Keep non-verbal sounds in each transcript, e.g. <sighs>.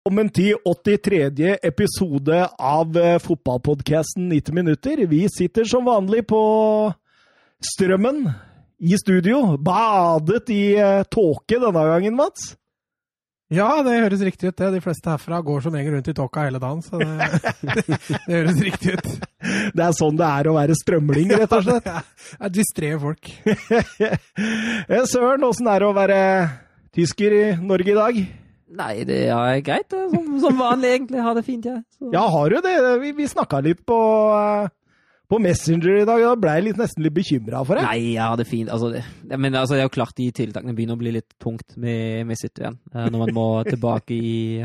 Velkommen til 83. episode av eh, fotballpodkasten 90 minutter. Vi sitter som vanlig på Strømmen i studio. Badet i eh, tåke denne gangen, Mats. Ja, det høres riktig ut. det. De fleste herfra går som regel rundt i tåka hele dagen, så det, <laughs> det høres riktig ut. Det er sånn det er å være strømling, rett og slett. Det er distré folk. <laughs> Eh, Søren, åssen er det å være tysker i Norge i dag? Nei, det er greit. Som, som vanlig, egentlig. Har det fint, jeg. Så. Ja, har du det? Vi, vi snakka litt på, eh, på Messenger i dag. Da ble jeg litt, nesten litt bekymra for det. Nei, jeg har det fint. Altså, det, men altså, det er jo klart de tiltakene begynner å bli litt tungt med, med sitt igjen. Eh, Når man må <laughs> tilbake i,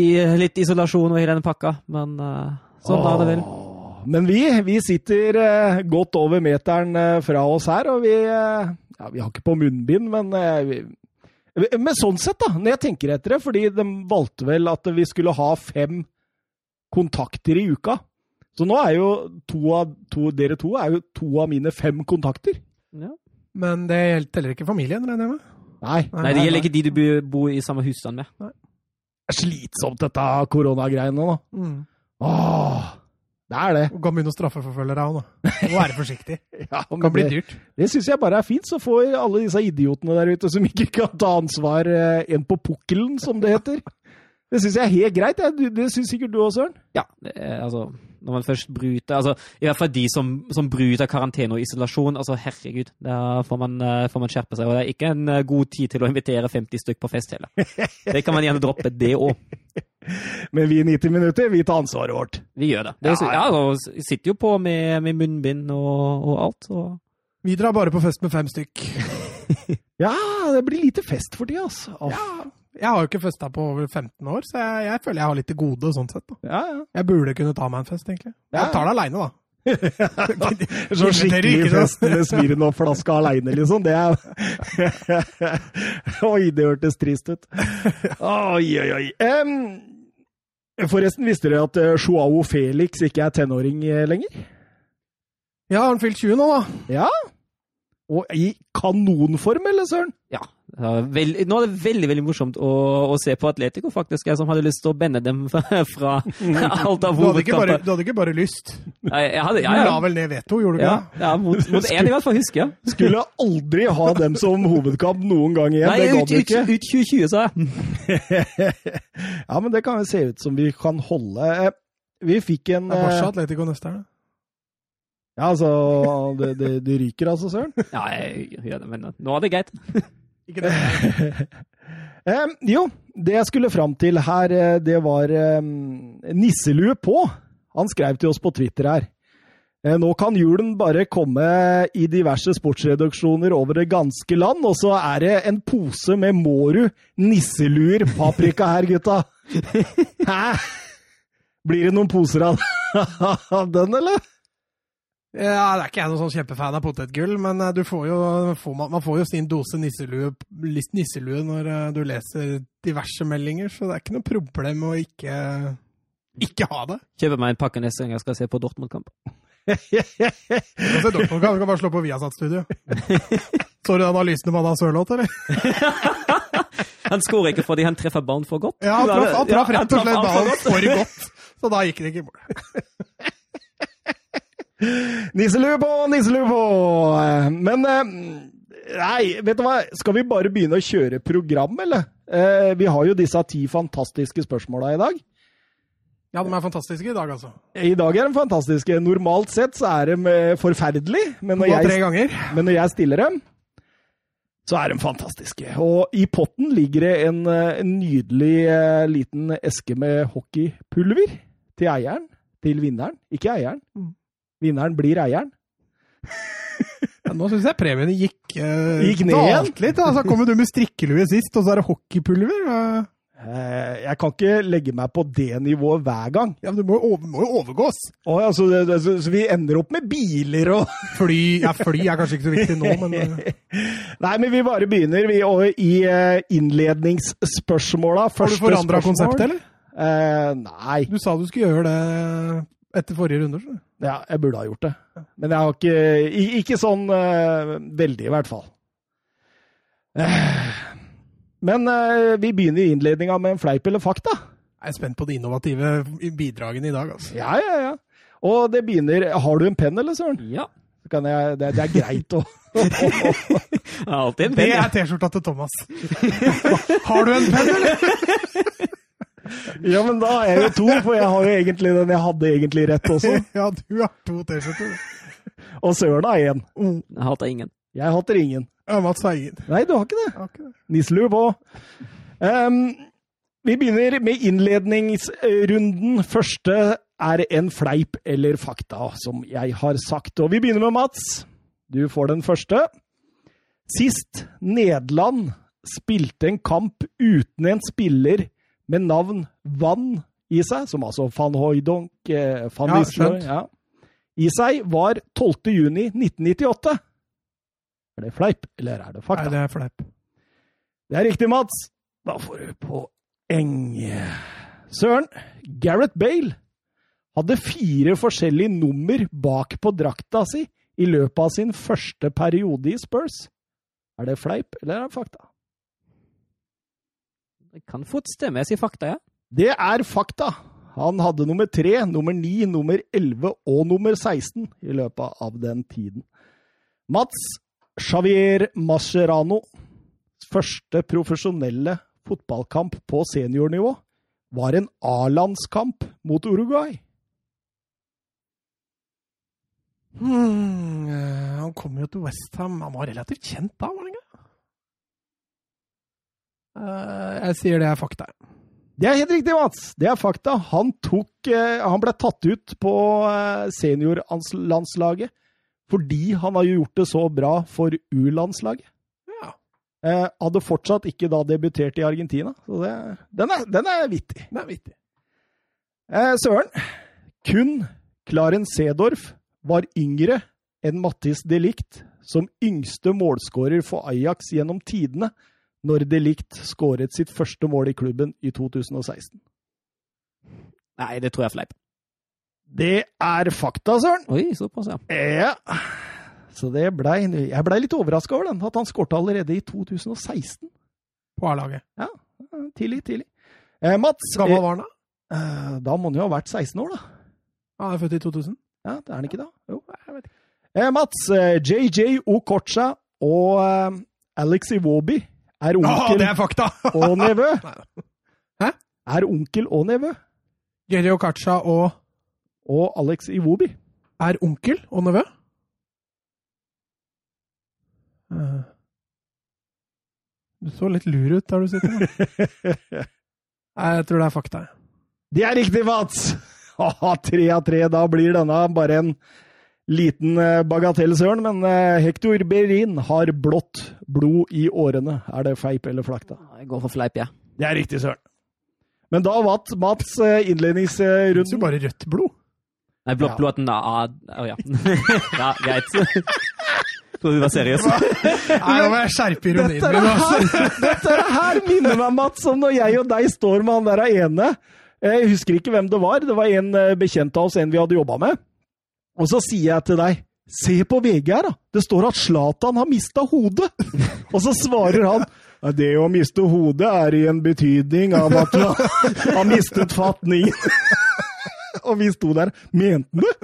i litt isolasjon og hele denne pakka. Men eh, sånn er det vel. Men vi, vi sitter godt over meteren fra oss her, og vi ja, Vi har ikke på munnbind, men vi, Men sånn sett, da, når jeg tenker etter det, fordi de valgte vel at vi skulle ha fem kontakter i uka. Så nå er jo to av to, dere to er jo to av mine fem kontakter. Ja. Men det teller ikke familien, regner jeg med? Nei. Nei, det gjelder ikke de du bor i samme husstand med. Det er slitsomt, dette koronagreiene nå. Mm. Åh, det er det. Du kan begynne å straffeforfølge deg òg, nå. Du må være forsiktig. <laughs> Ja, Det kan bli det- dyrt. Det syns jeg bare er fint. Så får alle disse idiotene der ute som ikke kan ta ansvar, eh, en på pukkelen, som det heter. Det syns jeg er helt greit. jeg. Det syns sikkert du òg, Søren. Ja, det er, altså Når man først bryter altså I hvert fall de som, som bryter karantene og isolasjon. altså Herregud, da får man, eh, får man skjerpe seg. Og det er ikke en eh, god tid til å invitere 50 stykk på fest heller. <laughs> Det kan man gjerne droppe, det òg. Men vi i 90 minutter, vi tar ansvaret vårt. Vi gjør det. det er, Ja, ja, altså, vi sitter jo på med, med munnbind og, og alt. Og... Vi drar bare på fest med fem stykk. <laughs> Ja, det blir lite fest for tida, altså. Ja, jeg har jo ikke festa på over 15 år, så jeg, jeg føler jeg har litt til gode sånn sett. da. Ja, ja. Jeg burde kunne ta meg en fest, egentlig. Ja. Jeg tar det aleine, da. <laughs> så skikkelig fest med Smirnov-flaska aleine, liksom. Det er <laughs> Oi, det hørtes trist ut. Oi, oi, oi. Em, forresten, visste dere at eh, Joao Felix ikke er tenåring eh, lenger? Ja, har han fylt 20 nå, da? Ja. Og i kanonform, eller søren? Ja. det er veld, nå er det veldig veldig morsomt å, å se på Atletico, faktisk. Jeg som hadde lyst til å bende dem <laughs> fra, fra alt av Du hovedkamper. du hadde ikke bare lyst. Nei, Jeg hadde, ja, Du la vel ned veto, gjorde du ikke Ja, det? ja mot, mot en i hvert fall, husker jeg. Skulle aldri ha dem som hovedkamp noen gang igjen. Nei, det ut, gadd vi ikke. ut 2020, sa jeg. <laughs> ja, men det kan jo se ut som vi kan holde. Eh, Vi fikk en Det er eh, Barca Atletico neste her, da. Ja, altså Det, det, det ryker, altså, søren. <laughs> Ja, jeg gjør det, men nå er det greit. <laughs> Ikke det. <laughs> um, jo, det jeg skulle fram til her, eh, det var um, nisselue på. Han skrev til oss på Twitter her. Eh, Nå kan julen bare komme i diverse sportsreduksjoner over det ganske land, og så er det en pose med Mårud nisseluer paprika her, gutta. Hæ? Blir det noen poser av den, eller? Ja, det er ikke jeg noen sånn kjempefan av potetgull, men eh, du får jo, får man, man får jo sin dose nisselue, nisselue når eh, du leser diverse meldinger, så det er ikke noe problem å ikke, ikke ha det. Kjøper meg en pakke neste gang jeg skal se på Dortmund-kamp. Du kan se Dortmund, du kan bare slå på Viasat-studio. Så <laughs> du analysen om Anna Sørloth, eller? <laughs> Han skårer ikke fordi han treffer ballen for godt. Ja, han traff, han traff rett og slett ballen for godt, så da gikk det ikke i mål. <laughs> Nisselue på, nisselue på! Men eh, Nei, vet du hva? Skal vi bare begynne å kjøre program, eller? Eh, Vi har jo disse ti fantastiske spørsmåla i dag. Ja, de er fantastiske i dag, altså. I dag er de fantastiske. Normalt sett så er de eh, forferdelige, men når, jeg, men når jeg stiller dem, så er de fantastiske. Og i potten ligger det en, en nydelig liten eske med hockeypulver til eieren. Til vinneren, ikke eieren. Mm. Vinneren blir eieren. <laughs> Ja, nå syns jeg premiene gikk, uh, Gikk ned litt. Da. Så kommer du med strikkelue sist, og så er det hockeypulver. eh. Eh, Jeg kan ikke legge meg på det nivået hver gang. Ja, men du må jo over, må jo overgås. Og, ja, så, det, så, så vi ender opp med biler og <laughs> Fly, ja, fly er kanskje ikke så viktig nå, men eh, <laughs> Nei, men vi bare begynner vi, i eh, innledningsspørsmåla. har du forandra konseptet, eller? Eh, nei. Du sa du skulle gjøre det etter forrige runde. Så. Ja, jeg burde ha gjort det. Men jeg har ikke Ikke sånn uh, veldig, i hvert fall. Eh, Men uh, vi begynner i innledninga med en fleip eller fakta. Jeg er spent på de innovative bidragene i dag. altså. Ja, ja, ja. Og det begynner Har du en penn, eller, Søren? Ja. Kan jeg, det, det er greit å <laughs> Det er alltid en penn. Det er. T-skjorta til Thomas. <laughs> Har du en penn, eller? <laughs> Ja, men da er jo to, for jeg har jo egentlig den jeg hadde egentlig rett også. <laughs> Ja, du har to T-skjorter. Og Søren har én. Jeg hater ingen. Jeg hater ingen. Ja, Mats har ingen. Nei, du har ikke det. Har ikke det. Nisselue på. Um, vi begynner med innledningsrunden. Første er en fleip eller fakta, som jeg har sagt. Og vi begynner med Mats. Du får den første. Sist Nederland spilte en kamp uten en spiller med navn Vann i seg, som altså van Hooydonk, eh, van Ja, Nistelrooy, ja, i seg, var 12. juni 1998. Er det fleip, eller er det fakta? Nei, det er fleip. Det er riktig, Mats. Da får du poeng. Søren, Gareth Bale hadde fire forskjellige nummer bak på drakta si i løpet av sin første periode i Spurs. Er det fleip, eller er det fakta? Det kan fort stemme. Jeg sier fakta, ja. Det er fakta. Han hadde nummer tre, nummer ni, nummer elleve og nummer 16 i løpet av den tiden. Mats Xavier Mascherano første profesjonelle fotballkamp på seniornivå var en A-landskamp mot Uruguay. Hmm, eh, han kom jo til Westham. Han var relativt kjent da, var han jeg sier det er fakta. Det er helt riktig, Mats. Det er fakta. Han, tok, eh, han ble tatt ut på eh, seniorlandslaget fordi han har gjort det så bra for U-landslaget. Ja. Eh, hadde fortsatt ikke da debutert i Argentina. Så det, den, er, den er vittig. Den er vittig. Eh, Søren, kun Klaren Sedorf var yngre enn Mattis de Ligt som yngste målskårer for Ajax gjennom tidene når de Ligt skåret sitt første mål i klubben i 2016. Nei, det tror jeg er fleip. Det er fakta, Søren. Oi, såpass, ja. Ja. Så det blei Jeg blei litt overraska over den, at han skårte allerede i 2016. På A-laget. Ja. Tidlig, tidlig. Eh, Mats Gammel var han da? eh, Da må han jo ha vært 16 år, da. Han er født i 2000. Ja, det er han ikke da? Jo. Jeg vet ikke. Eh, Mats, eh, JJ Okocha og eh, Alex Iwobi er onkel fakta! <laughs> og nevø. Hæ? Er onkel og nevø. Geri Okacha og Og Alex Iwobi. er onkel og nevø? Eh, Du så litt lur ut der du sitter. <laughs> Jeg tror det er fakta. Det er riktig, Mats! <laughs> Tre av tre. Da blir denne bare en liten eh, bagatell, Søren. Men eh, Hector Berin har blått blod i årene. Er det feip eller flakta? Jeg går for fleip, jeg. Det er riktig, Søren. Men da vant Mats innledningsrunden. Det er jo bare rødt blod. Nei, blått Ja. blod at den er Å ja. <laughs> ja, greit. Trodde du var seriøs. Nei, nå må jeg skjerpe ironien min. Altså. Dette her minner meg, Mats, om når jeg og deg står med han der ene. Jeg husker ikke hvem det var. Det var en eh, bekjent av oss, en vi hadde jobba med. Og så sier jeg til deg Se på VG her, da! Det står at Zlatan har mista hodet! <laughs> Og så svarer han det å miste hodet er i en betydning av at du har, <laughs> har mistet fatningen. <laughs> Og vi sto der. Mente han det?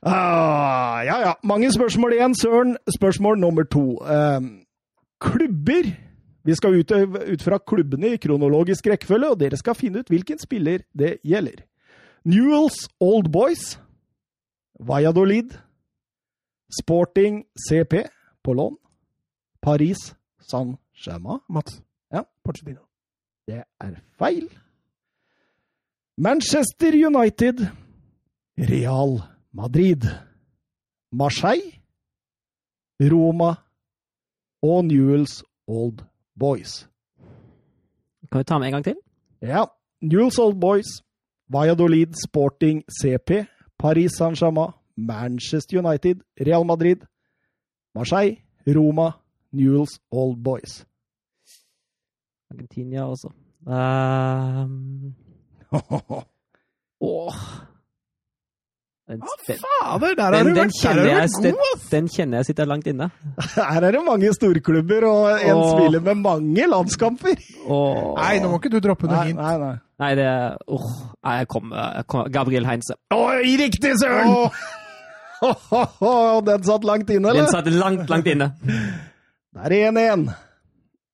Ah, ja, ja. Mange spørsmål igjen, Søren. Spørsmål nummer to. Eh, klubber. Vi skal ut, ut fra klubbene i kronologisk rekkefølge, og dere skal finne ut hvilken spiller det gjelder. Newells Old Boys. Valladolid. Sporting CP på lån. Paris Saint-Germain. Mats. Ja. Porcedino. Det er feil. Manchester United. Real Madrid. Marseille. Roma. Og Newells Old Boys. Kan vi ta med en gang til? Ja. Newells Old Boys. Valladolid Sporting CP. Paris Saint-Germain. Manchester United. Real Madrid. Marseille. Roma. Newells Old Boys. Argentina også. Um, <laughs> åh Den, Fader, der har den, den, kjenner jeg, vært den kjenner jeg sitter langt inne. Her er det mange storklubber, og en Åh. spiller med mange landskamper. Åh. Nei, nå må ikke du droppe noe Nei, hint. nei, nei. Nei, det Åh, nei, jeg kommer jeg kom, Gabriel Heinze. Oh, riktig, søren! <laughs> Den satt langt inne, eller? Den satt langt, langt inne. Det er 1-1.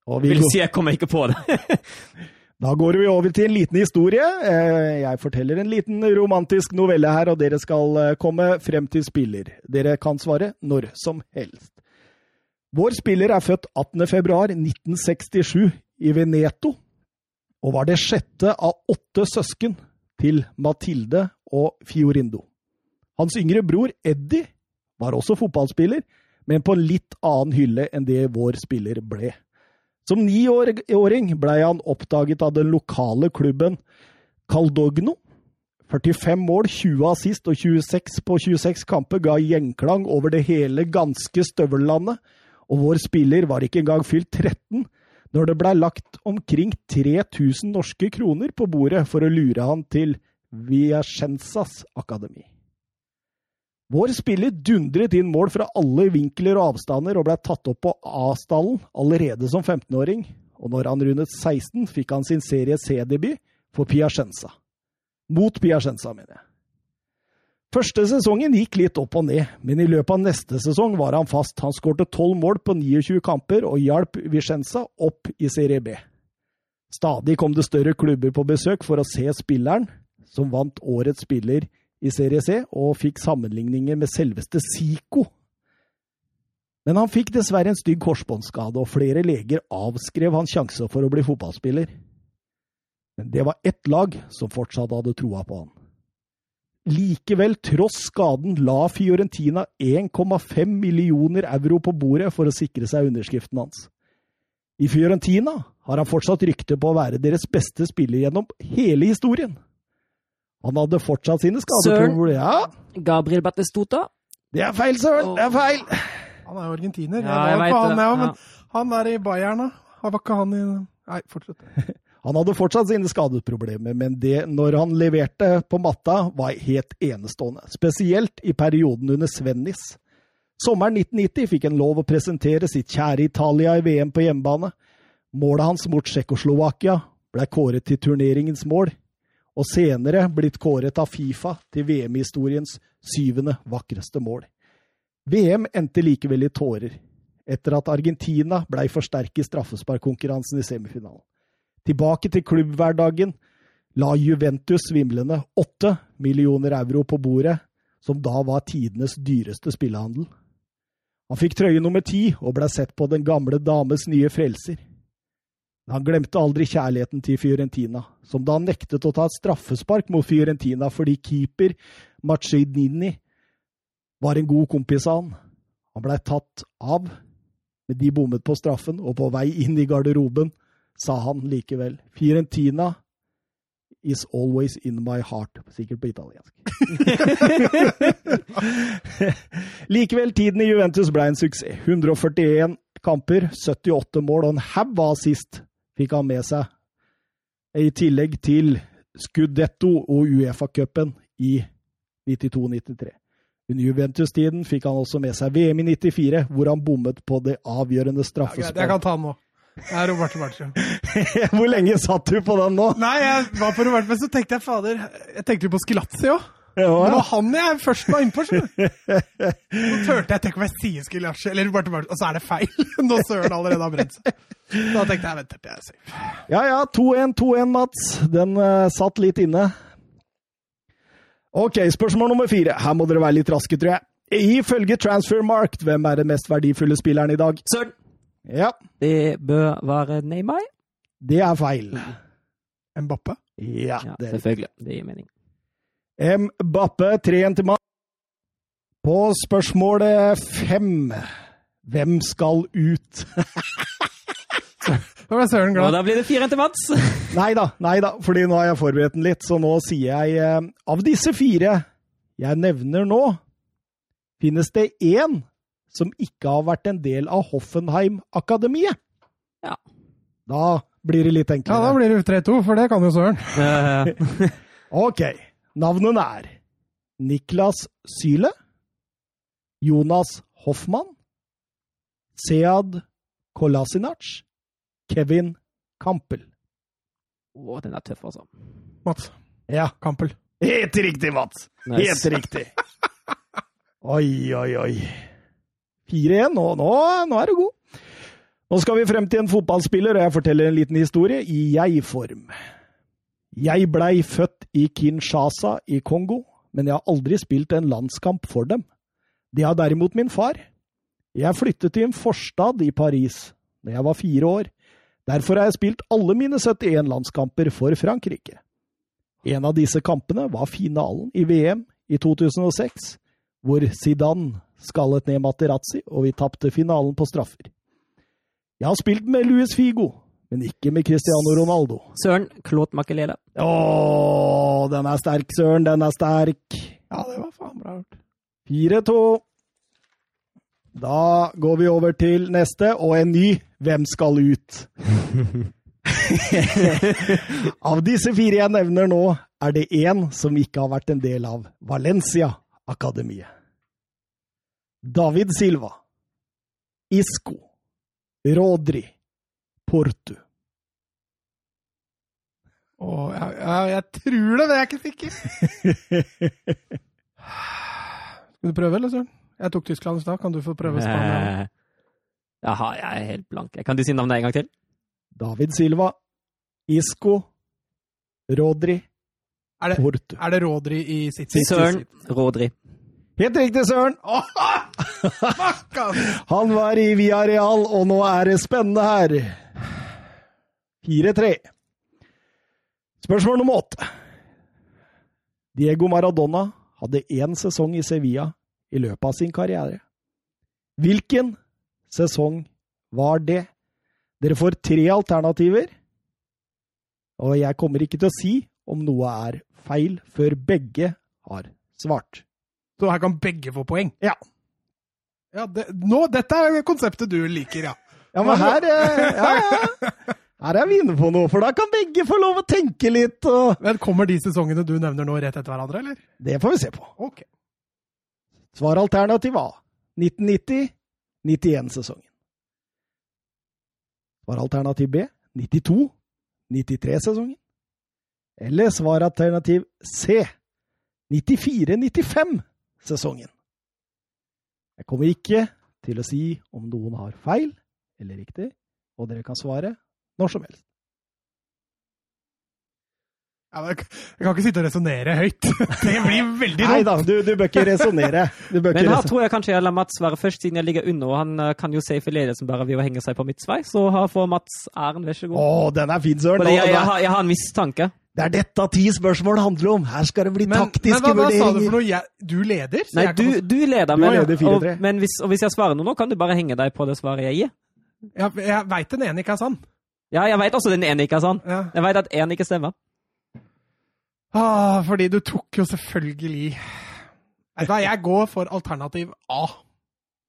Og Vil si jeg kommer ikke på det. <laughs> da går vi over til en liten historie. Eh, Jeg forteller en liten romantisk novelle her, og dere skal eh, komme frem til spiller. Dere kan svare når som helst. Vår spiller er født 18. februar 1967 i Veneto, og var det sjette av åtte søsken til Mathilde og Fiorindo. Hans yngre bror Eddie var også fotballspiller, men på en litt annen hylle enn det vår spiller ble. Som niåring blei han oppdaget av den lokale klubben Caldogno. 45 mål, 20 assist og 26 på 26 kamper ga gjenklang over det hele ganske støvellandet, og vår spiller var ikke engang fylt 13 når det blei lagt omkring 3000 norske kroner på bordet for å lure han til Viacenzas akademi. Vår spiller dundret inn mål fra alle vinkler og avstander og ble tatt opp på A-stallen allerede som 15-åring, og når han rundet 16, fikk han sin Serie C-debut for Piacenza. Mot Piacenza, mener jeg. Første sesongen gikk litt opp og ned, men i løpet av neste sesong var han fast. Han skårte 12 mål på 29 kamper og hjalp Vicenza opp i Serie B. Stadig kom det større klubber på besøk for å se spilleren, som vant årets spiller i Serie C, og fikk sammenligninger med selveste Zico. Men han fikk dessverre en stygg korsbåndskade, og flere leger avskrev hans sjanse for å bli fotballspiller. Men det var ett lag som fortsatt hadde troa på han. Likevel, tross skaden, la Fiorentina 1,5 millioner euro på bordet for å sikre seg underskriften hans. I Fiorentina har han fortsatt rykte på å være deres beste spiller gjennom hele historien. Han hadde fortsatt sine skader. Søren. Ja, Gabriel Battistuta. det er feil, Søren! Det er feil! Han er jo argentiner. Ja, jeg jeg vet på han, det. ja, men Ja. han er i Bayern, da. Var ikke han i Nei, fortsett. <laughs> Han hadde fortsatt sine skadeproblemer, men det når han leverte på matta, var helt enestående. Spesielt i perioden under Svennis. Sommeren 1990 fikk han lov å presentere sitt kjære Italia i VM på hjemmebane. Målet hans mot Tsjekkoslovakia ble kåret til turneringens mål, og senere blitt kåret av Fifa til VM-historiens syvende vakreste mål. VM endte likevel i tårer, etter at Argentina blei for sterk i straffesparkkonkurransen i semifinalen. Tilbake til klubbhverdagen la Juventus svimlende åtte millioner euro på bordet, som da var tidenes dyreste spillehandel. Han fikk trøye nummer ti og ble sett på den gamle dames nye frelser. Men han glemte aldri kjærligheten til Fiorentina, som da nektet å ta et straffespark mot Fiorentina fordi keeper Machinini var en god kompis av han. Han blei tatt av, men de bommet på straffen, og på vei inn i garderoben sa han likevel Fiorentina is always in my heart. Sikkert på italiensk. <laughs> likevel, tiden i Juventus ble en suksess. 141 kamper, 78 mål og en haug av assist fikk han med seg. I tillegg til Scudetto og Uefa-cupen i 92-93. Under Juventus-tiden fikk han også med seg VM i 94, hvor han bommet på det avgjørende Ja, greit, jeg kan ta den nå. Det er Roberto Marcio. Hvor lenge satt du på den nå? Nei, jeg var på Roberto, men så tenkte jeg fader Jeg tenkte jo på Skilazzi òg. Ja, Det var han jeg først var innpå. skjønner du. Så turte jeg tenke om jeg sier Skilazzi eller Roberto Marcio, og så er det feil! <laughs> Når Søren allerede har brent seg. Da tenkte jeg vent til jeg er safe. ja, ja 2-1, 2-1, Mats. Den uh, satt litt inne. Ok, spørsmål nummer fire. Her må dere være litt raske, tror jeg. Ifølge Transfermarkt, hvem er den mest verdifulle spilleren i dag? Søren! Ja, Det bør være Neymar. det er feil. Mbappe? Ja, Ja, det er selvfølgelig. Det gir mening. Mbappe, 3-1 til mann. På spørsmål fem Hvem skal ut? <laughs> Da ble Søren Og da blir det 4-1 til Mats. <laughs> Nei da, nei da, fordi nå har jeg forberedt den litt, så nå sier jeg eh, Av disse fire jeg nevner nå, finnes det én som ikke har vært en del av Hoffenheim-akademiet. Ja. Da blir det litt enklere. Ja, da blir det 3-2, for det kan jo Søren. ja. <laughs> Ok, navnene er Niklas Syle, Jonas Hoffmann, Sead Kolasinac, Kevin Campbell. Å, den er tøff, altså. Mats. Ja, Campbell. helt riktig, Mats! Nice. Helt riktig. <laughs> Oi, oi, oi. 4-1, nå, nå, nå er du god. Nå skal vi frem til en fotballspiller, og jeg forteller en liten historie i jeg-form. Jeg blei født i Kinshasa i Kongo, men jeg har aldri spilt en landskamp for dem. Det har derimot min far. Jeg flyttet til en forstad i Paris da jeg var fire år. Derfor har jeg spilt alle mine 71 landskamper for Frankrike. En av disse kampene var finalen i VM i 2006, hvor Zidane skallet ned Materazzi, og vi tapte finalen på straffer. Jeg har spilt med Luis Figo, men ikke med Cristiano Ronaldo. Søren Claude Makelele. Å, den er sterk, Søren. Den er sterk. Ja, det var faen bra gjort. 4-2. Da går vi over til neste, og en ny Hvem skal ut? <laughs> av disse fire jeg nevner nå, er det én som ikke har vært en del av Valencia-akademiet. David Silva. Isco. Rodri. Portu. Å, oh, jeg, jeg tror det, men jeg er ikke sikker. <laughs> Skal du prøve, eller, Søren? Jeg tok Tyskland i stad. Kan du få prøve Spania? <laughs> Jaha, jeg er helt blank. Kan du si navnet en gang til? David Silva. Isco. Rodri. Er det, Portu. er det Rodri i sitt Søren Rodri. Helt riktig, Søren! <laughs> <laughs> Han var i Via Real, og nå er det spennende her. 4-3. Spørsmål nummer åtte. Diego Maradona hadde én sesong i Sevilla i løpet av sin karriere. Hvilken sesong var det? Dere får tre alternativer, og jeg kommer ikke til å si om noe er feil før begge har svart. Så her kan begge få poeng? Ja. Ja, det, nå, Dette er konseptet du liker, ja. Ja, men her, eh, ja, ja. her er vi inne på noe, for da kan begge få lov å tenke litt. Og Men Kommer de sesongene du nevner nå, rett etter hverandre, eller? det får vi se på. Ok. Svaralternativ A 1990-91-sesongen. Svaralternativ B 92-93-sesongen. Eller svaralternativ C 94-95-sesongen. Jeg kommer ikke til å si om noen har feil eller riktig, og dere kan svare når som helst. Ja, men jeg, kan ikke sitte og resonnere høyt. <laughs> Det blir veldig Nei da, du, du bør ikke resonnere. Men her tror jeg kanskje jeg lar Mats være først, siden jeg ligger under. og Han eh, kan jo safe ledelsen bare ved å henge seg på mitt svei. Så her får Mats æren, vær så god. Å, den er fin, Søren. Jeg, jeg, har, jeg har en mistanke. Det er dette ti spørsmål handler om. Her skal det bli Men, men taktiske hva, hva sa du for noe? Jeg, du leder? så Nei, jeg du, du leder, Du leder 4-3. og, men hvis, og hvis jeg svarer noe nå, kan du bare henge deg på det svaret jeg gir. Jeg, jeg veit den ene ikke er sann. Ja, jeg vet også den ene ikke er sann. Ja. Jeg vet at én ikke stemmer. Ah, fordi du tok jo selvfølgelig Vet du hva, jeg går for alternativ A.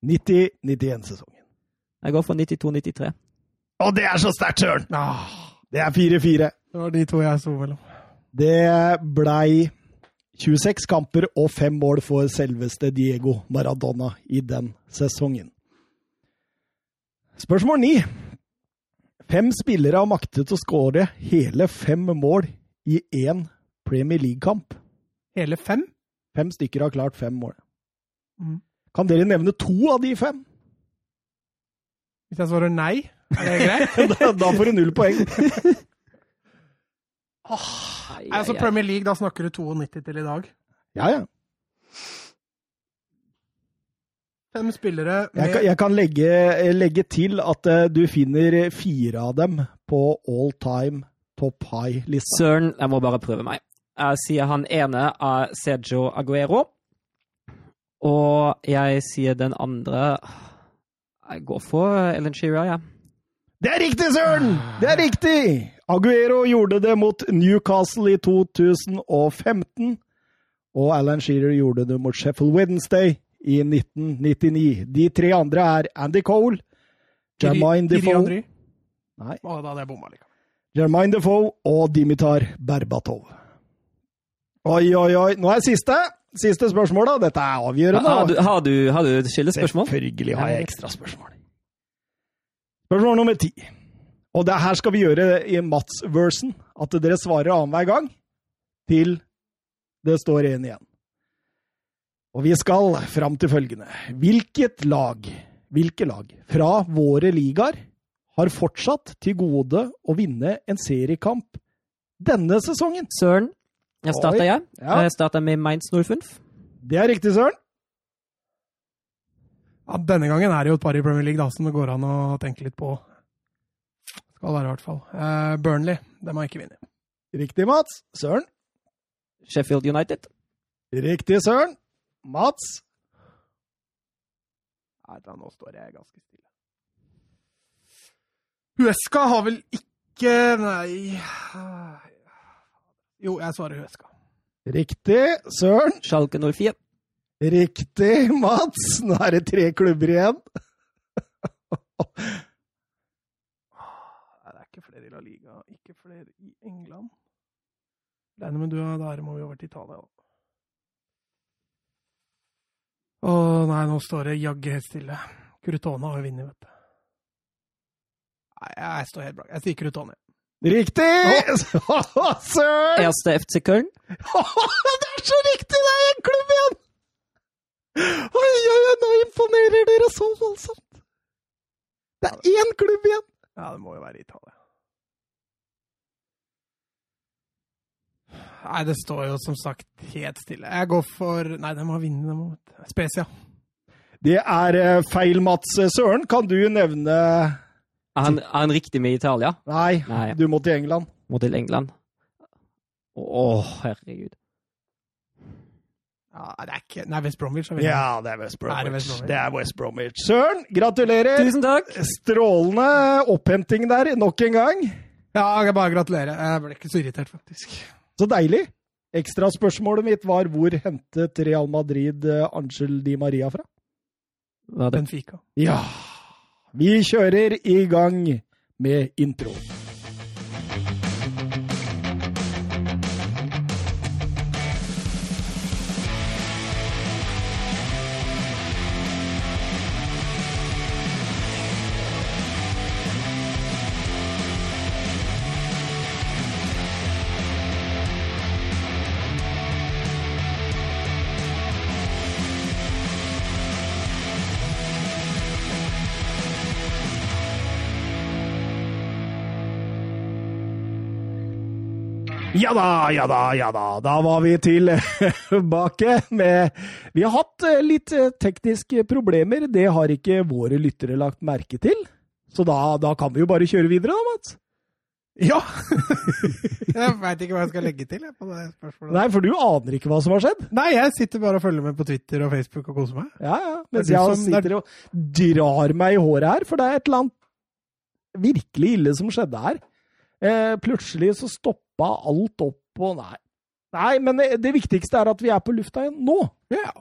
90-91-sesongen. Jeg går for 92-93. Å, det er så sterkt, Søren! Ah, Det er 4-4. Det var de to jeg sto mellom. Det blei 26 kamper og fem mål for selveste Diego Maradona i den sesongen. Spørsmål 9. Fem spillere har maktet å skåre hele fem mål i én Premier League-kamp. Hele fem? Fem stykker har klart fem mål. Mm. Kan dere nevne to av de fem? Hvis jeg svarer nei, er det greit? <laughs> Da, da får du null poeng. <laughs> Ai, altså ai. Premier League, da snakker du 92 til i dag. Ja, ja. Fem spillere Jeg med kan, jeg kan legge, legge til at eh, du finner fire av dem på all time top high-lista. Søren, jeg må bare prøve meg. Jeg sier han ene er Sergio Aguero. Og jeg sier den andre Jeg går for Ellen Shearer, jeg. Det er riktig, Søren! Det er riktig! Aguero gjorde det mot Newcastle i 2015. Og Alan Shearer gjorde det mot Sheffield Wednesday i 1999. De tre andre er Andy Cole, Jermaine Defoe. Nei, Å, da hadde jeg bomma likevel. Jermaine Defoe og Dimitar Berbatov. Oi, oi, oi. Nå er siste. siste spørsmål, da. Dette er avgjørende. Har du, har du, har du et skillespørsmål? Selvfølgelig har jeg ekstra spørsmål. Spørsmål nummer ti. Og det her skal vi gjøre i Mats-versen. At dere svarer annenhver gang til det står én igjen. Og vi skal fram til følgende. Hvilket lag, hvilke lag fra våre ligaer har fortsatt til gode å vinne en seriekamp denne sesongen? Søren. Jeg starta, ja. Ja. Jeg starta med Mainz 05. Det er riktig, Søren. Ja, denne gangen er det jo et par i Premier League da, som det går an å tenke litt på. Skal være, i hvert fall. Uh, Burnley, dem har ikke vunnet. Riktig, Mats. Søren. Sheffield United. Riktig, Søren. Mats. Nei, da nå står jeg ganske stille. Huesca har vel ikke Nei Jo, jeg svarer Huesca. Riktig, Søren. Schalke 04. Riktig, Mats. Nå er det tre klubber igjen. Nei, det er ikke flere i La Liga, ikke flere i England. Regner med du og der, må vi over til Italia. da. Å nei, nå står det jaggu helt stille. Crutone har jo vunnet, vet du. Nei, jeg står helt blank. Jeg sier Crutone. Riktig! <laughs> Søren! Erste FC Köln. Det er så riktig! Det er en klubb igjen! Oi, oi, oi, nå imponerer dere så voldsomt. Det er én klubb igjen! Ja, det må jo være Italia. Nei, det står jo som sagt helt stille. Jeg går for Nei, de må vinne. de må... Spezia. Det er eh, feil, Mats. Søren, kan du nevne Er han, er han riktig med Italia? Nei, Nei. du må til England. Må til England. Å, herregud. Ja, det er ikke Nei, West Bromwich har. Ja, det er West Er det Bromwich. West Bromwich? Det er West Bromwich. Søren, gratulerer! Tusen takk! Strålende opphenting der nok en gang. Ja, jeg bare gratulerer. Jeg ble ikke så irritert, faktisk. Så deilig. Ekstraspørsmålet mitt var hvor hentet Real Madrid eh, Angel Di Maria fra? Det Benfica. Ja Vi kjører i gang med intro. Ja da, ja da, ja da. Da var vi tilbake med Vi har hatt eh, litt eh, tekniske problemer. Det har ikke våre lyttere lagt merke til. Så da, da kan vi jo bare kjøre videre, da, Mats. Ja! <laughs> jeg veit ikke hva jeg skal legge til jeg, på det spørsmålet. Nei, for du aner ikke hva som har skjedd. Nei, jeg sitter bare og følger med på Twitter og Facebook og koser meg. Ja, ja. Mens jeg som- er- sitter og drar meg i håret her, for det er et eller annet virkelig ille som skjedde her. Eh, plutselig så stoppa alt opp, og nei. Nei, men det, det viktigste er at vi er på lufta igjen nå. Ja.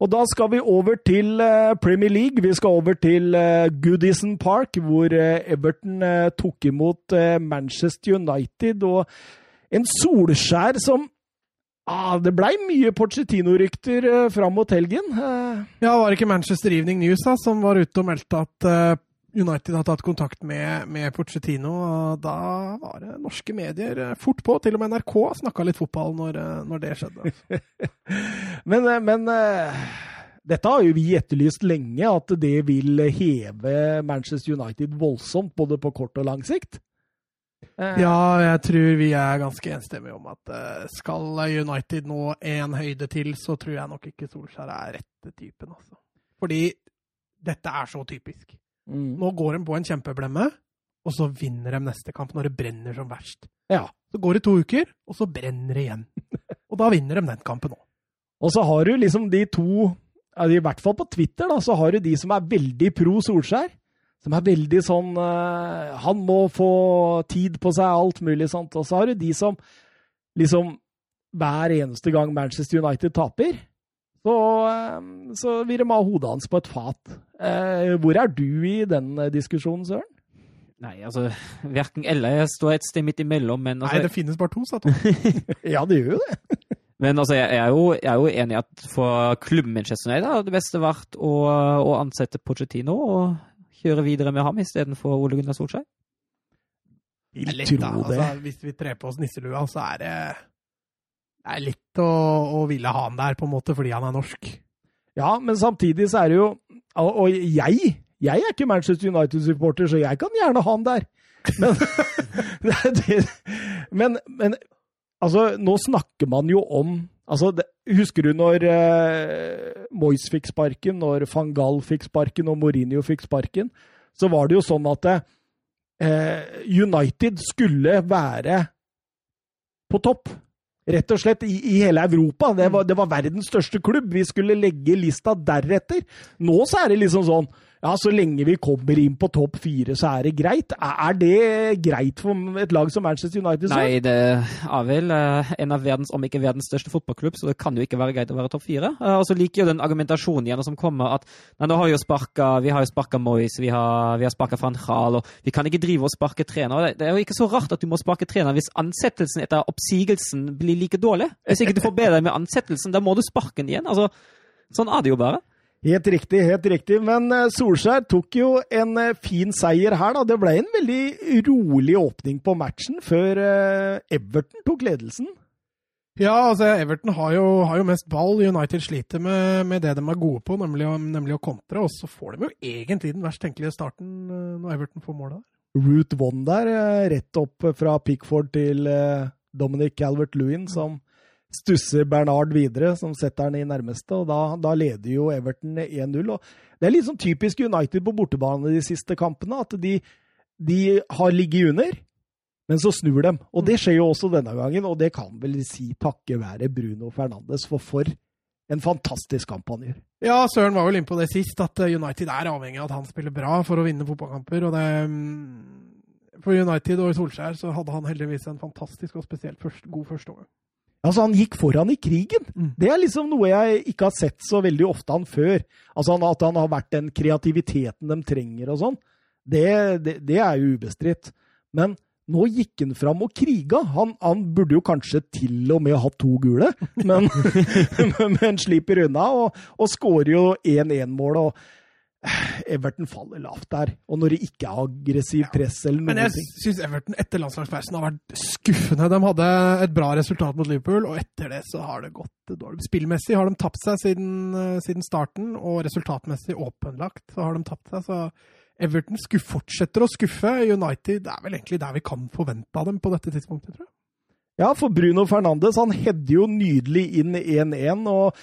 Og da skal vi over til eh, Premier League. Vi skal over til eh, Goodison Park, hvor eh, Everton tok imot Manchester United. Og en Solskjær som ah, Det blei mye Pochettino-rykter eh, fram mot helgen. Ja, var det ikke Manchester Evening News da, som var ute og meldte at United har tatt kontakt med, med Pochettino, og da var det norske medier eh, fort på. Til og med NRK snakka litt fotball når, eh, når det skjedde. <laughs> men eh, men dette har jo vi etterlyst lenge, at det vil heve Manchester United voldsomt, både på kort og lang sikt. Ja, jeg tror vi er ganske enstemmige om at skal United nå en høyde til, så tror jeg nok ikke Solskjær er rette typen, altså. Fordi dette er så typisk. Mm. Nå går de på en kjempeblemme, og så vinner de neste kamp når det brenner som verst. Ja. Så går det to uker, og så brenner det igjen. <laughs> Og da vinner de den kampen òg. Og så har du liksom de to, i hvert fall på Twitter, da, så har du de som er veldig pro Solskjær. Som er veldig sånn uh, Han må få tid på seg, alt mulig sånt. Og så har du de som liksom hver eneste gang Manchester United taper, så, eh, så vil de ha hodet hans på et fat. Eh, hvor er du i den diskusjonen, Søren? Nei, altså Verken eller. Jeg står et sted midt imellom, men Nei, altså, det finnes bare to, sa Tom. <laughs> Ja, det gjør jo det. Men altså, jeg, er jo, jeg er jo enig i at for klubben Manchester United har det beste vært å, å ansette Pochettino og kjøre videre med ham istedenfor Ole Gunnar Solskjær. Vil tro det. Altså, hvis vi trer på oss nisselua, så er det, det er litt å, å ville ha han der, på en måte, fordi han er norsk. Ja, men samtidig så er det jo Og og jeg, jeg er ikke Manchester United-supporter, så jeg kan gjerne ha han der. Men, <laughs> men, men altså, nå snakker man jo om altså, det, Husker du når eh, Moyes fikk sparken, når van Gaal fikk sparken og Mourinho fikk sparken? Så var det jo sånn at eh, United skulle være på topp. Rett og slett i, i hele Europa. Det var, det var verdens største klubb. Vi skulle legge lista deretter. Nå så er det liksom sånn ja, så lenge vi kommer inn på topp fire, så er det greit. Er det greit for et lag som Manchester United? så? Nei, det er vel eh, en av verdens, om ikke verdens største fotballklubb, så det kan jo ikke være greit å være topp fire. Eh, Og så liker jo den argumentasjonen igjen som kommer at nei, nå har jo sparka, vi har jo sparka Moyes, vi har, vi har sparka Van Gaal, og vi kan ikke drive og sparke trener. Det er jo ikke så rart at du må sparke trener hvis ansettelsen etter oppsigelsen blir like dårlig. Hvis ikke du får bedre med ansettelsen, da må du sparke den igjen. Altså, sånn er det jo bare. Helt riktig, helt riktig. Men eh, Solskjær tok jo en eh, fin seier her, da. Det ble en veldig rolig åpning på matchen før eh, Everton tok ledelsen. Ja, altså Everton har jo, har jo mest ball. United sliter med, med det de er gode på, nemlig nemlig å kontre. Og så får de jo egentlig den verst tenkelige starten når Everton får målet. Route one der, rett opp fra Pickford til Dominic Calvert-Lewin, som stusser Bernard videre, som setter den i nærmeste. og Da, da leder jo Everton 1-0. og Det er litt sånn typisk United på bortebane de siste kampene, at de, de har ligget under. Men så snur dem, og det skjer jo også denne gangen. Og det kan vel si takke være Bruno Fernandes, for for en fantastisk kamp han gjør. Ja, Søren var vel inne på det sist, at United er avhengig av at han spiller bra for å vinne fotballkamper. og det... mm, For United og Solskjær så hadde han heldigvis en fantastisk og spesielt først, god første omgang. Altså, han gikk foran i krigen. Mm. Det er liksom noe jeg ikke har sett så veldig ofte han før. Altså, han, At han har vært den kreativiteten de trenger og sånn, det, det, det er jo ubestridt. Men nå gikk han fram og kriga. Han, han burde jo kanskje til og med hatt to gule, <laughs> men, men slipper unna og, og skårer jo 1-1-mål. Everton faller lavt der. Og når det ikke er aggressiv press eller noe Men jeg syns Everton etter landslagspausen har vært skuffende. De hadde et bra resultat mot Liverpool, og etter det så har det gått dårlig. Spillmessig har de tapt seg siden, eh, siden starten, og resultatmessig åpenlagt så har de tapt seg. Så Everton fortsetter å skuffe. United det er vel egentlig der vi kan forvente av dem på dette tidspunktet, tror jeg. Ja, for Bruno Fernandes han header jo nydelig inn 1-1, og,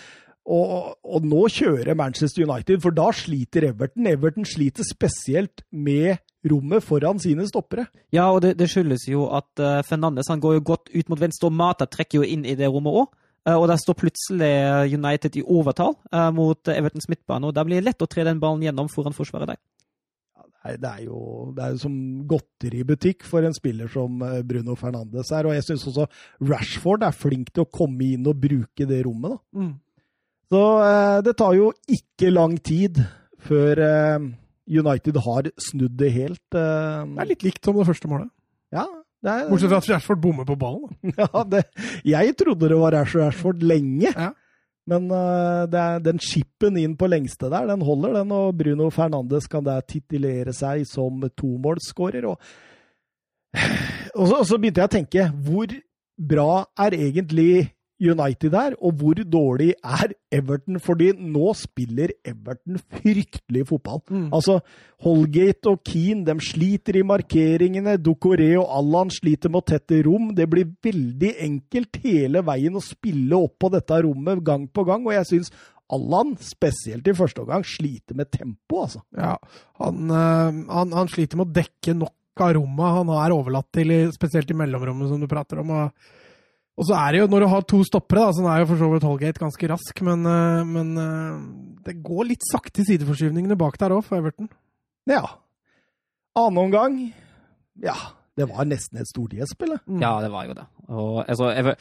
og, og nå kjører Manchester United, for da sliter Everton. Everton sliter spesielt med rommet foran sine stoppere. Ja, og det, det skyldes jo at uh, Fernandes han går jo godt ut mot venstre, og Mata trekker jo inn i det rommet òg. og der står plutselig United i overtall uh, mot Evertons midtbane, og da blir det lett å tre den ballen gjennom foran forsvaret der. Nei, Det er, jo, det er jo som godteributikk for en spiller som eh, Bruno Fernandes er. Og jeg syns også Rashford er flink til å komme inn og bruke det rommet. da. Mm. Så eh, det tar jo ikke lang tid før eh, United har snudd det helt. Eh, Det er litt likt som det første målet. ja, det er, Bortsett fra at Rashford bommer på ballen. <laughs> Ja, det, jeg trodde det var Rash Rashford lenge. Ja. Men eh, det er, den chipen inn på lengste der, den holder, den. Og Bruno Fernandes kan der titulere seg som tomålsskårer. Og, <sighs> og, så, og så begynte jeg å tenke, hvor bra er egentlig United er, og hvor dårlig er Everton? Fordi nå spiller Everton fryktelig fotball. Mm. Altså, Holgate og Keane de sliter i markeringene. Ducoré og Allan sliter med å tette rom. Det blir veldig enkelt hele veien å spille opp på dette rommet gang på gang. Og jeg syns Allan, spesielt i første omgang, sliter med tempo, altså. Ja, han, eh, han, han sliter med å dekke nok av rommet han er overlatt til, spesielt i mellomrommet som du prater om. Og, og så er det jo, når du har to stoppere, da, så er jo for så vidt Holgate ganske rask, men, eh, men eh, det går litt sakte i sideforskyvningene bak der òg, for Everton. Ja. Annen omgang Ja, det var nesten et stortighetsspill. det. Mm. Ja, det var jo det. Og altså, Ever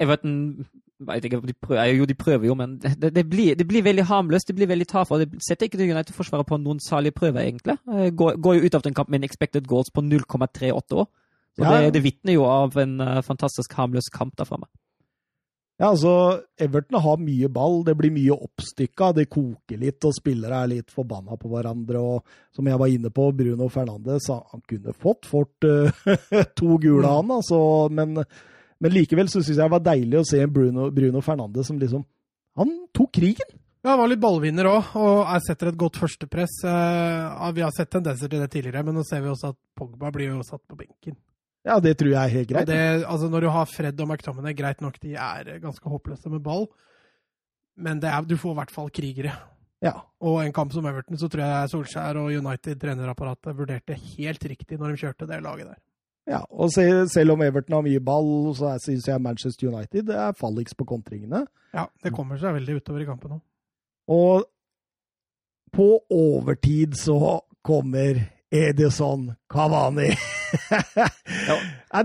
Everton vet ikke, de prøver, jo, de prøver jo, men det, det, blir, det blir veldig harmløst. Det blir veldig tafatt. Det setter ikke United-forsvaret på noen salige prøver, egentlig. Eh, Går, går jo ut av den kampen med en expected goals på 0,38 år. Så Ja. det, det vitner jo av en eh, fantastisk harmløs kamp der framme. Ja, altså, Everton har mye ball, det blir mye oppstykka, det koker litt, og spillere er litt forbanna på hverandre. og Som jeg var inne på, Bruno Fernandes han kunne fått fort uh, <laughs> to gule, han, altså, men, men likevel så syns jeg det var deilig å se Bruno, Bruno Fernandes som liksom Han tok krigen! Ja, han var litt ballvinner òg, og jeg setter et godt førstepress. Eh, vi har sett tendenser til det tidligere, men nå ser vi også at Pogba blir jo satt på benken. Ja, det tror jeg er helt greit. Det, altså når du har Fred og McTominay, greit nok, de er ganske håpløse med ball, men er, du får i hvert fall krigere. Ja. Og en kamp som Everton, så tror jeg Solskjær og United trenerapparatet vurderte helt riktig når de kjørte det laget der. Ja, og selv om Everton har mye ball, så syns jeg Manchester United er falliks på kontringene. Ja, det kommer seg veldig utover i kampen nå. Og på overtid så kommer Edison Cavani. <laughs> ja.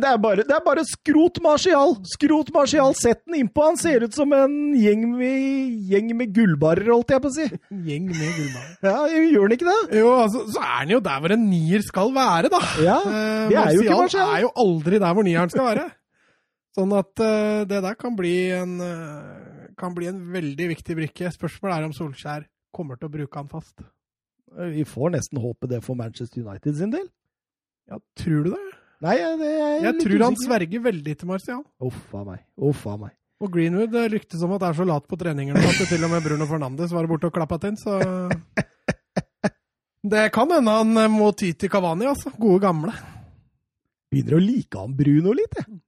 det, er bare, det er bare skrot Martial! Skrot Martial, sett den innpå! Han ser ut som en gjeng med, gjeng med gullbarer, holdt jeg på å si. En <laughs> gjeng med gullbarer. Ja, Gjør han ikke det? Jo, altså, så er han jo der hvor en nier skal være, da. Ja, det er jo ikke Martial. er jo aldri der hvor nieren skal være. Sånn at uh, det der kan bli, en, uh, kan bli en veldig viktig brikke. Spørsmålet er om Solskjær kommer til å bruke han fast. Vi får nesten håpe det for Manchester United sin del. Ja, tror du det? Nei, det er Jeg tror usikker. han sverger veldig til Martial. Uff a meg. Uff a meg. Og Greenwood lyktes om at det er så lat på treningene at det til og med Bruno Fernandes var borte og klappa til, så <laughs> Det kan hende han må ty til Kavani, altså. Gode gamle. Begynner å like han Bruno litt, jeg.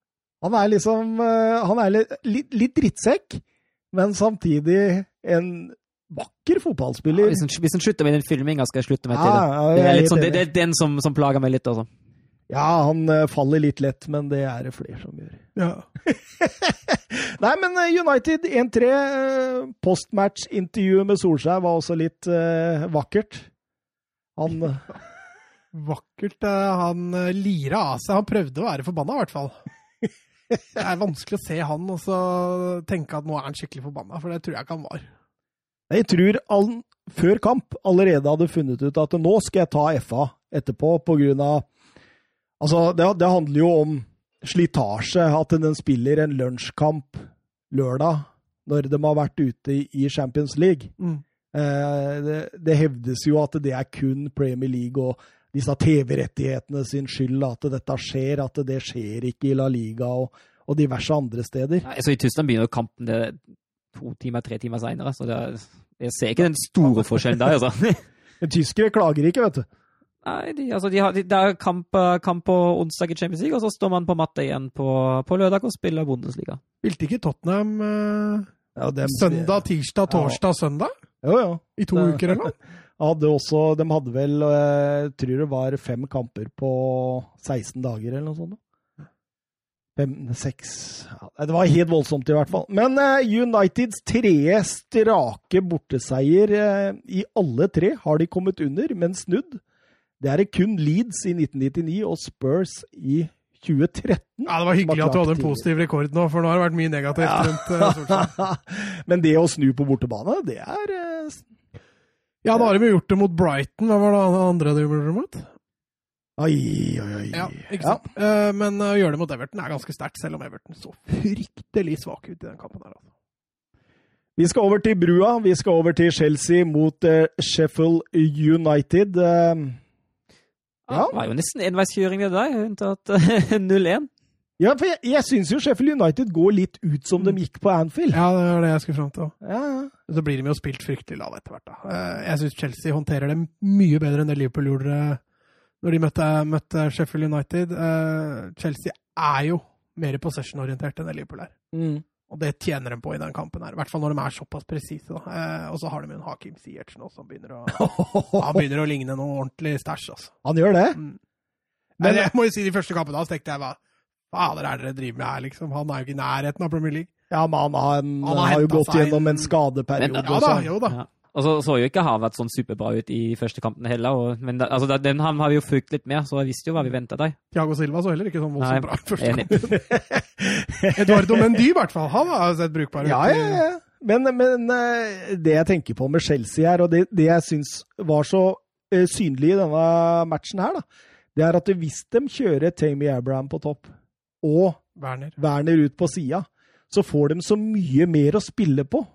Han er liksom eh, Han er litt, litt drittsekk, men samtidig en vakker fotballspiller. Ja, hvis, han, hvis slutter med den filminga, skal jeg slutte meg til det. Ja, det, er sånn, det, det, er den som, som, plager meg litt, altså. Ja, han uh, faller litt lett, men det er det flere som gjør. Ja. <laughs> Nei, men uh, United 1-3. Uh, Postmatch-intervjuet med Solskjær var også litt vakkert. Han <laughs> Vakkert. han lira av seg. Han prøvde å være forbanna, i hvert fall. <laughs> Det er vanskelig å se han og så tenke at nå er han skikkelig forbanna, for det tror jeg ikke han var. Jeg tror han før kamp allerede hadde funnet ut at nå skal jeg ta FA etterpå, på grunn av Altså, det, det handler jo om slitasje, at den spiller en lunsjkamp lørdag når de har vært ute i Champions League. Mm. Eh, det, det, hevdes jo at det er kun Premier League og disse TV-rettighetene sin skyld at dette skjer, at det skjer ikke i La Liga og, og diverse andre steder. Ja, så I Tyskland begynner kampen det to timer, tre timer seinere, så det, jeg ser ikke den store forskjellen der, altså. <laughs> <laughs> Men tyskere klager ikke, vet du. Nei, de, altså de har, de, det er kamp, kamp, på onsdag i Champions League, og så står man på matta igjen på, på lørdag og spiller Bundesliga. Spilte ikke Tottenham uh, ja, dem, søndag, tirsdag, torsdag, ja. søndag? Jo, jo. I to det, uker, eller noe? <laughs> Hadde også, de hadde vel, jeg eh, tror det var fem kamper på 16 dager, eller noe sånt. Fem, seks ja, Det var helt voldsomt, i hvert fall. Men uh, Uniteds tredje strake borteseier uh, i alle tre har de kommet under, men snudd. Det er det kun Leeds i 1999 og Spurs i 2013. Ja, Det var hyggelig at du hadde en positiv rekord nå, for nå har det vært mye negativt ja. rundt uh, <laughs> Men det å snu på bortebane, det er Ja, da har de gjort det mot Brighton. Hva var det andre de gjorde mot? Oi, oi, oi. Ja, ikke sant? Ja. Uh, men å gjøre det mot Everton er ganske sterkt, selv om Everton så fryktelig svak ut i den kampen. her. Altså. Vi skal over til brua. Vi skal over til Chelsea mot uh, Sheffield United. Uh, ja. Det var jo nesten enveiskjøring, det der, unntatt <laughs> 0-1. Ja, for jeg, jeg syns jo Sheffield United går litt ut som de gikk på Anfield. Ja, det var det jeg skulle fram til. Ja, ja. Så blir de jo spilt fryktelig lave etter hvert. da. Jeg syns Chelsea håndterer det mye bedre enn det Liverpool gjorde når de møtte, møtte Sheffield United. Uh, Chelsea er jo mer possession-orientert enn Liverpool er. Mm. Og det tjener de på i den kampen, her, i hvert fall når de er såpass presise. Uh, og så har de en Hakim Siertsen også, som begynner å, <laughs> han begynner å ligne noe ordentlig stæsj. Altså. Han gjør det? Mm. Men jeg må jo si de første kampene hans tenkte jeg hva fader er det dere driver med her, liksom? Han er jo ikke i nærheten av Premier League. Ja, men han, han, han har, har jo gått gjennom en skadeperiode. Men, ja da, jo da. Ja. Og så så jo ikke Harvard sånn superbra ut i første kampen heller. Og, men da, altså, den han har vi jo fulgt litt med, så jeg visste jo hva vi venta deg. Tiago Silva så heller ikke sånn voldsomt bra i første kampen. <laughs> Eduardo Mendy, i hvert fall. Han har sett brukbar ut. Ja, ja, ja. Men, men, eh, det jeg tenker på med Chelsea her, og det, det jeg syns var så uh, synlig i denne matchen her, da, det er at hvis de kjører Tamy Abraham på topp, og Werner, Werner ut på sida, så får de så mye mer å spille på.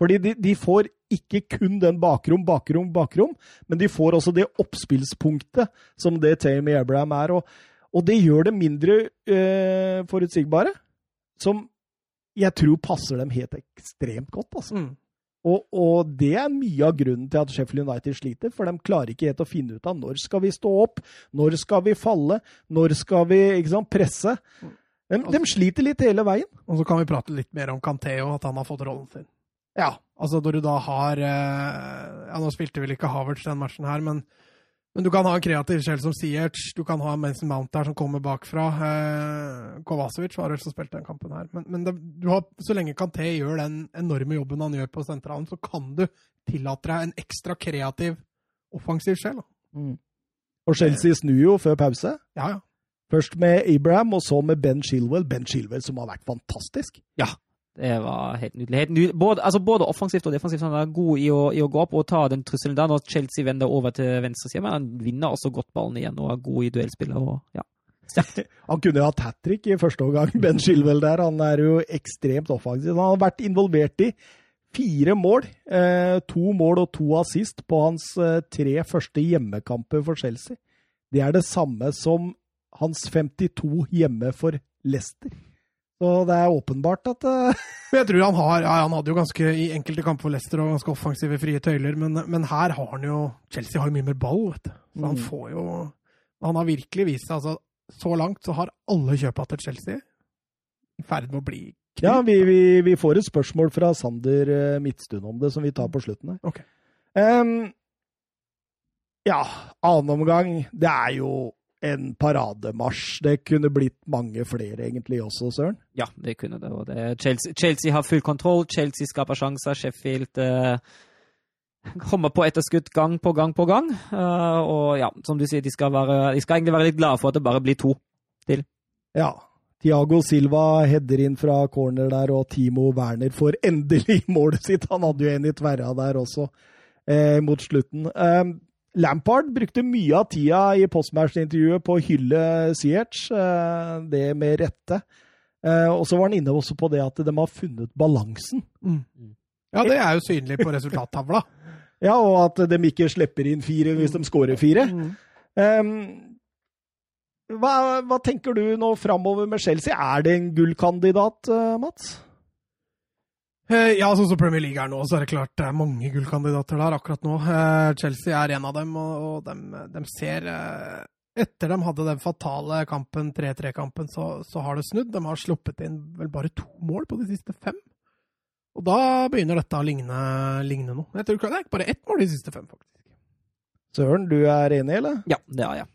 Fordi de, de får ikke kun den bakrom, bakrom, bakrom, men de får også det oppspillspunktet som det Tame Abraham er. Og, og det gjør dem mindre eh, forutsigbare, som jeg tror passer dem helt ekstremt godt. altså. Mm. Og, og, det er mye av grunnen til at Sheffield United sliter, for de klarer ikke helt å finne ut av når skal vi stå opp, når skal vi falle, når skal vi sant, presse. De, de sliter litt hele veien. Og så kan vi prate litt mer om Canteo, at han har fått rollen sin. Ja. Altså når du da har eh, Ja, nå spilte vel ikke Havertz den matchen her, men, men du kan ha en kreativ sjel som Siertz, du kan ha Mason Mount her som kommer bakfra. Eh, Kovacevic var vel som spilte den kampen her. Men, men det, du har, så lenge Kanté gjør den enorme jobben han gjør på sentralen, så kan du tillate deg en ekstra kreativ, offensiv sjel. Mm. Og Chelsea snur jo før pause. Ja, ja. Først med Abraham, og så med Ben Shilwell. Ben Shilwell som har vært fantastisk. Det var helt nydelig. Helt nydelig. Både, altså både offensivt og defensivt. Han er god i å, i å gå opp og ta den trusselen der. Når Chelsea vender over til venstresida, men han vinner også godt ballen igjen og er god i duellspillet. og ja. <laughs> Han kunne jo hatt hat trick i første omgang, <laughs> Ben Shilwell der. Han er jo ekstremt offensiv. Han har vært involvert i fire mål. Eh, to mål og to assist på hans eh, tre første hjemmekamper for Chelsea. Det er det samme som hans 52 hjemme for Leicester. Så det er åpenbart at <laughs> uh... Jeg tror han har ja, Han hadde jo ganske i enkelte kamper for Leicester og ganske offensive frie tøyler, men, men her har han jo Chelsea har jo mye mer ball, vet du. Så han Mm. får jo Han har virkelig vist seg altså Så langt så har alle kjøpa til Chelsea i ferd med å bli. Ja, vi, vi, vi får et spørsmål fra Sander midtstund Midtstuen om det, som vi tar på slutten her. Ok. Um, ja, annen omgang. Det er jo en parademarsj. Det kunne blitt mange flere egentlig også, Søren. Ja, det kunne det. Og det Chelsea, Chelsea har full kontroll. Chelsea skaper sjanser. Sheffield eh, kommer på etterskudd gang på gang på gang. Eh, og ja, som du sier, de skal, være, de skal egentlig være litt glade for at det bare blir to. til. Ja. Tiago Silva header inn fra corner der, og Timo Werner får endelig <laughs> målet sitt. Han hadde jo en i tverra der også, eh, mot slutten. Em, Lampard brukte mye av tida i postmatch-intervjuet på å hylle Ziyech, eh, det med rette. Eh, og så var han inne også på det at de har funnet balansen. Ja, det er jo synlig på resultattavla. <laughs> Ja, og at de ikke slipper inn fire hvis de skårer fire. Em, hva, hva tenker du nå framover med Chelsea? Er det en gullkandidat, eh, Mats? Eh, Ja, sånn som Premier League er nå, så er det klart det er mange gullkandidater der akkurat nå. Eh, Chelsea er en av dem, og, og de, de ser eh, Etter de hadde den fatale kampen, 3-3-kampen, så, så har det snudd. De har sluppet inn vel bare to mål på de siste fem. Og da begynner dette å ligne, ligne noe. Jeg tror ikke det er ikke bare ett mål de siste fem, faktisk. Søren, du er enig, eller? Ja, det er jeg.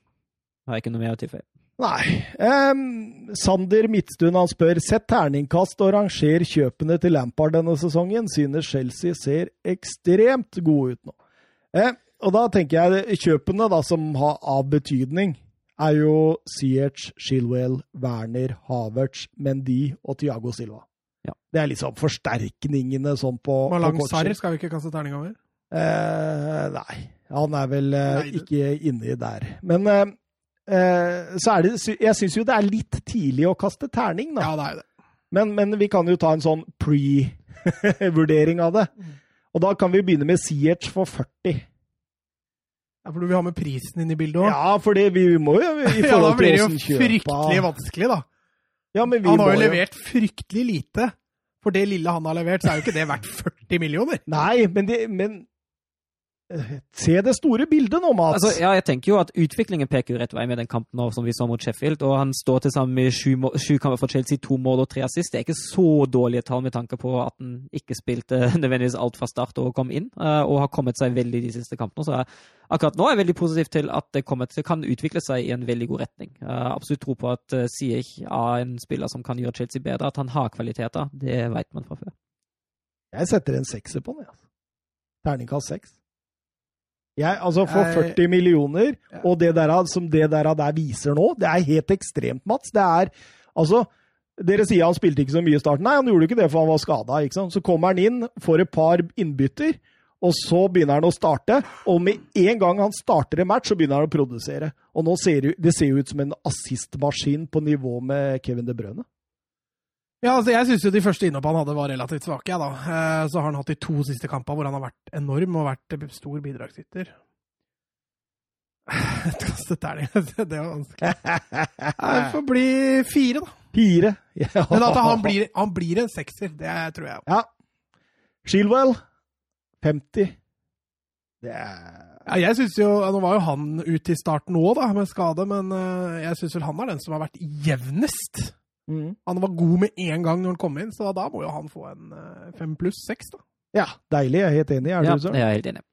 Har ikke noe mer å tilføye. Nei. Um, Sander Midtstuen han spør sett terningkast og ranger kjøpene til Lampard denne sesongen. Synes Chelsea ser ekstremt gode ut nå. Eh, og da tenker jeg kjøpene da som har av betydning, er jo Siech, Shilwell, Werner, Havertz, Mendy og Tiago Silva. Ja. Det er liksom forsterkningene sånn på, på Malang kort Sarri skal vi ikke kaste terning over. Eh, nei, han er vel eh, Nei, det- ikke inni der. Men så er det Jeg syns jo det er litt tidlig å kaste terning, da. Ja, det er det. Men, men vi kan jo ta en sånn pre-vurdering <laughs> av det. Og da kan vi begynne med Ziyech for 40. Ja, for du vil ha med prisen inn i bildet òg? Ja, for det, vi må jo i <laughs> Ja, da blir det jo fryktelig vanskelig, da. ja, men vi Han har jo levert fryktelig lite. For det lille han har levert, så er jo ikke det verdt 40 millioner. Nei, men, det, men eh, Se det store bildet nå, Mats. Altså, ja, jeg tenker jo at utviklingen peker jo rett vei med den kampen nå, som vi så mot Sheffield. Og han står til sammen med sju, sju kamper for Chelsea, to mål og tre assist. Det er ikke så dårlige tall med tanke på at han ikke spilte <laughs> nødvendigvis alt fra start og kom inn, eh, og har kommet seg veldig de siste kampene. Så jeg, akkurat nå er jeg veldig positiv til at det kommer til, kan utvikle seg i en veldig god retning. Jeg har absolutt tro på at Siech Ziyech er en spiller som kan gjøre Chelsea bedre. At han har kvaliteter, det vet man fra før. Jeg setter en sekser på den. jeg, Altså. Terningkast seks. Jeg, altså For Jeg- 40 millioner, og det der, som det der, der viser nå, det er helt ekstremt, Mats. Det er altså Dere sier han spilte ikke så mye i starten. Nei, han gjorde ikke det, for han var skada. Så kommer han inn, får et par innbytter, og så begynner han å starte. Og med en gang han starter en match, så begynner han å produsere. Og nå ser det, det ser jo ut som en assistmaskin på nivå med Kevin De Bruyne. Ja, altså Jeg syns jo de første innhoppene han hadde var relativt svake. Ja, da. Eh, så har han hatt de to siste kampene hvor han har vært enorm og vært stor bidragsyter. Et <sighs> terning, det var <laughs> vanskelig. Det får bli fire, da. Fire. <laughs> Ja. Men at han blir, han blir en sekser, det tror jeg. Ja. Shieldwell 50. Det er Ja, jeg synes jo, Nå var jo han ute i starten òg, med skade, men eh, jeg syns vel han er den som har vært jevnest. Mm. Han var god med en gang når han kom inn, så da må jo han få en eh, fem pluss seks, da. Ja, deilig. Jeg er helt enig. Er Ja, du så? det er helt enig.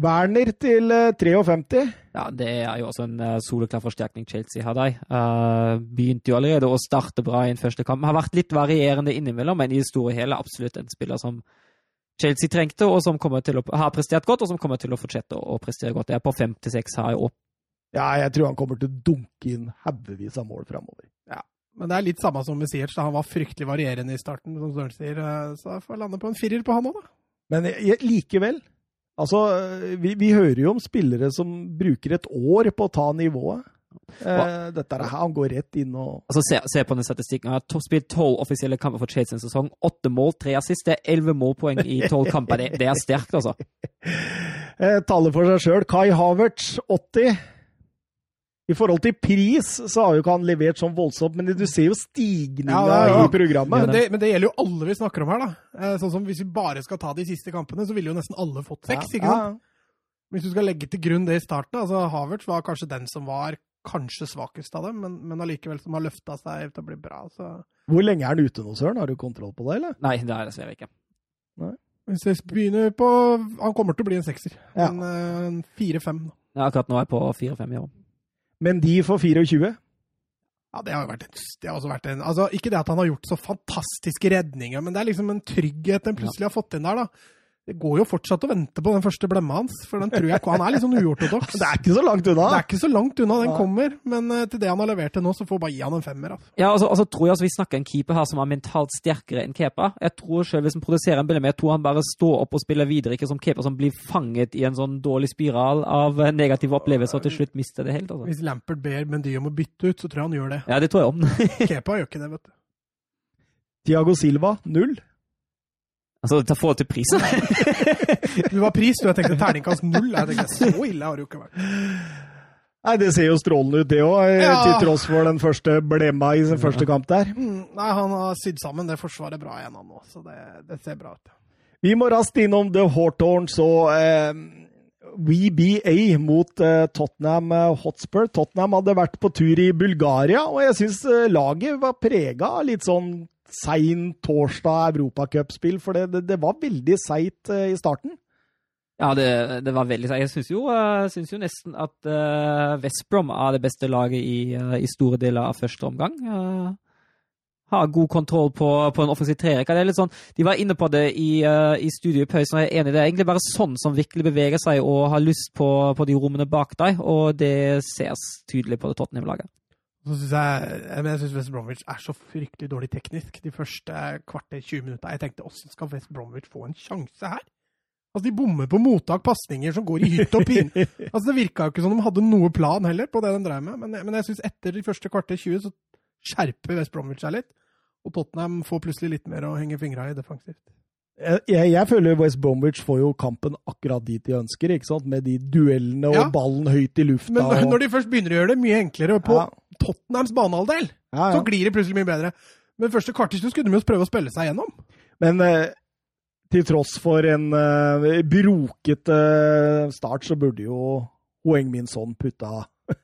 Werner til eh, 53. Ja, det er jo også en uh, soleklar forsterkning Chelsea har der. Uh, begynte jo allerede å starte bra i en første kamp. Har vært litt varierende innimellom, men i det store og hele absolutt en spiller som Chelsea trengte, og som kommer til å har prestert godt, og som kommer til å fortsette å prestere godt. Det er på 5-6 her i år. Ja, jeg tror han kommer til å dunke inn haugevis av mål framover. Men det er litt samme som med Siertz. Han var fryktelig varierende i starten, som Søren sier. eh, Så jeg får lande på en firer på han òg, da. Men jeg, jeg, likevel Altså, vi, vi hører jo om spillere som bruker et år på å ta nivået. Eh, dette er, Han går rett inn og Altså, se, se på den statistikken. Han har spilt tolv offisielle kamper for Chelsea en sesong. Åtte mål, tre assist. Det er elleve målpoeng i tolv kamper. Det, det er sterkt, altså. <laughs> eh, taler for seg sjøl. Kai Havertz 80. I forhold til pris så har jo ikke han levert sånn voldsomt, men du ser jo stigninga Ja, ja, ja. i programmet. Men det, men det gjelder jo alle vi snakker om her, da. Eh, Sånn som Hvis vi bare skal ta de siste kampene, så ville jo nesten alle fått seks. ikke sant? Hvis du skal legge til grunn det i starten, altså Havertz var kanskje den som var kanskje svakest av dem, men, men allikevel som har løfta seg til å bli bra. så... Hvor lenge er han ute nå, Søren? Har du kontroll på det, eller? Nei, det er jeg dessverre ikke. Hvis jeg begynner på Han kommer til å bli en sekser. Ja. En eh, en fire-fem. Ja, akkurat nå er jeg på fire-fem i år. Men de får 24. Ja, det har jo vært en, det også vært en altså, Ikke det at han har gjort så fantastiske redninger, men det er liksom en trygghet en plutselig har fått inn der. da. Det går jo fortsatt å vente på den første blemma hans, for den tror jeg ikke Han er litt sånn uortodoks. <laughs> Det er ikke så langt unna. Det er ikke så langt unna den kommer, men eh, til det han har levert til nå, så får bare gi han en femmer. Altså. Ja, altså, altså tror jeg altså vi snakker en keeper her som er mentalt sterkere enn Kepa. Jeg tror selv hvis han produserer en bilde med, jeg tror han bare står opp og spiller videre, ikke som keeper som blir fanget i en sånn dårlig spiral av eh, negative opplevelser og til slutt mister det helt. Altså. Hvis Lampert ber Mendy om å bytte ut, så tror jeg han gjør det. Ja, det tror jeg om. Kepa gjør ikke det, vet du. Tiago Silva null. Altså, ta forhold til prisen. <laughs> Du var pris, du. Jeg tenkte terningkast null. Jeg tenkte, Så ille har det jo ikke vært. Nei, Det ser jo strålende ut, det òg, Ja. til tross for den første blemma i sin første kamp der. Mm, nei, han har sydd sammen det forsvaret bra igjen, han nå. Så det, det ser bra ut. Vi må raskt innom The Hawthorns og eh, WBA mot eh, Tottenham eh, Hotspur. Tottenham hadde vært på tur i Bulgaria, og jeg syns eh, laget var prega av litt sånn sein torsdag europacupspill, for det, det, det var veldig seigt eh, i starten. Ja, det, det var veldig Jeg syns jo, eh, jo nesten at uh, West er det beste laget i, uh, i store deler av første omgang. Uh, har god kontroll på, på en offensiv trerekke. Det er litt sånn, De var inne på det i, uh, i studio i pausen, og jeg er enig. Det er egentlig bare sånn som virkelig beveger seg og har lyst på, på de rommene bak deg, og det ses tydelig på det Tottenham-laget. Så synes jeg, jeg, men jeg syns West Bromwich er så fryktelig dårlig teknisk de første kvarter 20 minutter. Jeg tenkte åssen skal West Bromwich få en sjanse her? Altså, De bommer på mottak, pasninger som går i hytt og pin. <laughs> Altså, Det virka jo ikke som de hadde noe plan heller på det de drev med. Men, men jeg syns etter de første kvarter 20 så skjerper West Bromwich seg litt. Og Tottenham får plutselig litt mer å henge fingra i defensivt. Jeg, jeg, føler West Bromwich får jo kampen akkurat dit de ønsker, ikke sant? med de duellene og Ja. ballen høyt i lufta. Men og, når de først begynner å gjøre det mye enklere på Ja. Tottenhams banehalvdel, ja, så glir det plutselig mye bedre. Men første kvarter skulle de jo prøve å spille seg gjennom. Men eh, til tross for en eh, brokete start, så burde jo Hoeng Min Son putta <laughs>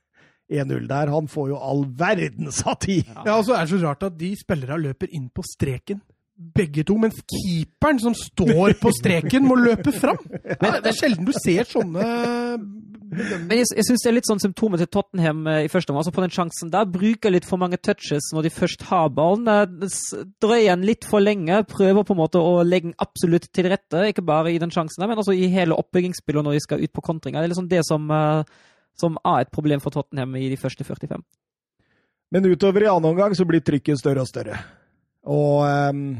1-0 der. Han får jo all verdens av tid! Ja, og så er det så rart at de spillerne løper inn på streken, begge to, mens keeperen som står på streken, må løpe fram. Men det er sjelden du ser sånne Men jeg, jeg syns det er litt sånn symptomet til Tottenham eh, i første omgang. Altså på den sjansen der bruker litt for mange touches når de først har ballen. Eh, Drøyer den litt for lenge. Prøver på en måte å legge den absolutt til rette, ikke bare i den sjansen der, men også i hele oppbyggingsspillet når de skal ut på kontringa. Det er liksom det som, eh, som er et problem for Tottenham i de første 45. Men utover i annen omgang så blir trykket større og større. Og, ehm,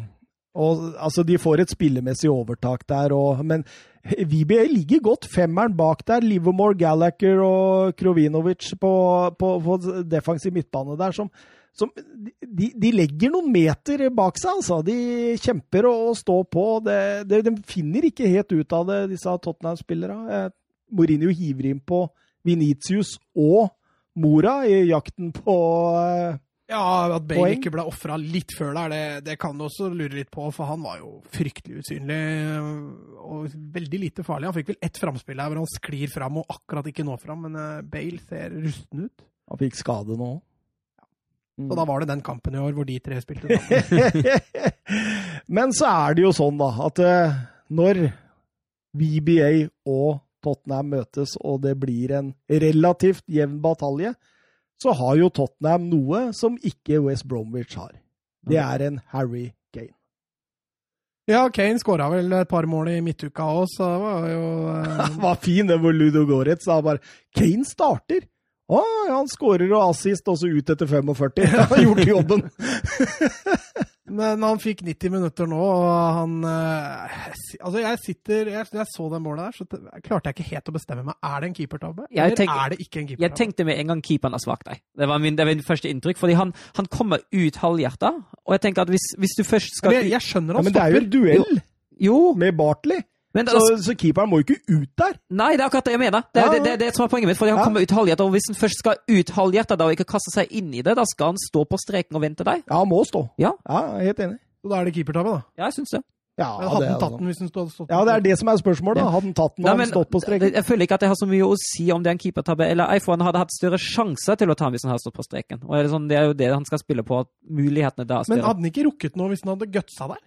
og altså, de får et spillemessig overtak der, og, men VB ligger godt. Femmeren bak der. Livermore, Gallagher og Krovinovic på, på, på defensiv midtbane der, som, som de, de, legger noen meter bak seg, altså. De kjemper og, og står på. Det, det, de finner ikke helt ut av det, disse Tottenham-spillerne. Mourinho hiver inn på Venitius og Mora i jakten på uh, Ja, at Bale ikke ble ofra litt før der, det, det kan du også lure litt på, for han var jo fryktelig usynlig og veldig lite farlig. Han fikk vel ett framspill her hvor han sklir fram og akkurat ikke når fram, men uh, Bale ser rusten ut. Han fikk skade nå òg. Mm. Så da var det den kampen i år hvor de tre spilte sammen. <laughs> Men så er det jo sånn, da, at uh, når VBA og Tottenham møtes og det blir en relativt jevn batalje, så har jo Tottenham noe som ikke West Bromwich har. Det er en Harry Kane. Ja, Kane skåra vel et par mål i midtuka òg, så det var jo <laughs> uh... Det var fin, det hvor Ludo Goretz sa bare 'Kane starter'! Å, ja, han skårer og assist, og så ut etter 45. <laughs> Han har gjort jobben! <laughs> Men han fikk 90 minutter nå, og han eh, Altså, jeg sitter jeg, jeg så det målet der, så klarte jeg ikke helt å bestemme meg. Er det en keepertabbe, eller tenk, er det ikke en keepertabbe? Jeg tenkte med en gang keeperen har svakt deg. Det var, min, det var min første inntrykk. fordi han, han kommer ut halvhjerta, og jeg tenker at hvis, hvis du først skal Men jeg, jeg skjønner han ja, men stopper. Men det er jo en duell jo. med Bartley. Men, så, altså, så, keeperen må jo ikke ut der? Nei, det er akkurat det jeg mener. Det er ja, det, det, det, som er poenget mitt. fordi Han ja. kommer ut halvhjertet, og hvis han først skal ut halvhjertet og ikke kaste seg inn i det, da skal han stå på streken og vente deg? Ja, han må stå. Ja, ja helt enig. Så da er det keepertabbe, da? Ja, jeg syns det. Ja, hadde han tatt den hvis han stod, stått Ja, det er det som er spørsmålet. da. Hadde han tatt den og han stått på streken? Jeg føler ikke at jeg har så mye å si om det er en keepertabbe eller ei, for han hadde hatt større sjanse til å ta den hvis han hadde stått på streken. Og er det, sånn, det, er jo det han skal spille på, at mulighetene da er større. Men hadde han ikke rukket noe hvis han hadde gutsa der?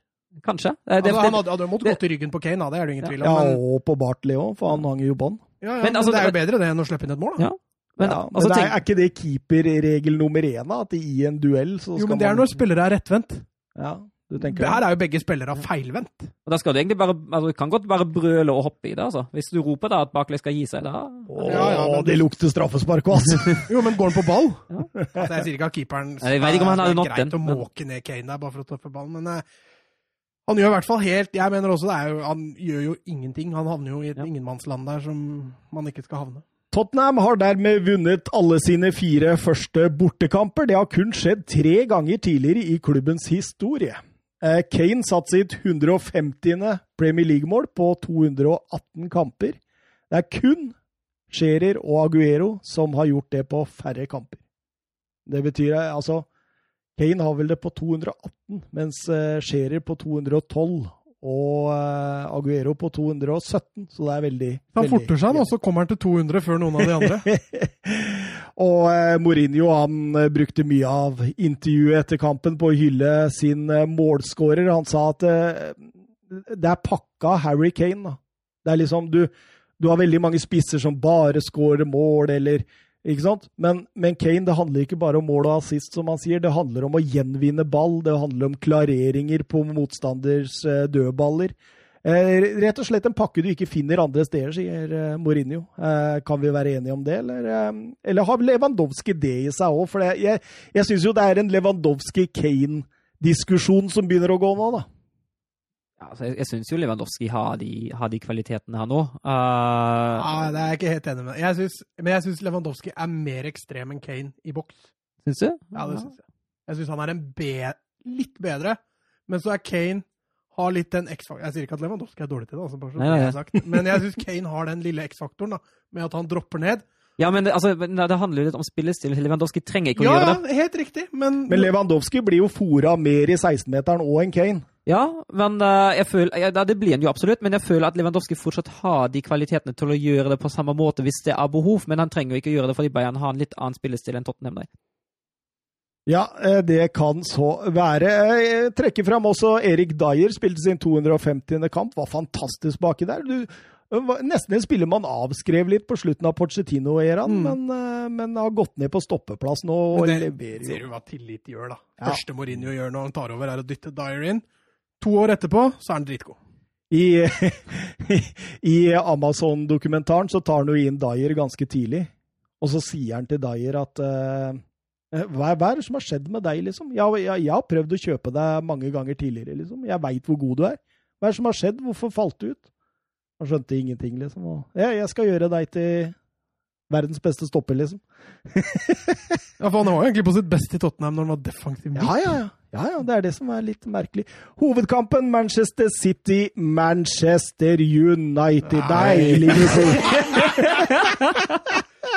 Kanskje. Det, altså, han hadde, hadde måttet gått i ryggen på Kane, da, det er det ingen tvil om. Ja, og på Bartley òg, for han hang jo bånd. Ja, ja, men, altså, det er jo bedre det enn å slippe inn et mål, da. Ja. Men, ja, altså, men er, er, ikke det keeperregel nummer én, At i en duell så skal Jo, men det er når spillere er rettvendt. Ja, du tenker Her er jo begge spillere feilvendt. Og da skal du egentlig bare altså, Du kan godt bare brøle og hoppe i det, altså. Hvis du roper da at Barkley skal gi seg, da Åh, ja, ja, men... det lukter straffespark òg, altså! <laughs> jo, men går han på ball? Ja. Altså, jeg sier ikke at keeperen Jeg vet ikke om han hadde nådd den. Det er greit å måke ned Kane der bare for å treffe ballen, men uh, han gjør i hvert fall helt Jeg mener også det er jo, han gjør jo ingenting. Han havner jo i et ja. ingenmannsland der som man ikke skal havne. Tottenham har dermed vunnet alle sine fire første bortekamper. Det har kun skjedd tre ganger tidligere i klubbens historie. Eh, Kane satte sitt 150. Premier League-mål på 218 kamper. Det er kun Scherer og Aguero som har gjort det på færre kamper. Det betyr altså Kane har vel det på 218, mens uh, Scherer på 212 og uh, Aguero på 217, så det er veldig Han forter seg, og så kommer han til 200 før noen av de andre. <laughs> og uh, Mourinho han brukte mye av intervjuet etter kampen på å hylle sin målskårer. Han sa at det er pakka Harry Kane. Da. Det er liksom du, du har veldig mange spisser som bare skårer mål, eller ikke sant? Men, men, Kane, det handler ikke bare om mål og assist, som han sier. Det handler om å gjenvinne ball. Det handler om klareringer på motstanders eh, dødballer. Eh, rett og slett en pakke du ikke finner andre steder, sier eh, Mourinho. Eh, kan vi være enige om det, eller, eh, eller har Lewandowski det i seg òg? For det, jeg, jeg syns jo det er en Lewandowski-Kane-diskusjon som begynner å gå nå, da. Ja, altså jeg jeg syns jo Lewandowski har de, har de kvalitetene her nå. Uh, ja, det er jeg ikke helt enig med. Jeg synes, men jeg syns Lewandowski er mer ekstrem enn Kane i boks. Syns du? Ja, det syns jeg. Jeg syns han er en be litt bedre, men så er Kane har litt den X-faktoren Jeg sier ikke at Lewandowski er dårlig til det, altså, bare så nei, nei. Jeg sagt. men jeg syns Kane har den lille X-faktoren med at han dropper ned. Ja, men det, altså, det handler jo litt om spillestil. Lewandowski trenger ikke å ja, gjøre det. Ja, helt riktig, men Men Lewandowski blir jo fora mer i 16-meteren òg enn Kane. Ja, men uh, jeg føler, ja, det blir han jo absolutt, men jeg føler at Lewandowski fortsatt har de kvalitetene til å gjøre det på samme måte hvis det er behov, men han trenger jo ikke gjøre det fordi Bayern har en litt annen spillestil enn Tottenham. Der. Ja, eh, det kan så være. Jeg trekker fram også Erik Dyer, spilte sin 250. kamp. Var fantastisk baki der. Du, nesten en spiller man avskrev litt på slutten av Pochettino-æraen, mm. men, eh, men, har gått ned på stoppeplass nå og det, leverer jo. Ser du hva tillit gjør, da. Ja. Første Mourinho gjør når han tar over, er å dytte Dyer inn. To år etterpå så er han dritgod. <laughs> I, i Amazon-dokumentaren så tar han jo inn Dyer ganske tidlig. Og så sier han til Dyer at uh, hva, er det som har skjedd med deg, liksom? Jeg, jeg, jeg har prøvd å kjøpe deg mange ganger tidligere, liksom. Jeg veit hvor god du er. Hva er det som har skjedd? Hvorfor falt du ut? Han skjønte ingenting, liksom. Og, ja, jeg skal gjøre deg til Verdens beste stopper, liksom. <laughs> Ja, for Han var jo egentlig på sitt beste i Tottenham når han var defensiv. Ja, ja, ja. Ja, ja, Det er det som er litt merkelig. Hovedkampen Manchester City, Manchester United Nei, liksom. Liverpool.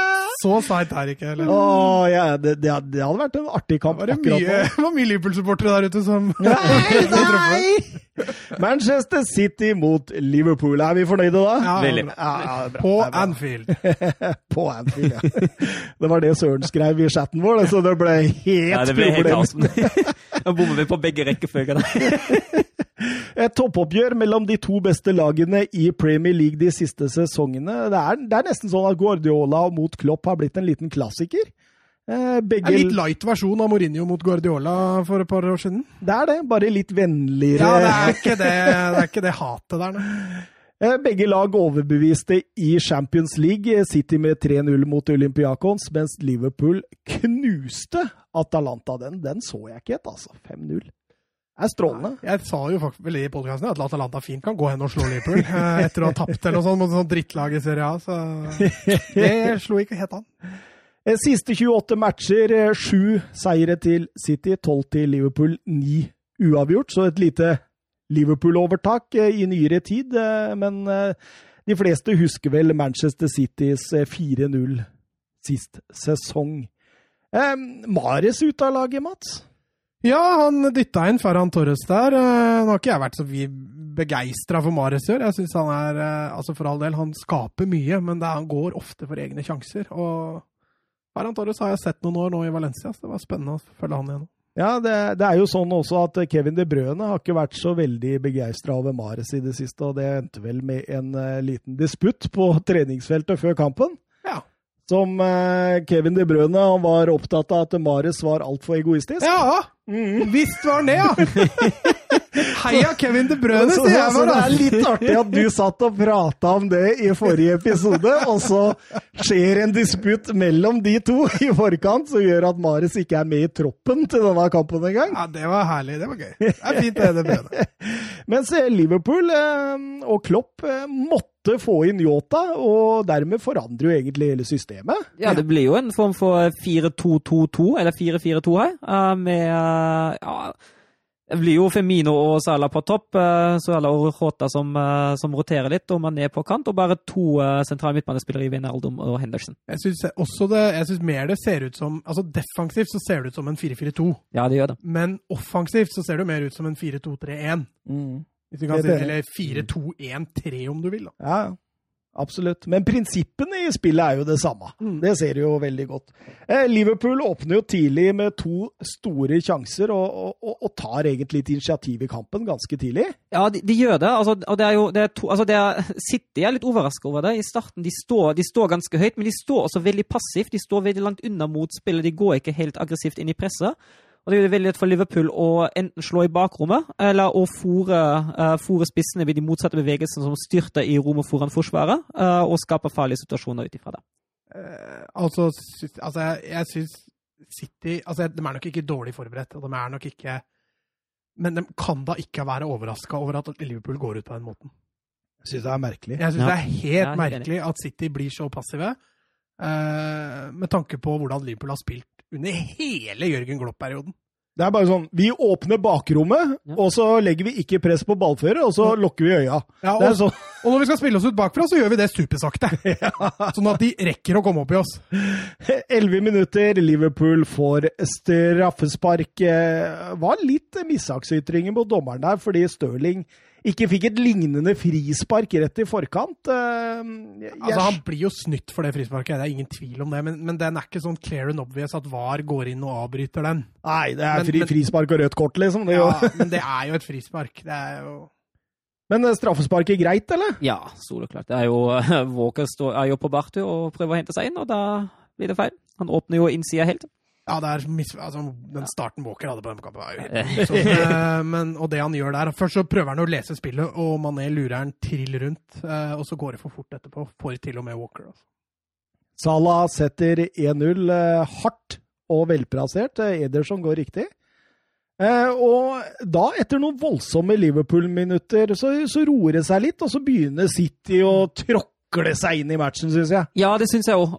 <laughs> Så seigt er det ikke. Eller? Åh, ja, det, det, hadde- det hadde vært en artig kamp Var det akkurat mye, nå. <laughs> var mye Liverpool-supportere der ute som Nei, nei! <laughs> <laughs> Manchester City mot Liverpool. Er vi fornøyde da? Ja, Veldig. Ja, bra, På bra. Anfield. På Anfield, ja. Det var det Søren skrev i chatten vår, så det ble helt Ja, det ble problem. kaos. Da bommer vi på begge rekkefølger. Et toppoppgjør mellom de to beste lagene i Premier League de siste sesongene. Det er, det er nesten sånn at Guardiola mot Klopp har blitt en liten klassiker. Begge... En litt light versjon av Mourinho mot Guardiola for et par år siden. det er det, bare litt vennligere. Ja, det er ikke det, det, er ikke det hatet der, nei. Eh, Begge lag overbeviste i Champions League, City med 3-0 mot Olympiakons, mens Liverpool knuste Atalanta. Den, den så jeg ikke helt, altså. 5-0. Er strålende. Jeg sa jo faktisk vel i podkasten at Atalanta fint kan gå hen og slå Liverpool <laughs> eh, etter å ha tapt eller noe sånt mot et sånt drittlag i Serie A, så <laughs> det slo ikke helt an. Eh, Siste 28 matcher, eh, sju seire til City, 12 til Liverpool, ni uavgjort. Så et lite Liverpool-overtak i nyere tid. Men de fleste husker vel Manchester Citys eh, 4-0 sist sesong. Mares ute av laget, Mats? Ja, han dytta inn Ferran Torres der. Eh, Nå har ikke jeg vært så begeistra for Mares i år. Jeg syns han er eh, Altså, for all del, han skaper mye, men er- han går ofte for egne sjanser. Og Ferran Torres har jeg sett noen år nå i Valencia, så det var spennende å følge han igjennom. Ja, det, det er jo sånn også at Kevin De Brøne har ikke vært så veldig begeistra over Mares i det siste, og det endte vel med en uh, liten disputt på treningsfeltet før kampen. Ja. Som uh, Kevin De Brøne var opptatt av at Mares var altfor egoistisk. Ja! Visst var han det, ja! <laughs> Heia Kevin De Brøne, sier jeg det er litt artig at du satt og prata om det i forrige episode, og så skjer en disputt mellom de to i forkant som gjør at Maris ikke er med i troppen til denne kampen engang. Ja, det var herlig. Det var gøy. Det er fint, det, De Brøne. <laughs> Mens Liverpool eh, og Klopp eh, måtte få inn Yota, og dermed forandrer jo egentlig hele systemet. Ja, det blir jo en form for 4-2-2-2, eller 4-4-2 her, eh, med eh, ja, det blir jo Femino og Sala på topp, Sala og Rota som, eh, som roterer litt, og man er på kant, og bare to eh, sentrale midtbanespillere i Vinaldum og Henderson. Jeg syns også det Jeg synes mer det ser ut som Altså defensivt så ser det ut som en 4-4-2, Ja, det gjør det. men offensivt så ser det mer ut som en 4-2-3-1. Hvis du kan si. Eller 4-2-1-3, om du vil. da. Ja, absolutt. Men prinsippene i spillet er jo det samme. Mm. Det ser du jo veldig godt. Eh, Liverpool åpner jo tidlig med to store sjanser, og, og, og tar egentlig et initiativ i kampen ganske tidlig. Ja, de, de gjør det. Altså, og det er jo det er to, altså det er, City er litt overraska over det. I starten de står, de står ganske høyt, men de står også veldig passivt. De står veldig langt unna motspillet. De går ikke helt aggressivt inn i presset. Og det er det veldig lett for Liverpool å enten slå i bakrommet, eller å fòre uh, spissene ved de motsatte bevegelsene som styrter i rommet foran forsvaret, eh, og skaper farlige situasjoner ut ifra det. Uh, altså, altså, jeg, jeg syns City altså, De er nok ikke dårlig forberedt, og de er nok ikke Men de kan da ikke være overraska over at Liverpool går ut på den måten. Jeg syns det er merkelig. Jeg syns Ja. det er helt Ja, merkelig at City blir så passive, Uh, med tanke på hvordan Liverpool har spilt under hele Jørgen Glopp-perioden. Det er bare sånn Vi åpner bakrommet, Ja. og så legger vi ikke press på ballfører, og så lukker vi øya. Ja, Det er og, sånn og når vi skal spille oss ut bakfra, så gjør vi det supersakte. <laughs> Sånn at de rekker å komme opp i oss. Elleve minutter, Liverpool får straffespark. Eh, Var litt mishagsytringer mot dommeren der, fordi Stirling ikke fikk et lignende frispark rett i forkant. Eh, jeg- Altså, Han blir jo snytt for det frisparket, det er ingen tvil om det. Men, men den er ikke sånn clear and obvious at VAR går inn og avbryter den. Nei, det er Men- fri, men- frispark og rødt kort, liksom. Det, Ja, jo. men det er jo et frispark. Det er jo <laughs> Men straffesparket straffespark er greit, eller? Ja, soleklart. Det er jo <laughs> Walker står, er jo på Bartu og prøver å hente seg inn, og da blir det feil. Han åpner jo innsida helt. Ja, det er mis, altså, den starten Walker hadde på den kampen, var jo helt <laughs> sånn, eh, men, Og det han gjør der Først så prøver han å lese spillet, og Mané lurer han trill rundt. eh, Og så går det for fort etterpå, for til og med Walker. Altså. Salah setter 1-0 eh, hardt og velplassert. Ederson går riktig. Eh, og da, etter noen voldsomme Liverpool-minutter, så, så roer det seg litt, og så begynner City å tråkke vakle seg inn i matchen, syns jeg. Ja, det syns jeg òg.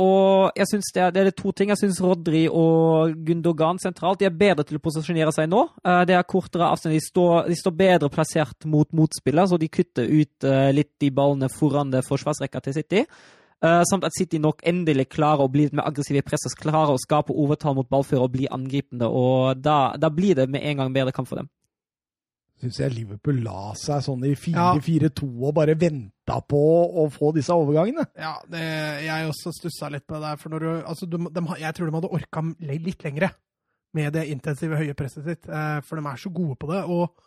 Og, jeg synes det, er, det er to ting. Jeg syns Rodri og Gundogan sentralt de er bedre til å posisjonere seg nå. Eh, det er kortere avstand. De står, de står bedre plassert mot motspiller, så de kutter ut eh, litt de ballene foran det forsvarsrekka til City. Uh, samt at City nok endelig klarer å bli litt mer aggressive i presset, klarer å skape overtall mot ballfører og bli angripende. og Da, da blir det med en gang bedre kamp for dem. Syns jeg Liverpool la seg sånn i 4-4-2 og bare venta på å få disse overgangene. Ja, det, jeg også stussa litt på det der. For når du, altså, de, de, jeg tror de hadde orka litt lengre med det intensive, høye presset sitt. Uh, for de er så gode på det. og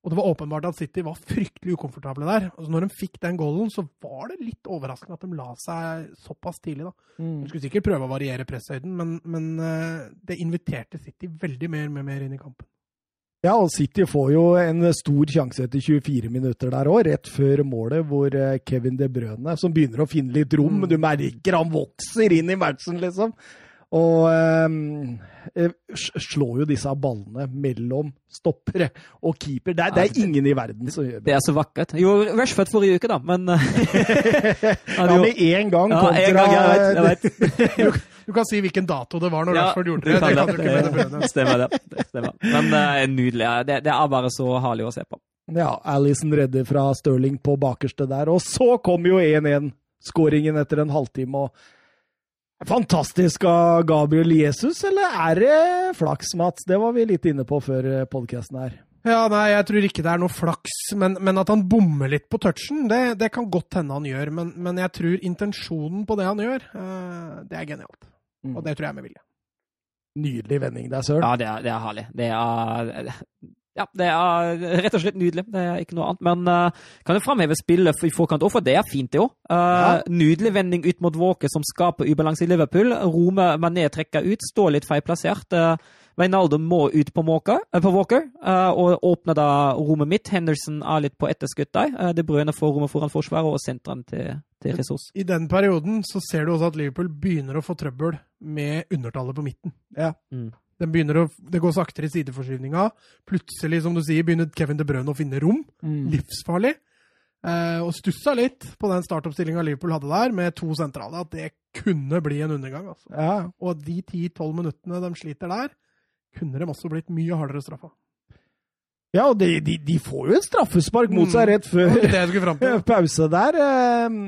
og det var åpenbart at City var fryktelig ukomfortable der. Altså når de fikk den goalen, så var det litt overraskende at de la seg såpass tidlig. da. Mm. De skulle sikkert prøve å variere presshøyden, men, men uh, det inviterte City veldig mer mer, mer inn i kampen. Ja, og City får jo en stor sjanse etter 24 minutter der òg, rett før målet, hvor eh, Kevin De Brøne, som begynner å finne litt rom, mm. du merker han vokser inn i matchen, liksom. Og eh, slår jo disse ballene mellom stoppere og keeper. Det det er ingen i verden som gjør det. Det er så vakkert. Jo, Rashford forrige uke, da, men <laughs> <laughs> Ja, med én gang kontra ja, en gang, jeg vet, jeg <laughs> vet. Du, kan si hvilken dato det var når ja, Rashford gjorde det. Det det, ikke det. Stemmer det. det stemmer. Men det er nydelig. Det, det er bare så herlig å se på. Ja, Alison redder fra Stirling på bakerste der. Og så kom jo 1-1-skåringen etter en halvtime. og Fantastisk av Gabriel Jesus, eller er det flaks, Mats? Det var vi litt inne på før eh, podkasten her. Ja, nei, jeg tror ikke det er noe flaks, men, men at han bommer litt på touchen, det, det, kan godt hende han gjør. Men, men, jeg tror intensjonen på det han gjør, uh, det er genialt. Mm. Og det tror jeg med vilje. Nydelig vending der, Søren. Ja, det er, det er herlig. Det er ja, det er rett og slett nydelig. Det er ikke noe annet. Men uh, kan jo framheve spillet i forkant òg, for det er fint, det òg. Uh, ja. Nydelig vending ut mot Walker som skaper ubalanse i Liverpool. Rome Mané trekker ut, står litt feilplassert. Uh, Wijnaldo må ut på, Walker, på Walker og åpner da rommet mitt. Henderson er litt på etterskudd der. De Bruyne får rommet foran forsvaret og sentrene til, til ressurs. I den perioden så ser du også at Liverpool begynner å få trøbbel med undertallet på midten. Ja. Mm. Å, det går saktere i sideforskyvninga. Plutselig, som du sier, begynner Kevin De Bruyne å finne rom. Mm. Livsfarlig. Eh, og stussa litt på den startoppstillinga Liverpool hadde der, med to sentrale, at det kunne bli en undergang. Altså. Ja. Og de 10-12 minuttene de sliter der, kunne de også blitt mye hardere straffa. Ja, og de, de, de, får jo en straffespark mot seg mm. rett før <laughs> pause der. Eh,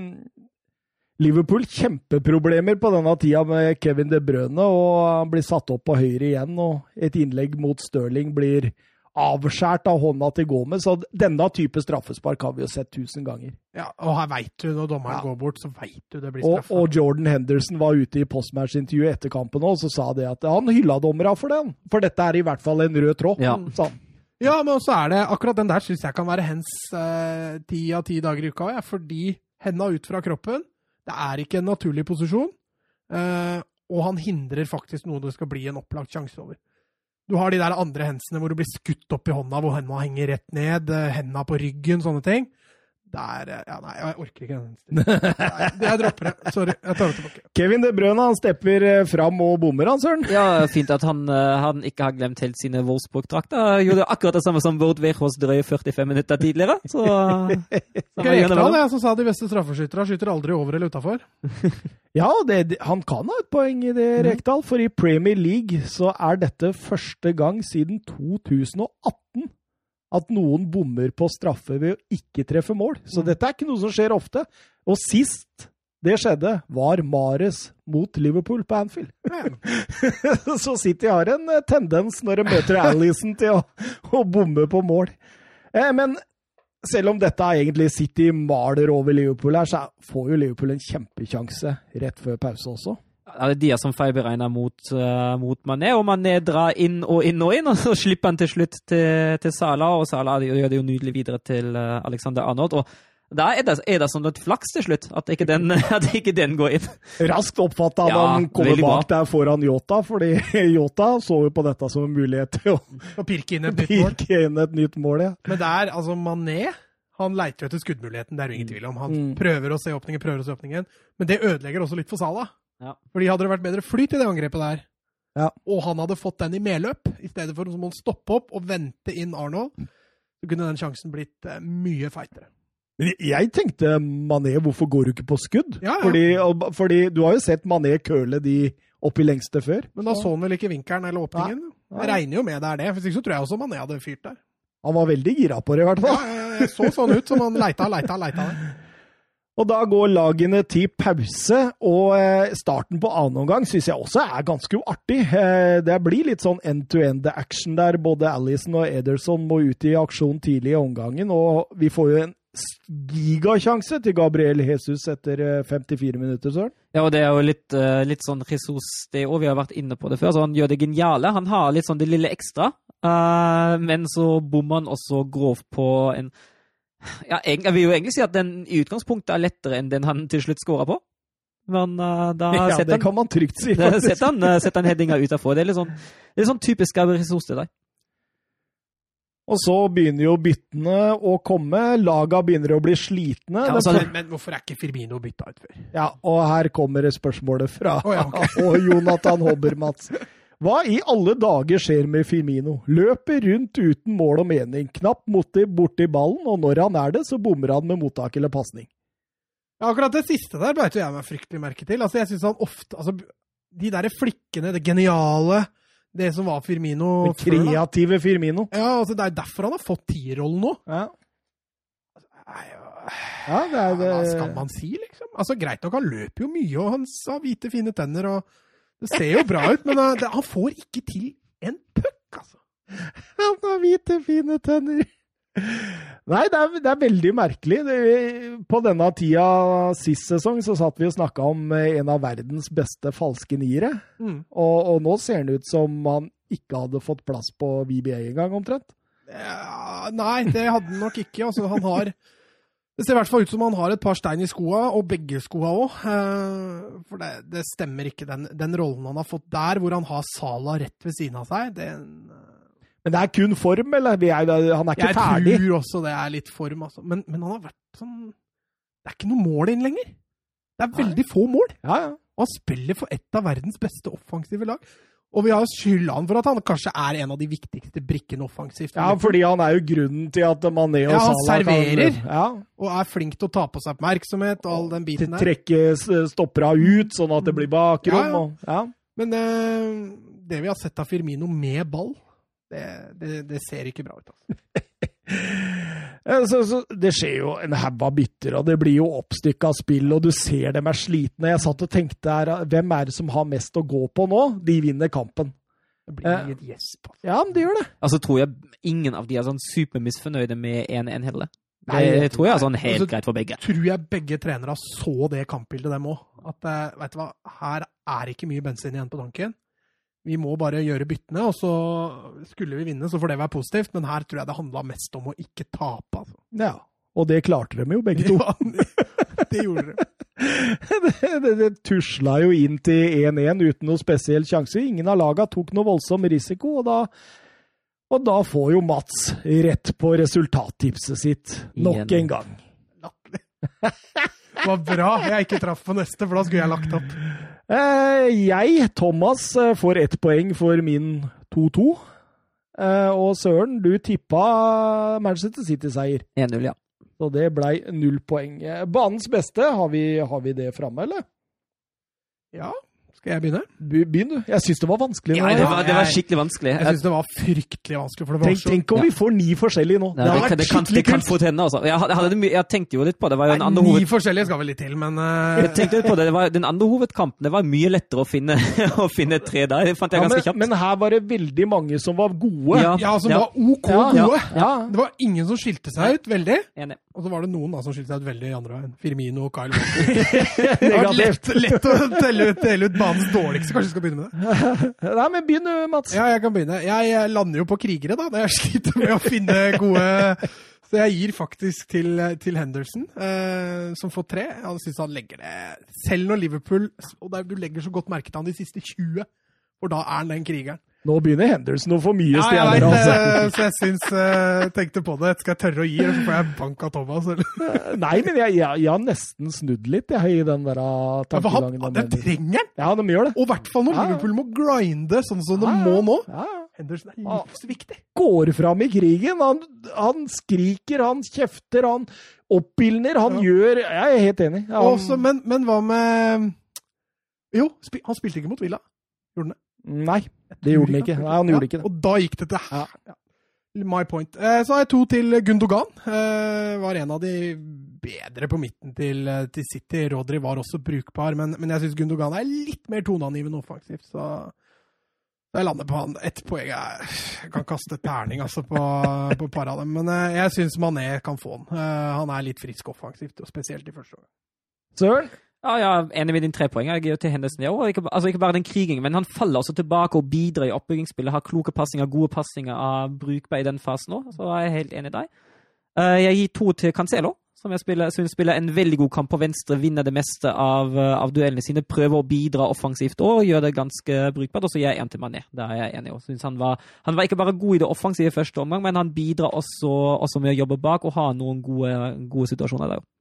Liverpool kjempeproblemer på denne tida med Kevin De Brøne, og han blir satt opp på høyre igjen. og Et innlegg mot Stirling blir avskåret av hånda til Gomez. Så denne type straffespark har vi jo sett tusen ganger. Ja, og her veit du, når dommeren ja. går bort, så veit du det blir straffa. Og, og, Jordan Henderson var ute i postmatch-intervjuet etter kampen og så sa det at han hylla dommera for den. For dette er i hvert fall en rød tråd, ja. sa han. Ja, men også er det akkurat den der syns jeg kan være hens eh, ti av ti dager i uka, ja, fordi henda ut fra kroppen det er ikke en naturlig posisjon, eh, og han hindrer faktisk noe det skal bli en opplagt sjanse over. Du har de der andre hensene hvor du blir skutt opp i hånda, hvor henda henger rett ned, hendene henda på ryggen, sånne ting. Der er Ja, nei, jeg orker ikke den. <laughs> Jeg dropper det. Sorry. Jeg tar det tilbake. Kevin De Brøne han stepper eh, fram og bommer, han søren. Ja, fint at han, eh, han ikke har glemt helt sine Wolfsburg-drakter. Gjorde akkurat det samme som Vord Wehrhos drøye 45 minutter tidligere. Så, <laughs> Rekdal, jeg som sa de beste straffeskytterne skyter aldri over eller utafor. <laughs> ja, det, han kan ha et poeng i det, mm. Rekdal. For i Premier League så er dette første gang siden 2018 at noen bommer på straffe ved å ikke treffe mål. Så mm. dette er ikke noe som skjer ofte. Og sist det skjedde, var Mares mot Liverpool på Anfield. <laughs> så City har en eh, tendens når de møter Alison til å, å bomme på mål. Eh, men selv om dette er egentlig City maler over Liverpool her, så får jo Liverpool en kjempekjanse rett før pause også er det de som feilberegner mot, uh, mot Mané, og Mané drar inn og inn og inn, og så slipper han til slutt til, til Sala, og Sala gjør det jo nydelig videre til uh, Alexander Arnold. og da er det, er det sånn et flaks til slutt, at ikke den, <laughs> at ikke den går inn. Raskt oppfatta ja, han kommer bak der foran Yota, fordi <laughs> Yota så jo på dette som en mulighet til å, å pirke inn et nytt mål. Inn et nytt mål ja. Men det er altså Mané han leiter etter skuddmuligheten, det er det ingen tvil om. Han mm. prøver å se åpningen, prøver å se åpningen, men det ødelegger også litt for Salah. Ja. Fordi hadde det vært bedre flyt i det angrepet der, ja. og han hadde fått den i medløp, i stedet for å stoppe opp og vente inn Arnold, så kunne den sjansen blitt uh, mye feitere. Men Jeg tenkte Mané, hvorfor går du ikke på skudd? Ja, ja. Fordi, fordi du har jo sett Mané køle de opp i lengste før. Men da så han vel ikke vinkelen eller åpningen. Jeg regner jo med det er det. Hvis ikke så tror jeg også Mané hadde fyrt der. Han var veldig gira på det, i hvert Ja, fall. jeg, jeg så sånn ut som han leita, leita, leita. Og da går lagene til pause, og eh, starten på annen omgang syns jeg også er ganske artig. Eh, Det blir litt sånn end-to-end action der både Alison og Ederson må ut i aksjon tidlig i omgangen, og vi får jo en gigasjanse til Gabriel Jesus etter eh, 54 minutter, Søren. Ja, og det er jo litt, eh, litt sånn Jesus det òg. Vi har vært inne på det før. så Han gjør det geniale. Han har litt sånn det lille ekstra, eh, men så bommer han også grovt på en ja, jeg, Jeg vil jo egentlig si at den i utgangspunktet er lettere enn den han til slutt scora på. Men uh, da <laughs> Ja, setter det han, kan man trygt si. <laughs> faktisk. setter han, uh, setter han headinga utafor. Det er litt sånn, det er sånn typisk Gabriel Jesus det der. Og så begynner jo byttene å komme. Laga begynner å bli slitne. Ja, altså, Men, men hvorfor er ikke Firmino bytta ut før? Ja, og her kommer spørsmålet fra oh, ja, okay. <laughs> og Jonathan Hobber, Mats. Hva i alle dager skjer med Firmino? Løper rundt uten mål og mening, knapt borti, borti ballen, og når han er det, så bommer han med mottak eller pasning. Ja, akkurat det siste der beit jeg meg fryktelig merke til. Altså, jeg synes han ofte altså, De der flikkene, det geniale, det som var Firmino Den før, kreative Firmino. Ja, altså, Det er derfor han har fått tierrollen nå. Ja, ja det er det. Hva skal man si, liksom? Altså, Greit nok, han løper jo mye, og han har hvite, fine tenner, og det ser jo bra ut, men det, han får ikke til en puck, altså. Han har hvite, fine tenner. Nei, det er, det er veldig merkelig. Det, på denne tida sist sesong så satt vi og snakka om eh, en av verdens beste falske niere. Mm. Og, og nå ser det ut som han ikke hadde fått plass på VBA engang, omtrent. Ja, nei, det hadde han nok ikke. Altså, han har Det ser i hvert fall ut som han har et par stein i skoa, og begge skoa òg. For det, det stemmer ikke, den, den rollen han har fått der, hvor han har Sala rett ved siden av seg. Det, Men det er kun form, eller? Vi er, han er ikke jeg ferdig. tror også det er litt form, altså. Men, men han har vært sånn Det er ikke noe mål inn lenger. Det er veldig få mål. Ja, ja. Og han spiller for et av verdens beste offensive lag. Og vi har skylda han for at han kanskje er en av de viktigste brikkene offensivt. ja, fordi han er jo grunnen til at Mané og Ja, han Salah serverer. kan ja, Og er flink til å ta på seg oppmerksomhet og all den biten der. trekke stoppera ut, sånn at det blir bakrom. Ja, ja. Og. Men eh, det vi har sett av Firmino med ball, det, det, det ser ikke bra ut. Altså. <laughs> Så, så det skjer jo en haug av bytter, og det blir jo oppstykka spill, og du ser dem er slitne. Jeg satt og tenkte her, hvem er det som har mest å gå på nå? De vinner kampen. Det blir Eh. et gjesp. Altså. Ja, men det gjør det. Altså tror jeg ingen av de er sånn supermisfornøyde med 1-1 heller. Det Nei, tror jeg er sånn helt Altså, greit for begge. Tror jeg begge trenere så det kampbildet, dem òg. At eh, vet du hva, her er ikke mye bensin igjen på tanken. Vi må bare gjøre byttene, og så skulle vi vinne, så får det være positivt. Men her tror jeg det handla mest om å ikke tape, altså. Ja. Og det klarte de jo, begge to. <laughs> Ja, det gjorde de. <laughs> det, det, det tusla jo inn til 1-1 uten noe spesiell sjanse. Ingen av laga tok noe voldsom risiko, og da, og da får jo Mats rett på resultattipset sitt nok en gang. Det var bra jeg ikke traff på neste, for da skulle jeg lagt opp. Eh, jeg, Thomas, eh, får ett poeng for min 2-2. Eh, og Søren, du tippa Manchester City-seier. 1-0, ja. Så det blei null poeng. Banens beste, har vi, har vi det framme, eller? Ja, skal jeg begynne? Be- Begynn, du. Jeg syns det var vanskelig. Ja, det, var, det var skikkelig vanskelig. Jeg syns det var fryktelig vanskelig, for det var Tenk, så tenk om vi får ni forskjellige nå. Nei, det det, kan, det, kan, det kan fort hende, altså. Jeg, hadde- jeg tenkte jo litt på det. Det var jo en Nei, Ni hoved... forskjellige skal vel litt til, men uh... Jeg tenkte litt på det. det var, den andre hovedkampen det var mye lettere å finne, <laughs> å finne tre der. Det fant jeg Ja, ganske men, kjapt. men her var det veldig mange som var gode. Ja. Ja, som Ja. var OK Ja, gode. ja. Det var ingen som skilte seg ut veldig. Enig. Og så var det noen da som skilte seg ut veldig i andre veien. Firmino og Kyle <laughs> Walker. Det har vært lett, lett å telle ut, dele ut banens dårligste. Kanskje vi skal begynne med det? <laughs> Nei, men begynn du, Mats. Ja, jeg kan begynne. Jeg lander jo på krigere, da. Jeg sliter med å finne gode Så jeg gir faktisk til, til Henderson, eh, som får tre. Han syns han legger det Selv når Liverpool Og der du legger så godt merke til han de siste 20, for da er han den krigeren. Nå begynner Henderson å få mye Ja, stjerner. altså. eh, så jeg syns uh, Tenkte på det. Skal jeg tørre å gi, eller så får jeg bank av Thomas? Eller? <laughs> Nei, men jeg, jeg, jeg har nesten snudd litt jeg, i den der tankegangen. Ja, han, det trenger han! Ja, de gjør det. Og i hvert fall når Ja. Liverpool må grinde sånn som de må nå. Henderson er livsviktig. Går fram i krigen. Han, han skriker, han kjefter, han oppildner. Han Ja. gjør Jeg er helt enig. Han, Også, men, men hva med Jo, han spilte ikke mot Villa. Nei, det gjorde han ikke. Nei, han gjorde ikke det. Og da gikk det til Ja. ja. My point. Eh, så har jeg to til Gundogan. Eh, var en av de bedre på midten til, eh, til City. Rodri var også brukbar, men, men jeg syns Gundogan er litt mer toneangivende offensivt. Så så jeg lander på han. Ett poeng er Jeg kan kaste terning altså på, <laughs> på par av dem, men jeg syns Mané kan få han. Han er litt frisk offensivt, og spesielt i første år. Søren? Ja, ja, Enig med din tre poeng. Jeg gir til Henderson. Ja, ikke, altså ikke bare den krigingen, men han faller også tilbake og bidrar i oppbyggingsspillet. Har kloke pasninger, gode pasninger, er brukbar i den fasen òg. Så er jeg helt enig i deg. Eh, jeg gir to til Cancelo, som spiller, synes spiller en veldig god kamp på venstre. Vinner det meste av, eh, av duellene sine. Prøver å bidra offensivt og gjør det ganske brukbart. Og så gir jeg en til Mané. det er jeg enig. i. han, var, han var ikke bare god i det offensive første omgang, men han bidrar også, også med å jobbe bak og ha noen gode, gode situasjoner der.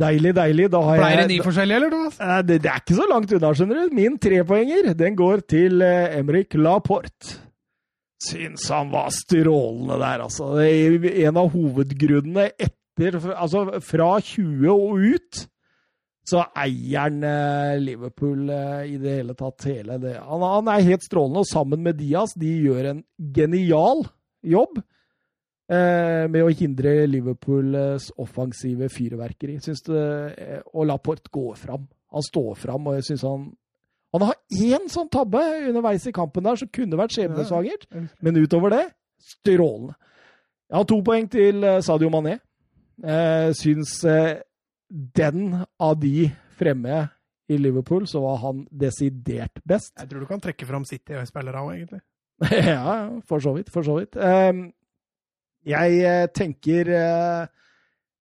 Deilig, deilig. Da har Ble det ni forskjellige, eller? Thomas? Det, det er ikke så langt unna, skjønner du. Min trepoenger den går til eh, Emrik Laporte. Syns han var strålende der, altså. En av hovedgrunnene etter Altså, fra 20 og ut så eier han eh, Liverpool eh, i det hele tatt hele det. Han, han er helt strålende, og sammen med Diaz de gjør en genial jobb med å hindre Liverpools offensive fyrverkeri. Syns det, eh, og Laporte går fram. Han står fram, og jeg syns han Han har én sånn tabbe underveis i kampen der som kunne vært skjebnesvangert, men utover det strålende. Jeg har to poeng til eh, Sadio Mané. Jeg syns eh, den av de fremme i Liverpool, så var han desidert best. Jeg tror du kan trekke fram City-spillere òg, egentlig. <laughs> ja, for så vidt. For så vidt. Ehm, jeg eh, tenker eh,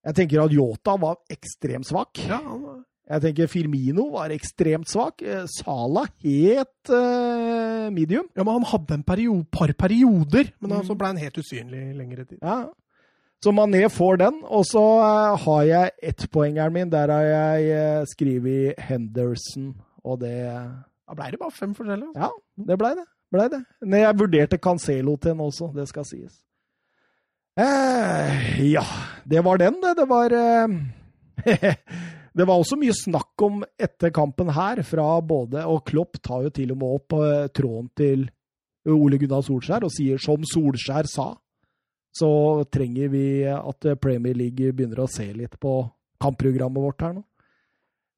Jeg tenker at Yota var ekstremt svak. Ja, Jeg tenker Firmino var ekstremt svak. Eh, Sala helt uh, medium. ja, men han hadde en periode, par perioder, men Mm. så ble han helt usynlig lengre tid. Ja. Så Mané får den. Og så har jeg ettpoengeren min. Der har jeg eh, skrevet Henderson, og det Da ble det bare fem forskjellige. Altså. Ja, det blei det. Ble det. Men jeg vurderte Cancelo til den også, det skal sies. Eh, ja, det var den, det. Det var eh, <laughs> Det var også mye snakk om etter kampen her, fra både Og Klopp tar jo til og med opp eh, tråden til Ole Gunnar Solskjær og sier 'som Solskjær sa', så trenger vi at Premier League begynner å se litt på kampprogrammet vårt her nå.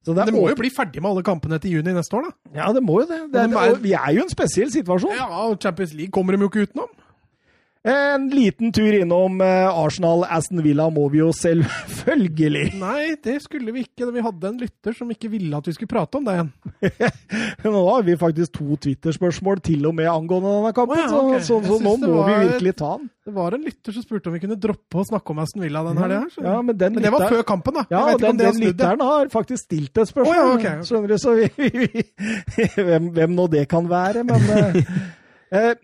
Så Det må jo bli ferdig med alle kampene til juni neste år, da. ja, det må jo det. det, det vi er jo i en spesiell situasjon. Ja, og Champions League kommer de jo ikke utenom. En liten tur innom eh, Arsenal-Aston Villa må vi jo selvfølgelig. <laughs> Nei, det skulle vi ikke. Vi hadde en lytter som ikke ville at vi skulle prate om det igjen. <laughs> Nå har vi faktisk to Twitter-spørsmål til og med angående denne kampen, oh, ja, så, så, så, nå må vi virkelig ta den. Det var en lytter som spurte om vi kunne droppe å snakke om Aston Villa den helga. Ja, men, Men det var før kampen, da. Ja, og den, den lytteren har faktisk stilt et spørsmål. Å ja, ok, okay. Skjønner du, så vi, vi, <laughs> vi hvem, hvem nå det kan være, men eh, eh,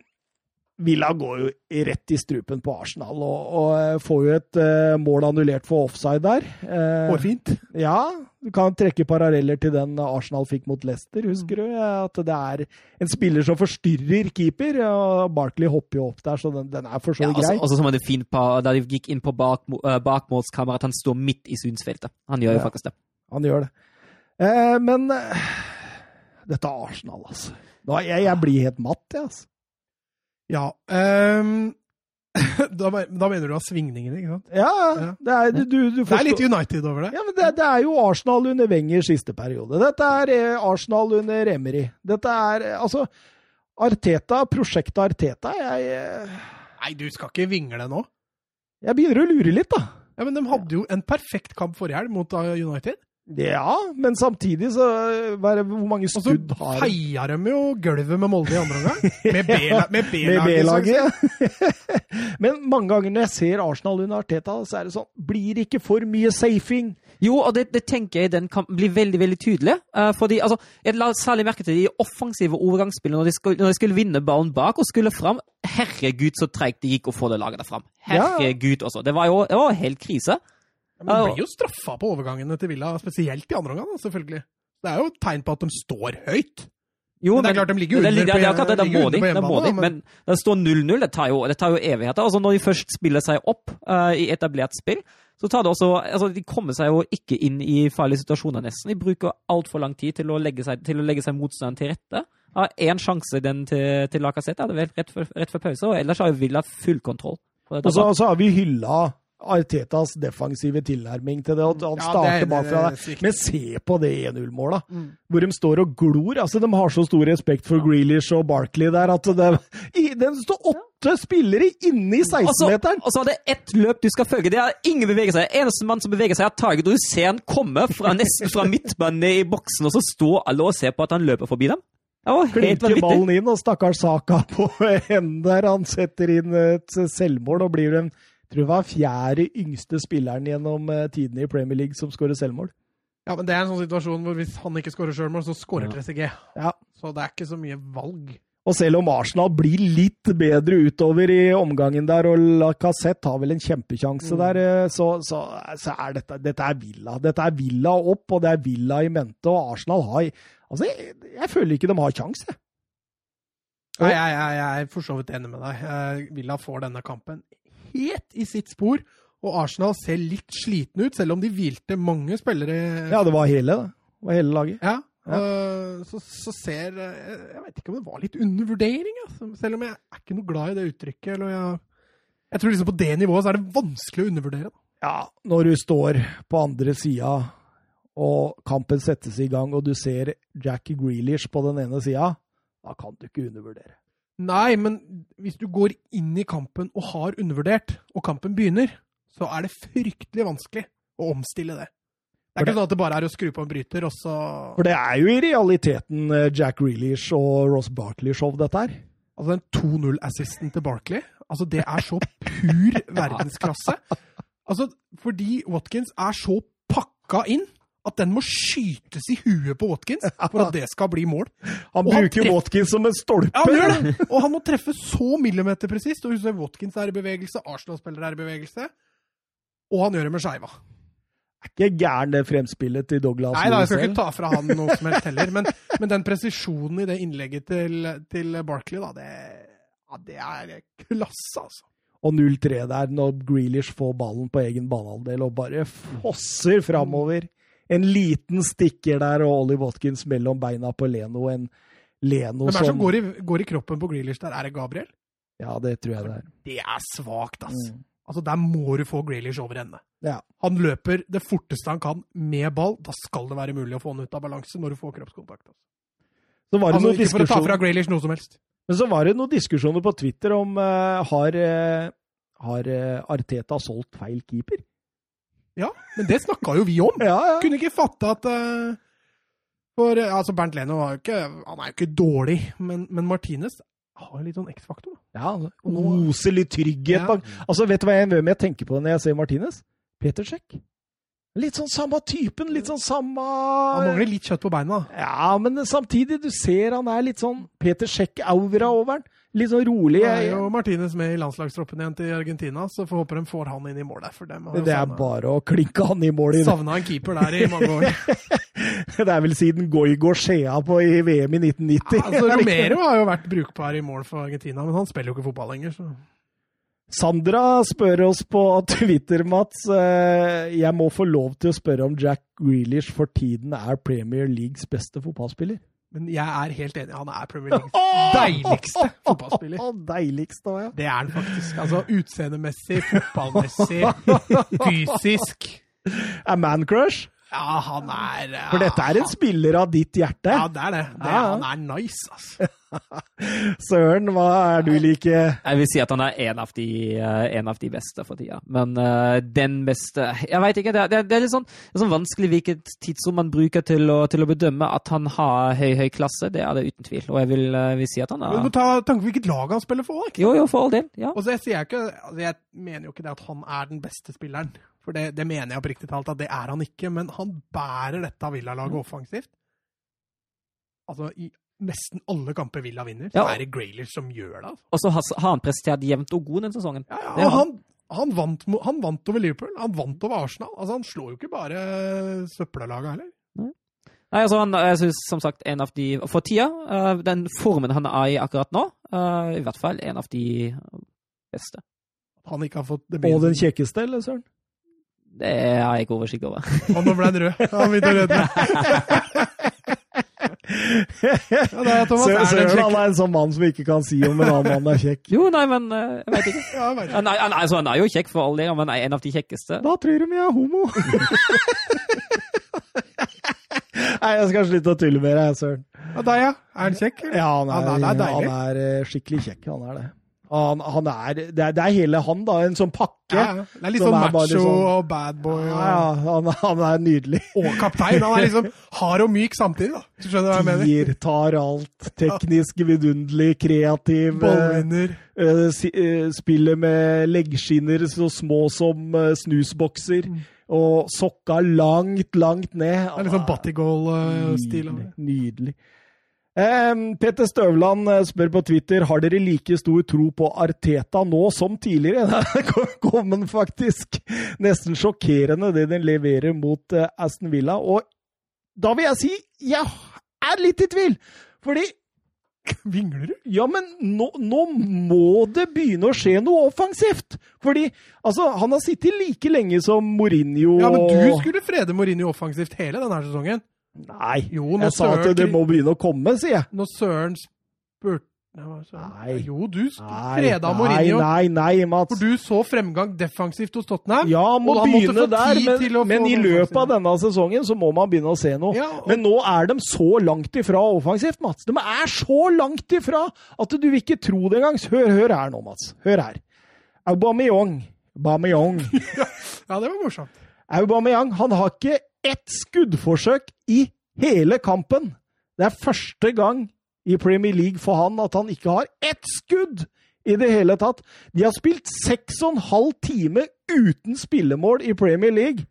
Villa går jo rett i strupen på Arsenal og, og eh, får jo et uh, mål annullert for offside der. Uh, Hårfint. Ja, du kan trekke paralleller til den Arsenal fikk mot Leicester, husker du? At det er en spiller som forstyrrer keeper, og Barkley hopper jo opp der, så den, den er for så vidt også, grei. også som han er fint på, da de gikk inn på bak, uh, bakmålskamera, at han står midt i synsfeltet. Han gjør jo Ja. faktisk det. Han gjør det. Uh, men uh, dette er Arsenal, altså. Nå, jeg, jeg blir helt matt, jeg, altså. Ja. Um, <laughs> da, da mener du av svingningene, ikke sant? Ja, Ja. det er, du, du, du Det er litt United over det. Ja, men det, det er jo Arsenal under Wenger siste periode. Dette er eh, Arsenal under Emery. Dette er eh, altså Arteta, prosjektet Arteta jeg, eh, Nei, du skal ikke vingle nå. jeg begynner å lure litt, da. Ja, Men de hadde jo en perfekt kamp forrige helg mot United. Ja, men samtidig så Hvor mange skudd har Og så feia de jo gulvet med Molde i andre omgang. Med B-la- <laughs> med Med B-laget. <laughs> Men mange ganger når jeg ser Arsenal under Arteta, så er det sånn Blir det ikke for mye safing? Jo, og det, det tenker jeg den kampen blir veldig veldig tydelig. Uh, fordi, altså, Jeg la særlig merke til de offensive overgangsspillene når de, skulle, når de skulle vinne ballen bak og skulle fram. Herregud, så treigt det gikk å få det laget der fram. Ja. Også. Det var jo det var helt krise. Ja, men de blir jo straffa på overgangene til Villa, spesielt i andre omgang, selvfølgelig. Det er jo et tegn på at de står høyt. Jo, Men det er klart de ligger under det, det, på- det, det må de. Det må de hjemmebane, men det står 0-0. Det, tar jo- det tar jo evigheter. Altså, når de først spiller seg opp uh, i etablert spill, så tar det også altså De kommer seg jo ikke inn i farlige situasjoner, nesten. De bruker altfor lang tid til å legge seg, til å legge seg motstanderen til rette. Har én sjanse den til, til Lacassette, rett rett før pause, og ellers har jo Villa full kontroll. Og så har vi hylla Artetas defensive tilnærming til det. at Han Ja, starter det- bakfra er der. Men se på det 1-0-målet, Mm. hvor de står og glor. altså De har så stor respekt for Grealish og Barkley der at det, <laughs> de står åtte spillere inne i 16-meteren! Og så er det ett løp du skal følge. Det er ingen beveger seg. Eneste mann som beveger seg, er ser han komme fra nesten fra midtbanen i boksen, og så står alle og ser på at han løper forbi dem. Klinker ballen inn, og stakkars Saka på <laughs> enden der. Han setter inn et selvmål og blir den tror jeg var fjerde yngste spilleren gjennom eh, tidene i Premier League som skårer selvmål. Ja, men Det er en sånn situasjon hvor hvis han ikke skårer selvmål, så skårer Ja. 3CG. Ja. Så det er ikke så mye valg. Og selv om Arsenal blir litt bedre utover i omgangen der, og Lacassette har vel en kjempekjanse Mm. der, eh, så, så, så er dette, dette er Villa. Dette er Villa opp, og det er Villa i mente, og Arsenal har Altså, jeg, jeg føler ikke de har kjangs, jeg. Nei, jeg, jeg, jeg er for så vidt enig med deg. Eh, Villa får denne kampen helt i sitt spor. Og Arsenal ser litt slitne ut, selv om de hvilte mange spillere. Ja, det var hele, da. Det var hele laget. Ja, eh, så, så ser eh, Jeg vet ikke om det var litt undervurdering, altså. selv om jeg er ikke noe glad i det uttrykket. Eller jeg, jeg tror liksom på det nivået så er det vanskelig å undervurdere. Da. Ja, når du står på andre sida, og kampen settes i gang, og du ser Jackie Grealish på den ene sida, da kan du ikke undervurdere. Nei, men hvis du går inn i kampen og har undervurdert, og kampen begynner, så er det fryktelig vanskelig å omstille det. Det er ikke sånn at det bare er å skru på en bryter, og så For det er jo i realiteten eh, Jack Grealish og Ross Barkley-show, dette her. Altså den 2-0-assisten til Barkley, altså det er så pur <laughs> verdensklasse. Altså, fordi Watkins er så pakka inn at den må skytes i huet på Watkins for at det skal bli mål. <laughs> Han Og bruker han Watkins som en stolpe. Ja, han gjør det! <laughs> Og han må treffe så millimeterpresist. Og husk at Watkins er i bevegelse, Arsenal-spillere er i bevegelse. Og han gjør det med skeiva. Ikke gæren det fremspillet til Douglas Nei da, jeg skal ikke ta fra han noe som helst heller. Men, men den presisjonen i det innlegget til, til Barkley, da, det, ja, det er klasse, altså. Og 0-3 der, når Grealish får ballen på egen banehalvdel og bare fosser framover. En liten stikker der, og Ollie Watkins mellom beina på Leno. En Leno Hvem er det som går i, går i kroppen på Grealish der? Er det Gabriel? Ja, det tror jeg det er. Det er svakt, ass. Mm. Altså, Der må du få Grealish over ende. Ja. Han løper det forteste han kan med ball. Da skal det være mulig å få han ut av balanse når du får kroppskontakt. Altså. Så var det Altså, ikke for å ta fra Grealish noe som helst. Men så var det noen diskusjoner på Twitter om uh, har, uh, har uh, Arteta solgt feil keeper? Ja, men det snakka jo vi om. <laughs> Ja, ja. Kunne ikke fatte at uh, For eh, altså, Bernt Leno var jo ikke, han er jo ikke dårlig, men, men Martinez har litt sånn X-faktor. Ja, Oser litt trygghet Ja. Altså, vet du hva jeg, hvem jeg tenker på når jeg ser Martinez? Peter Sjekk. Litt sånn samme typen, litt sånn samme Han mangler litt kjøtt på beina. Ja, men samtidig, du ser han er litt sånn Peter Sjekk-aura over han. Litt sånn rolig. Det er jo Martinez med i landslagstroppen igjen til Argentina, så får håpe de får han inn i mål der. For dem Det er bare å klinke han i mål savna en keeper der i mange år. <laughs> Det er vel siden Goigo Skjea på i VM i 1990. Altså, <laughs> Romero har jo vært brukbar i mål for Argentina, men han spiller jo ikke fotball lenger. så... Sandra spør oss på Twitter, Mats. eh, Jeg må få lov til å spørre om Jack Grealish for tiden er Premier Leagues beste fotballspiller. Men jeg er helt enig. Han er Premier Leagues deiligste <laughs> fotballspiller. Å, deiligst òg, ja. Det er han faktisk. Altså Utseendemessig, fotballmessig, <laughs> fysisk. Er man crush? Ja, han er For dette er en spiller av ditt hjerte. Ja, det er det. det er, Ja, ja. han er nice, altså. <laughs> Søren, hva er du like Jeg vil si at han er en av de, eh, en av de beste for tida. Men uh, den beste Jeg veit ikke. Det er, det er- er litt sånn, det er sånn vanskelig hvilket tidsrom man bruker til å, til å bedømme at han har høy, høy klasse. Det er det uten tvil. Og jeg vil, eh, vil si at han Men Du er må ta tanke på hvilket lag han spiller for. Ikke? Jo, jo, for all del. Ja. Og så jeg, sier ikke, altså jeg mener jo ikke det at han er den beste spilleren. For det, det mener jeg oppriktig talt at det er han ikke. Men han bærer dette Villa-laget offensivt. Altså, i nesten alle kamper Villa vinner, så Ja. er det Graylish som gjør det. Altså. Og så har, har han prestert jevnt og god den sesongen. Ja, ja, og han, han, vant, han vant over Liverpool. Han vant over Arsenal. Altså, han slår jo ikke bare søppellaget heller. Nei, altså han, jeg synes som sagt en av de For tida, eh, den formen han er i akkurat nå, eh, i hvert fall en av de beste. Han ikke har fått Og den kjekkeste, eller søren? Det har jeg ikke oversikt over. <laughs> Og nå ble han rød. Han begynte å rødme. Ja, det er Thomas Sø- er Søren den han er en sånn mann som ikke kan si om en annen mann er kjekk. Jo, nei, men eh, jeg vet ikke. Ja, jeg vet ikke. Han er, han, er- altså, han er jo kjekk for all del, men er en av de kjekkeste. Da tror de jeg er homo! <laughs> Nei, jeg skal slutte å tulle med deg, Søren. Og deg, ja. Er han kjekk? eller? Ja, han er, Han er- han er han er eh, skikkelig kjekk, han er det. Han, han er, det, er, det er hele han, da. En sånn pakke. Ja. Det er litt sånn macho sånn- og bad boy og, Ja, han, han er nydelig. og kaptein. Han er liksom hard og myk samtidig, da. Du skjønner hva jeg mener? Tier, tar alt. Teknisk vidunderlig, kreativ. eh, Ballvinner. eh, eh, Spiller med leggskinner så små som eh, snusbokser. Og sokka langt, langt ned. Det er litt sånn Battigol-stil. Nydelig. nydelig. Petter Støvland eh, spør på Twitter har dere like stor tro på Arteta nå som tidligere. <laughs> Det kom faktisk. Nesten sjokkerende det den leverer mot eh, Aston Villa. Og da vil jeg si jeg er litt i tvil. Fordi <laughs> Vingler du? ja, men nå, nå må det begynne å skje noe offensivt! Fordi altså, han har sittet like lenge som Mourinho Ja, men du skulle frede Mourinho offensivt hele denne sesongen. Nei, Jo, jeg sa at det må begynne å komme, sier jeg. Når Søren spurte Nei. Jo, du freda nei, Mourinho. nei, nei, Mats. For du så fremgang defensivt hos Tottenham. Ja, må begynne der, men, men i løpet av denne sesongen så må man begynne å se noe. Ja, og- Men nå er de så langt ifra offensivt, Mats. De er så langt ifra at du vil ikke tro det engang. Hør, hør her nå, Mats. Hør her. Aubameyang. Aubameyang. <laughs> Ja, det var morsomt. Aubameyang han har ikke ett skuddforsøk i hele kampen. Det er første gang i Premier League for han at han ikke har ett skudd i det hele tatt. De har spilt seks og en halv time uten spillemål i Premier League.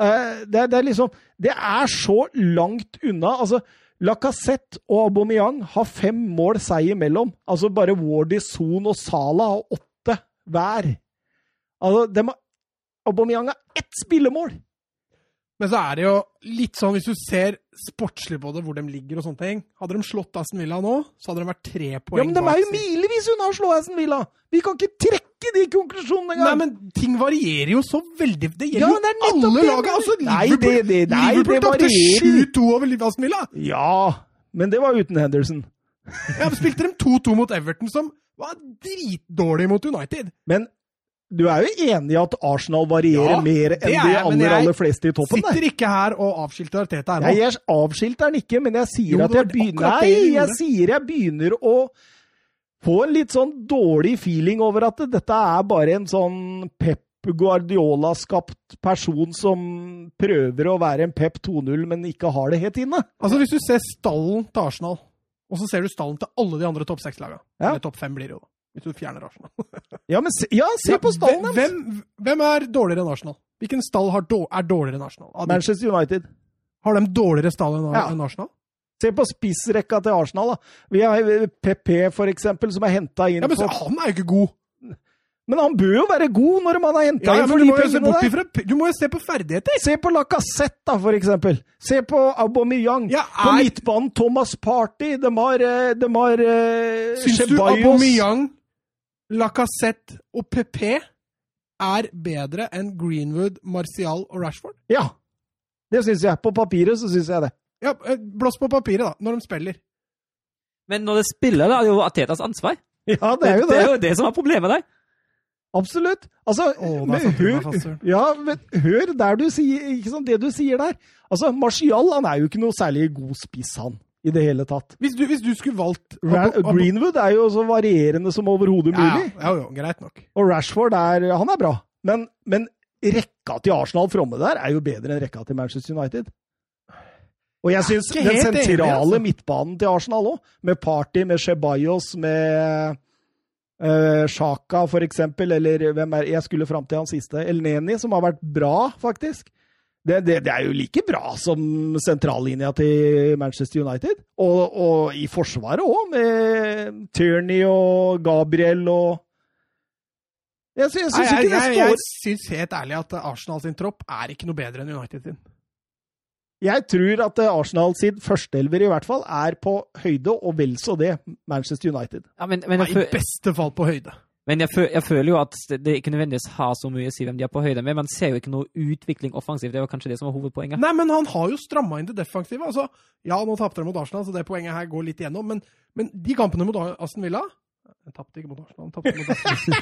Eh, det, er- det er liksom Det er så langt unna. Altså, Lacassette og Aubameyang har fem mål seg imellom. Altså bare Wardy, Son og Salah har åtte hver. Altså, Aubameyang har ett spillemål! Men så er det jo litt sånn, hvis du ser sportslig på det, hvor de ligger og sånne ting Hadde de slått Aston Villa nå, så hadde de vært tre poeng Ja, men de er jo bak. milevis unna å slå Aston Villa! Vi kan ikke trekke de konklusjonene engang! Nei, men ting varierer jo så veldig. Det gjelder ja, det jo alle laga. Altså, Nei, det- det- nei, Liverpool tapte 7-2 over Aston Villa! Ja, men det var uten Henderson. Ja, Spilte de 2-2 mot Everton, som var dritdårlig mot United. Men du er jo enig i at Arsenal varierer Ja, mer enn jeg, de aller, aller fleste i toppen Jeg Sitter ikke her og avskilter Arteta ennå. Jeg, avskilter den ikke, men jeg sier Jo, at jeg begynner Nei, jeg sier jeg begynner å få en litt sånn dårlig feeling over at dette er bare en sånn Pep Guardiola-skapt person som prøver å være en Pep 2-0, men ikke har det helt inne. Altså, Hvis du ser stallen til Arsenal, og så ser du stallen til alle de andre topp seks-lagene Ja. Eller topp fem blir det jo. Hvis du fjerner Arsenal. <laughs> Ja, men se, ja, se på stallen deres! hvem, hvem er dårligere enn Arsenal? Hvilken stall har er dårligere enn Arsenal? Av Manchester United. Har de dårligere stall enn Ja. enn Arsenal? Se på spissrekka til Arsenal. da. Vi har PP, for eksempel, som er henta inn Ja, men for Han er jo ikke god! Men han bør jo være god når man har henta Ja, ja, for du de pengene der. du må jo se på ferdigheter! Se på Lacassette, da, for eksempel. Se på Aubameyang. Ja, På er- midtbanen Thomas Party. De har, eh, de har uh, Syns du Aubameyang, Lacassette og PP er bedre enn Greenwood, Martial og Rashford? Ja. Det syns jeg. På papiret så syns jeg det. Ja, eh, Blås på papiret, da, når de spiller. Men når det spiller, da er det jo Atetas ansvar. Ja, det er jo det det. er jo det som er problemet der. Absolutt. Altså, oh, men hør, ja, men hør der du sier, ikke sant, det du sier der. Altså, Martial han er jo ikke noe særlig god spiss, han. I det hele tatt. Hvis du, hvis du skulle valgt Ra Greenwood er jo så varierende som overhodet mulig. ja, ja, greit nok. Og Rashford er, han er bra. Men, men rekka til Arsenal fromme der er jo bedre enn rekka til Manchester United. Og jeg syns den enig, sentrale altså. midtbanen til Arsenal òg, med Party, med Chebayos, med uh, Sjaka for eksempel, eller hvem er Jeg skulle fram til han siste. El Neni, som har vært bra, faktisk. Det, det, det er jo like bra som sentrallinja til Manchester United. Og, og i forsvaret òg, med Tierney og Gabriel og Jeg, jeg syns ikke det jeg, står jeg syns helt ærlig at Arsenal sin tropp er ikke noe bedre enn United sin. Jeg tror at Arsenal sin førsteelver i hvert fall er på høyde, og vel så det, Manchester United. Ja, men, men Nei, I beste fall på høyde. Men jeg, føl, jeg føler jo at det, ikke nødvendigvis har så mye å si hvem de er på høyde med. Man ser jo ikke noe utvikling offensivt. Det var kanskje det som var hovedpoenget. Nei, men han har jo stramma inn det defensive. Altså, ja, nå tapte de mot Arsenal, så det poenget her går litt igjennom. Men, men de kampene mot Aston Villa De tapte ikke mot Arsenal, tapte mot Aston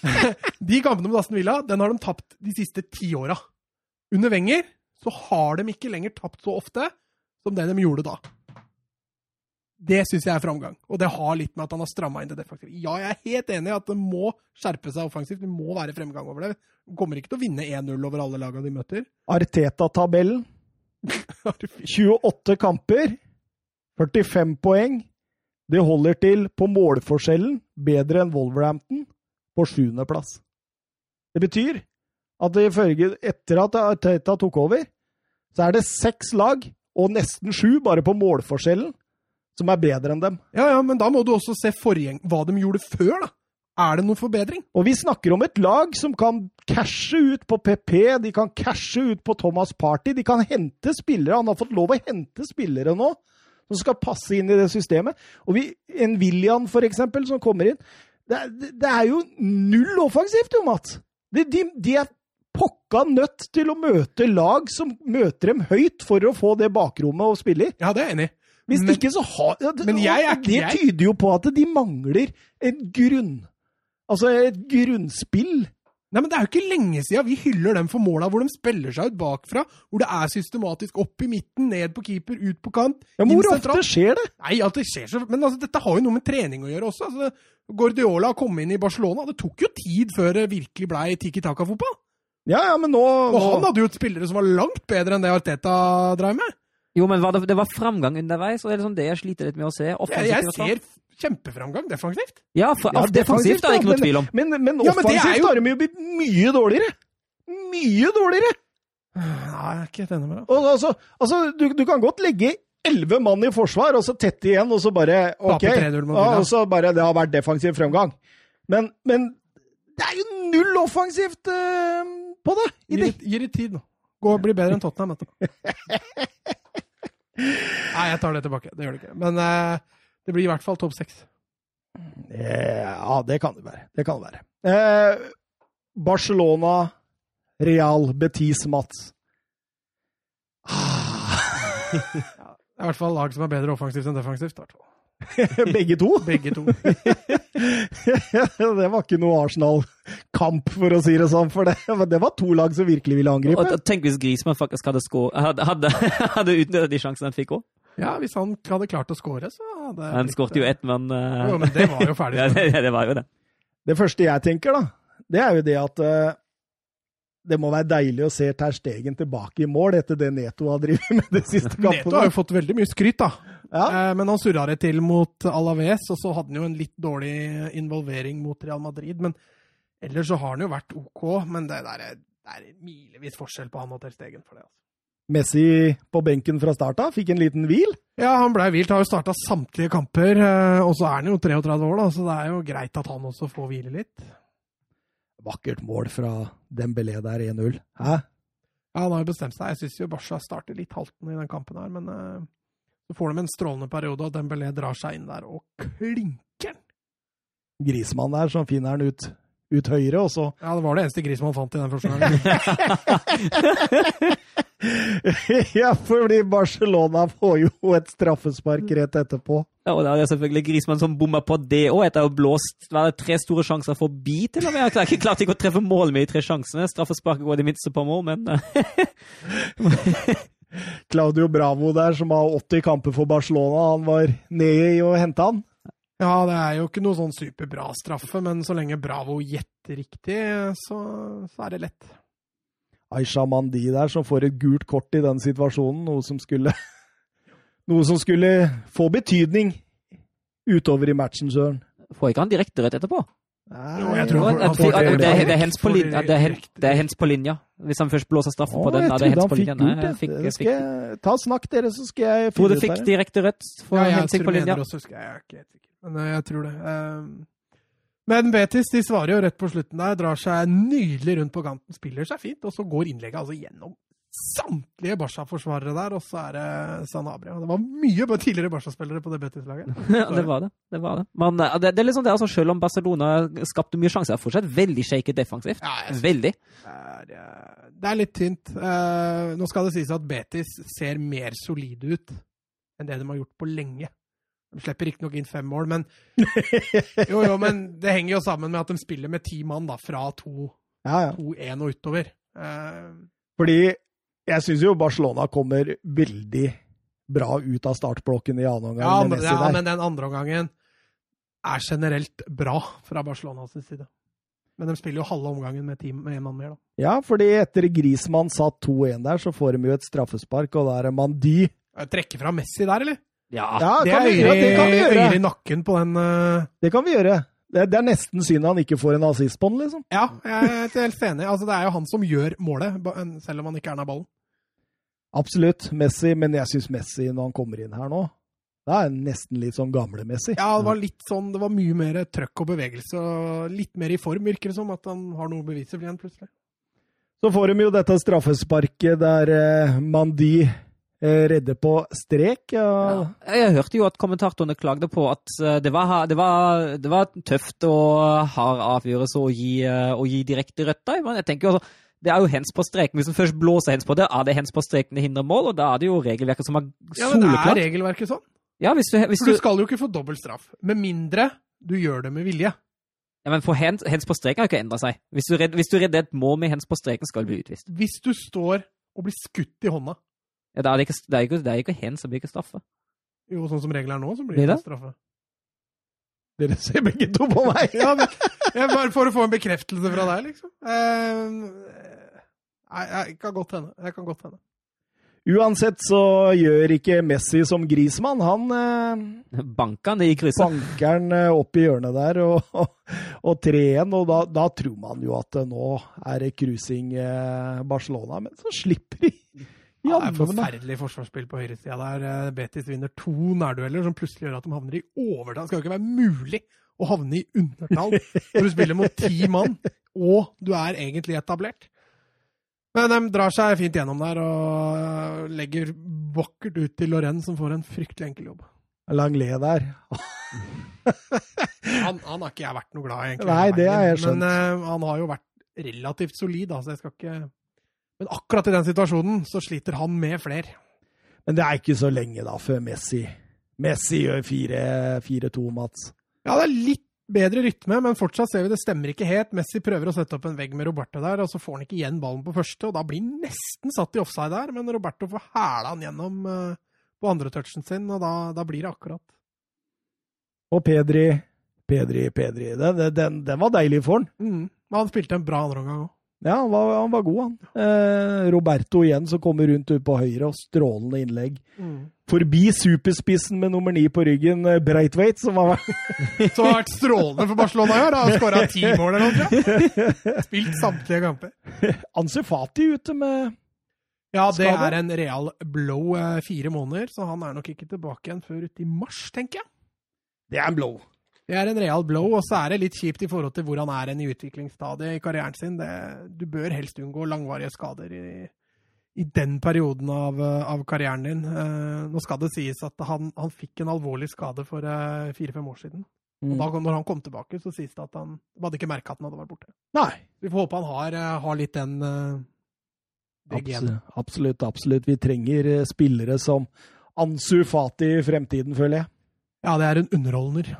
<laughs> de kampene mot Aston Villa, den har de tapt de siste ti åra. Under Wenger så har de ikke lenger tapt så ofte som det de gjorde da. Det syns jeg er framgang, og det har litt med at han har stramma inn det defensive. Ja, jeg er helt enig i at det må skjerpe seg offensivt, det må være fremgang over det. De kommer ikke til å vinne 1-0 over alle lagene de møter. Arteta-tabellen. <laughs> 28 kamper, 45 poeng. Det holder til på målforskjellen bedre enn Wolverhampton på sjuendeplass. Det betyr at ifølge etter at Arteta tok over, så er det seks lag, og nesten sju, bare på målforskjellen, som er bedre enn dem. Ja, ja, men da må du også se forgjeng hva de gjorde før, da. Er det noen forbedring? Og vi snakker om et lag som kan cashe ut på PP, de kan cashe ut på Thomas Party, de kan hente spillere. Han har fått lov å hente spillere nå som skal passe inn i det systemet. Og vi, en William, for eksempel, som kommer inn Det, det, det er jo null offensivt, jo, Mats! De, de, de er pokka nødt til å møte lag som møter dem høyt for å få det bakrommet å spille i. Ja, det er jeg enig i. Hvis Men- ikke så har ja, det, men jeg og Det tyder jo på at de mangler et grunn... Altså et grunnspill. Nei, men Det er jo ikke lenge siden vi hyller dem for måla hvor de spiller seg ut bakfra. Hvor det er systematisk opp i midten, ned på keeper, ut på kant. Ja, men hvor ofte skjer det? Nei, at det skjer så Men altså, dette har jo noe med trening å gjøre også. Altså, Guardiola kom inn i Barcelona. Det tok jo tid før det virkelig blei tiki taka-fotball. Ja, ja, men nå, Og han hadde jo spillere som var langt bedre enn det Arteta drev med. Jo, men var det, det var framgang underveis, og det er liksom det jeg sliter litt med å se. Jeg, ja, jeg ser kjempeframgang defensivt. Ja, for, Ja, defensivt er det ikke noe tvil om. Men, men Ja, men er offensivt jo- har de jo blitt mye dårligere. Mye dårligere! Nei, jeg er ikke helt enig med deg. Altså, altså du, du kan godt legge elleve mann i forsvar, og så tett igjen, og så bare OK. Tape 3-0 mot Ja, Villa. og så bare Det har vært defensiv fremgang. Men, men det er jo null offensivt uh, på det, gi det tid, nå. Gå og bli bedre enn Tottenham. Vet du. <laughs> Nei, jeg tar det tilbake. Det gjør det ikke. Men uh, det blir i hvert fall topp seks. Ja, det kan det være. Det kan det være. Eh, Barcelona, Real, Betis, Mats. <laughs> Ah, Det er i hvert fall lag som er bedre offensivt enn defensivt. i hvert fall. <laughs> Begge to? Begge to. <laughs> det var ikke noe Arsenal-kamp, for å si det sånn. For det, det var to lag som virkelig ville angripe. og tenk hvis Griezmann faktisk hadde, hadde, hadde, <laughs> hadde utnyttet de sjansene han fikk òg. Ja, hvis han hadde klart å score, så hadde Han blitt, skåret jo ett, men, uh... Jo, men det var jo ferdig. ja, det, det var jo det. Det første jeg tenker, da, det er jo det at eh, det må være deilig å se Ter Stegen tilbake i mål etter det Neto har drevet med de siste <laughs> Neto har jo fått veldig mye skryt, da. Ja. Eh, Men han surra det til mot Alaves, og så hadde han jo en litt dårlig involvering mot Real Madrid. Men ellers så har han jo vært OK, men det, der er, det er milevis forskjell på han og Ter Stegen for det. altså. Messi på benken fra starta, fikk en liten hvil. Ja, han blei hvilt. Har jo starta samtlige kamper, eh, og så er han jo 33 år, da, så det er jo greit at han også får hvile litt. Vakkert mål fra Dembélé der, 1-0. Hæ? Ja, han har jo bestemt seg. Jeg syns jo Barca starter litt haltende i den kampen her, men eh, så får de en strålende periode, og Dembélé drar seg inn der og klinker den. Grismann der som finner den ut, ut høyre, og så Ja, det var det eneste grisen man fant i den første gangen. <laughs> Ja, fordi Barcelona får jo et straffespark rett etterpå. Ja, og det er selvfølgelig Grismann som bommer på det òg, etter å ha blåst var det tre store sjanser forbi, til og med. Jeg har ikke klart ikke å treffe mål med de tre sjansene. Straffesparket går i det minste på mål, men eh, <laughs> Claudio Bravo der, som har 80 kamper for Barcelona, han var nede i å hente han. Ja, det er jo ikke noe sånn superbra straffe, men så lenge Bravo gjetter riktig, så, så er det lett. Aisha Mandi der, som får et gult kort i den situasjonen, noe som skulle <laughs> Noe som skulle få betydning utover i matchen, Søren. får ikke han direkte rett etterpå? Jo, jeg tror han får det det, er- det, er på linja, det, er er hens på linja. Hvis han først blåser straffe på den, jeg er helst trodde han på fikk linja. Nei, gult, jeg fikk, jeg fikk, ta snakk, dere, så skal jeg finne fikk ut av det. direkte rødt for Ja, hensing på linja. også, jeg, jeg er ikke helt sikker, men eh, jeg tror det. Eh, Men Betis de svarer jo rett på slutten der, drar seg nydelig rundt på kanten, spiller seg fint, og så går innlegget altså gjennom samtlige Barca-forsvarere der, og så er det Sanabria. Det var mye tidligere Barca-spillere på det Betis-laget. <laughs> Ja, det var det. det, var det. Men eh, det, det er liksom det, altså, selv om Barcelona skapte mye sjanser, er fortsatt veldig shaky defensivt. Ja, jeg Veldig. Det er, eh, det er litt tynt. Eh, nå skal det sies at Betis ser mer solide ut enn det de har gjort på lenge. De slipper riktignok inn fem mål, men <laughs> jo, jo, men det henger jo sammen med at de spiller med ti mann da, fra 2-1 Ja, ja. og utover. Fordi jeg syns jo Barcelona kommer veldig bra ut av startblokken i annen omgang. ja, men, ja, men den andre omgangen er generelt bra fra Barcelonas side. Men de spiller jo halve omgangen med med en mann mer, da. Ja, fordi etter Grismann satt 2-1 der, så får de jo et straffespark, og da er det Mandi. Jeg trekker fra Messi der, eller? Ja. Ja, Det kan er vi gjøre, det kan vi gjøre. øyre i nakken på den uh... Det kan vi gjøre. Det, det er nesten synd han ikke får en assist på den, liksom. Ja, jeg er helt enig. Altså, det er jo han som gjør målet, selv om han ikke er nær ballen. Absolutt. Messi, men jeg syns Messi, når han kommer inn her nå, da er nesten litt sånn gamle Messi. Ja, det var litt sånn, det var mye mer trøkk og bevegelse, og litt mer i form, virker det som, at han har noe å bevise for igjen, plutselig. Så får de jo dette straffesparket der eh, Mandi eh, redder på strek. Ja. Jeg hørte jo at kommentatorene klagde på at eh, det var, det var, det var tøft og hard avgjørelse å gi, eh, å gi direkte rødt men jeg tenker jo altså, det er jo hens på streken. Hvis en først blåser hens på det, er det hens på streken det hindrer mål, og da er det jo regelverket som er Ja, men det er regelverket sånn. Ja, hvis du, hvis For du, skal jo ikke få dobbelt straff, med mindre du gjør det med vilje. ja, men for hens, hens på streken har jo ikke endret seg. Hvis du, redd, hvis du redder et mål med hens på streken, skal du bli utvist. Hvis du står og blir skutt i hånda, Ja, da er det, ikke, det er ikke, det er ikke hens, det blir ikke straffe. jo sånn som regelen er nå, så blir det det? straffe. Dere ser begge to på meg! Ja, men, jeg bare for å få en bekreftelse fra deg, liksom. Uh, Nei, jeg kan godt hende. Jeg kan godt hende. Uansett så gjør ikke Messi som Grismann. Han eh, Banker han i krysset. banker han eh, opp i hjørnet der og, og, og 3-1, og da, da tror man jo at nå er det cruising eh, Barcelona, men så slipper de. Ja, det er forferdelig forsvarsspill på høyresida der. Eh, Betis vinner to nærdueller som plutselig gjør at de havner i overtall. Det skal jo ikke være mulig å havne i undertall når du spiller mot ti mann, og du er egentlig etablert. Men de drar seg fint gjennom der og legger vakkert ut til Lorraine, som får en fryktelig enkel jobb. Langlet der. <laughs> Han, han har ikke jeg vært noe glad i, egentlig. Nei, det har jeg skjønt. Men uh, han har jo vært relativt solid, da, så jeg skal ikke Men akkurat i den situasjonen så sliter han med flere. Men det er ikke så lenge da før Messi Messi gjør 4-2, Mats. Ja, det er litt bedre rytme, men fortsatt ser vi det stemmer ikke helt. Messi prøver å sette opp en vegg med Roberto der, og så får han ikke igjen ballen på første, og da blir han nesten satt i offside der, men Roberto får hæla han gjennom eh, på andre touchen sin, og da, da blir det akkurat. Og Pedri Pedri, Pedri. Den, den, den var deilig for han. Mm. Han spilte en bra andreomgang òg. Ja, han var, han var god, han. Eh, Roberto igjen, som kommer rundt ut på høyre, og strålende innlegg. Mm. Forbi superspissen med nummer ni på ryggen, Breitveit, som har vært <laughs> Som har vært strålende for Barcelona i år. Han har skåra <laughs> ti mål eller noe. sånt. <laughs> Spilt samtlige kamper. Ansefati ute med Ja, det er en real blow eh, fire måneder, så han er nok ikke tilbake igjen før uti mars, tenker jeg. Det er en blow. Det er en real blow, og så er det litt kjipt i forhold til hvor han er i utviklingsstadiet i karrieren sin. Det, du bør helst unngå langvarige skader i, i den perioden av, eh, av karrieren din. Eh, nå skal det sies at han, han fikk en alvorlig skade for eh, fire-fem år siden. Og da, når han kom tilbake, så sies det at han hadde ikke merka at han hadde vært borte. Nei. Vi får håpe han har, eh, har litt den eh, det genet. Absolutt, absolutt. Vi trenger eh, spillere som Ansu Fati i fremtiden, føler jeg. Ja, det er en underholdner.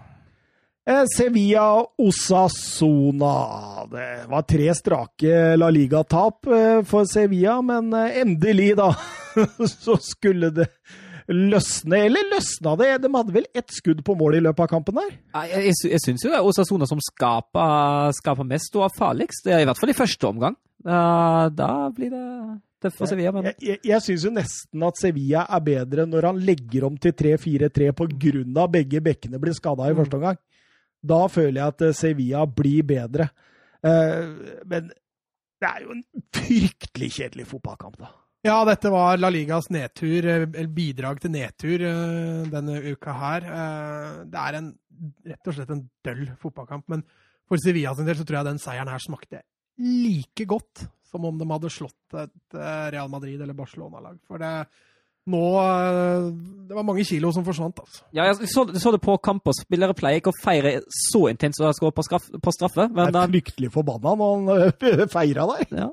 Eh, Sevilla Osasona. Det var tre strake La Liga-tap eh, for Sevilla, men eh, endelig, da, <laughs> så skulle det løsne. Eller løsna det? De hadde vel ett skudd på mål i løpet av kampen der? Jeg, jeg, jeg syns jo det er Osasona som skaper, skaper mest og er farligst. I hvert fall i første omgang. Da, da blir det tøft for Sevilla. Men Jeg, jeg, jeg syns jo nesten at Sevilla er bedre når han legger om til 3-4-3 pga. begge bekkene blir skada i Mm. første omgang. Da føler jeg at eh, Sevilla blir bedre. Eh, men det er jo en fryktelig kjedelig fotballkamp, da. Ja, dette var La Ligas nedtur, eh, eller bidrag til nedtur denne uka her. Det er en, rett og slett en døll fotballkamp, men for Sevilla sin del så tror jeg den seieren her smakte like godt Som om de hadde slått et Real Madrid eller Barcelona-lag. For det nå eh, Det var mange kilo som forsvant, altså. Ja, jeg så, så det på kamp, og Spillere pleier ikke å feire så intenst når de skårer på, på straffe. Men Jeg er fryktelig forbanna når han <laughs> feira der. ja.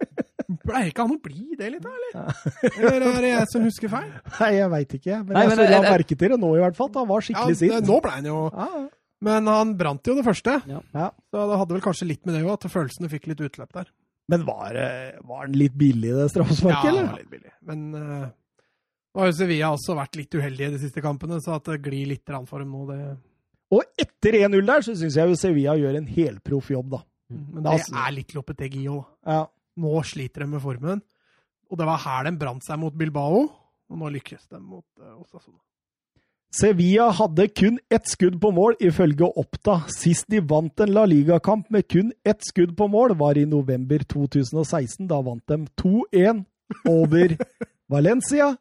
Pleier ikke han å bli det litt, da, eller? Eller er det jeg som husker feil? <laughs> Nei, jeg veit ikke. Men Nei, jeg men jeg det- la merke til det nå, i hvert fall. Han var skikkelig ja, sint. nå ble han jo Ja, ja. Men han brant jo det første. Ja. Så det hadde vel kanskje litt med det òg, at følelsene fikk litt utløp der. Men var, var den litt billig, det straffesparket, Ja, eller? var litt billig. Men uh, nå har jo Sevilla også vært litt uheldige de siste kampene, så at det glir litt for dem nå, det Og etter 1-0 der, så syns jeg jo Sevilla gjør en helproff jobb, da. Men det er litt Lopetegi òg. Ja. Nå sliter de med formen. Og det var her de brant seg mot Bilbao, og nå lykkes de mot uh, Osasuna. Sevilla hadde kun ett skudd på mål, ifølge Oppda. Sist de vant en La Liga-kamp med kun ett skudd på mål, var i november 2016. Da vant de 2-1 over <laughs> Valencia.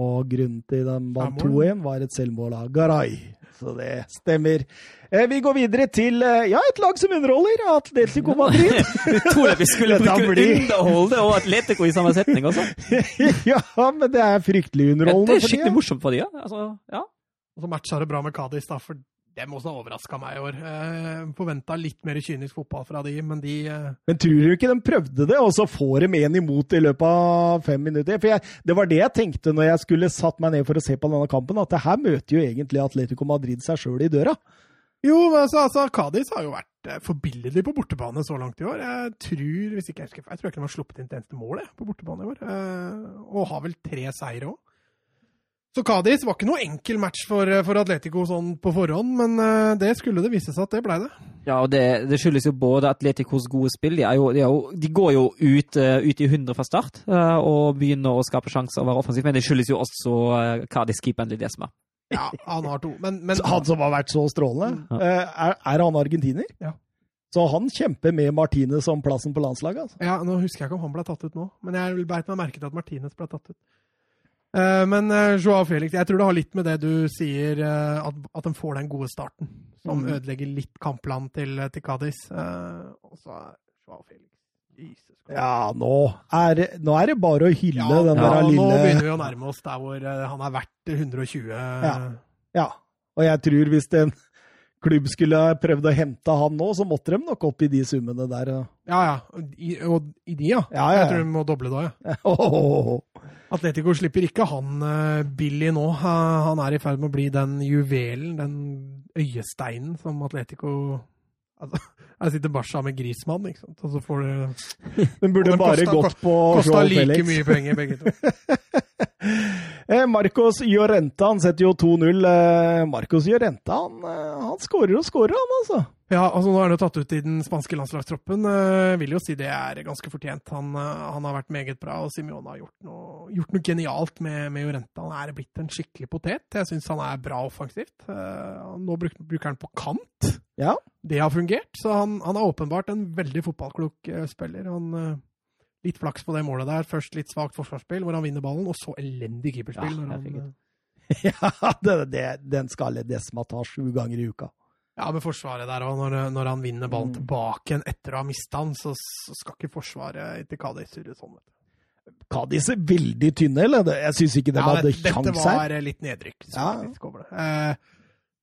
Og grunnen til de vant 2-1, var et selvmål av Garay. Så det stemmer. Eh, Vi går videre til eh, ja, et lag som underholder, Atletico Madrid. <laughs> Tror at vi skulle bruke blir- underholde og Atletico i samme setning også. <laughs> ja, men det er fryktelig Ja, underholdende. det er skikkelig morsomt for de, ja. Altså, ja. Og så matcha det bra med Cádiz, da, for dem også overraska meg i år. Eh, Forventa litt mer kynisk fotball fra de, men de eh, Men tror du ikke de prøvde det, og så får de en imot i løpet av fem minutter? For jeg, Det var det jeg tenkte når jeg skulle satt meg ned for å se på denne kampen, at det her møter jo egentlig Atletico Madrid seg sjøl i døra. Jo, men altså, altså Cádiz har jo vært eh, forbilledlig på bortebane så langt i år. Jeg tror hvis ikke jeg husker feil, jeg tror ikke de har sluppet inn et eneste mål jeg, på bortebane i år. Eh, og har vel tre seire òg. Så Cádiz var ikke noe enkel match for, eh, for Atletico sånn på forhånd, men eh, det skulle det vise seg at det blei det. Ja, og det, det skyldes jo både Atleticos gode spill. De, er jo, de, er jo, de går jo ut, eh, ut i 100 fra start og begynner å skape sjanser og være offensiv, men det skyldes jo også Cádiz-keeperen Lidesma. Ja, han har to. Men, men <laughs> Han som har vært så strålende. Ja. Er, er han argentiner? Ja. Så han kjemper med Martinez om plassen på landslaget, altså. Ja, Nå husker jeg ikke om han ble tatt ut nå, men jeg beit meg merke til at Martinez ble tatt ut. Eh, men uh, Joao Felix, jeg tror det har litt med det du sier, eh, at, at de får den gode starten, som Mm. ødelegger litt kampplanen til, til Cádiz. Eh, og så er Joao Felix Jesus Ja, nå er, nå er det bare å hylle Ja, den ja, der Nå begynner vi å nærme oss der hvor eh, han er verdt 120. Ja. Ja. Og jeg tror hvis en klubb skulle prøvd å hente han nå, så måtte de nok opp i de summene der. ja. ja. I, og i de, ja. Ja, ja, Jeg tror de må doble da, ja. Oh. <laughs> Atletico slipper ikke han uh, billig nå. Uh, han er i ferd med å bli den juvelen, den øyesteinen som Atletico altså, Jeg sitter Barca med Grismann, ikke sant. Og så får det <laughs> Den burde bare kosta, gått på Kosta like mye penger, begge to. <laughs> Eh, Marcos Llorente han setter jo 2-0. Eh, Marcos Llorente han, eh, han skårer og skårer, han altså. Ja, altså Nå er han jo tatt ut i den spanske landslagstroppen. Jeg vil jo si det er ganske fortjent. Han, han har vært meget bra, og Simione har gjort noe, gjort noe genialt med, med Jorente. Han er blitt en skikkelig potet. Jeg syns han er bra offensivt. Nå bruk, bruker han på kant. Ja. Det har fungert, så han, han er åpenbart en veldig fotballklok spiller. Han, litt flaks på det målet der. Først litt svakt forsvarsspill, hvor han vinner ballen, og så elendig keeperspill. Ja, når han, <laughs> ja det, det, den skal Ledesma ta sju ganger i uka. Ja, med forsvaret der òg. Når, når han vinner ballen Mm. tilbake igjen etter å ha mista den, så, så skal ikke forsvaret til Kadis surre sånn. vet du. Cádiz er veldig tynne, eller? Jeg syns ikke de Ja, hadde det- Dette kjangs her. var eh, litt nedrykk. Ja. Eh,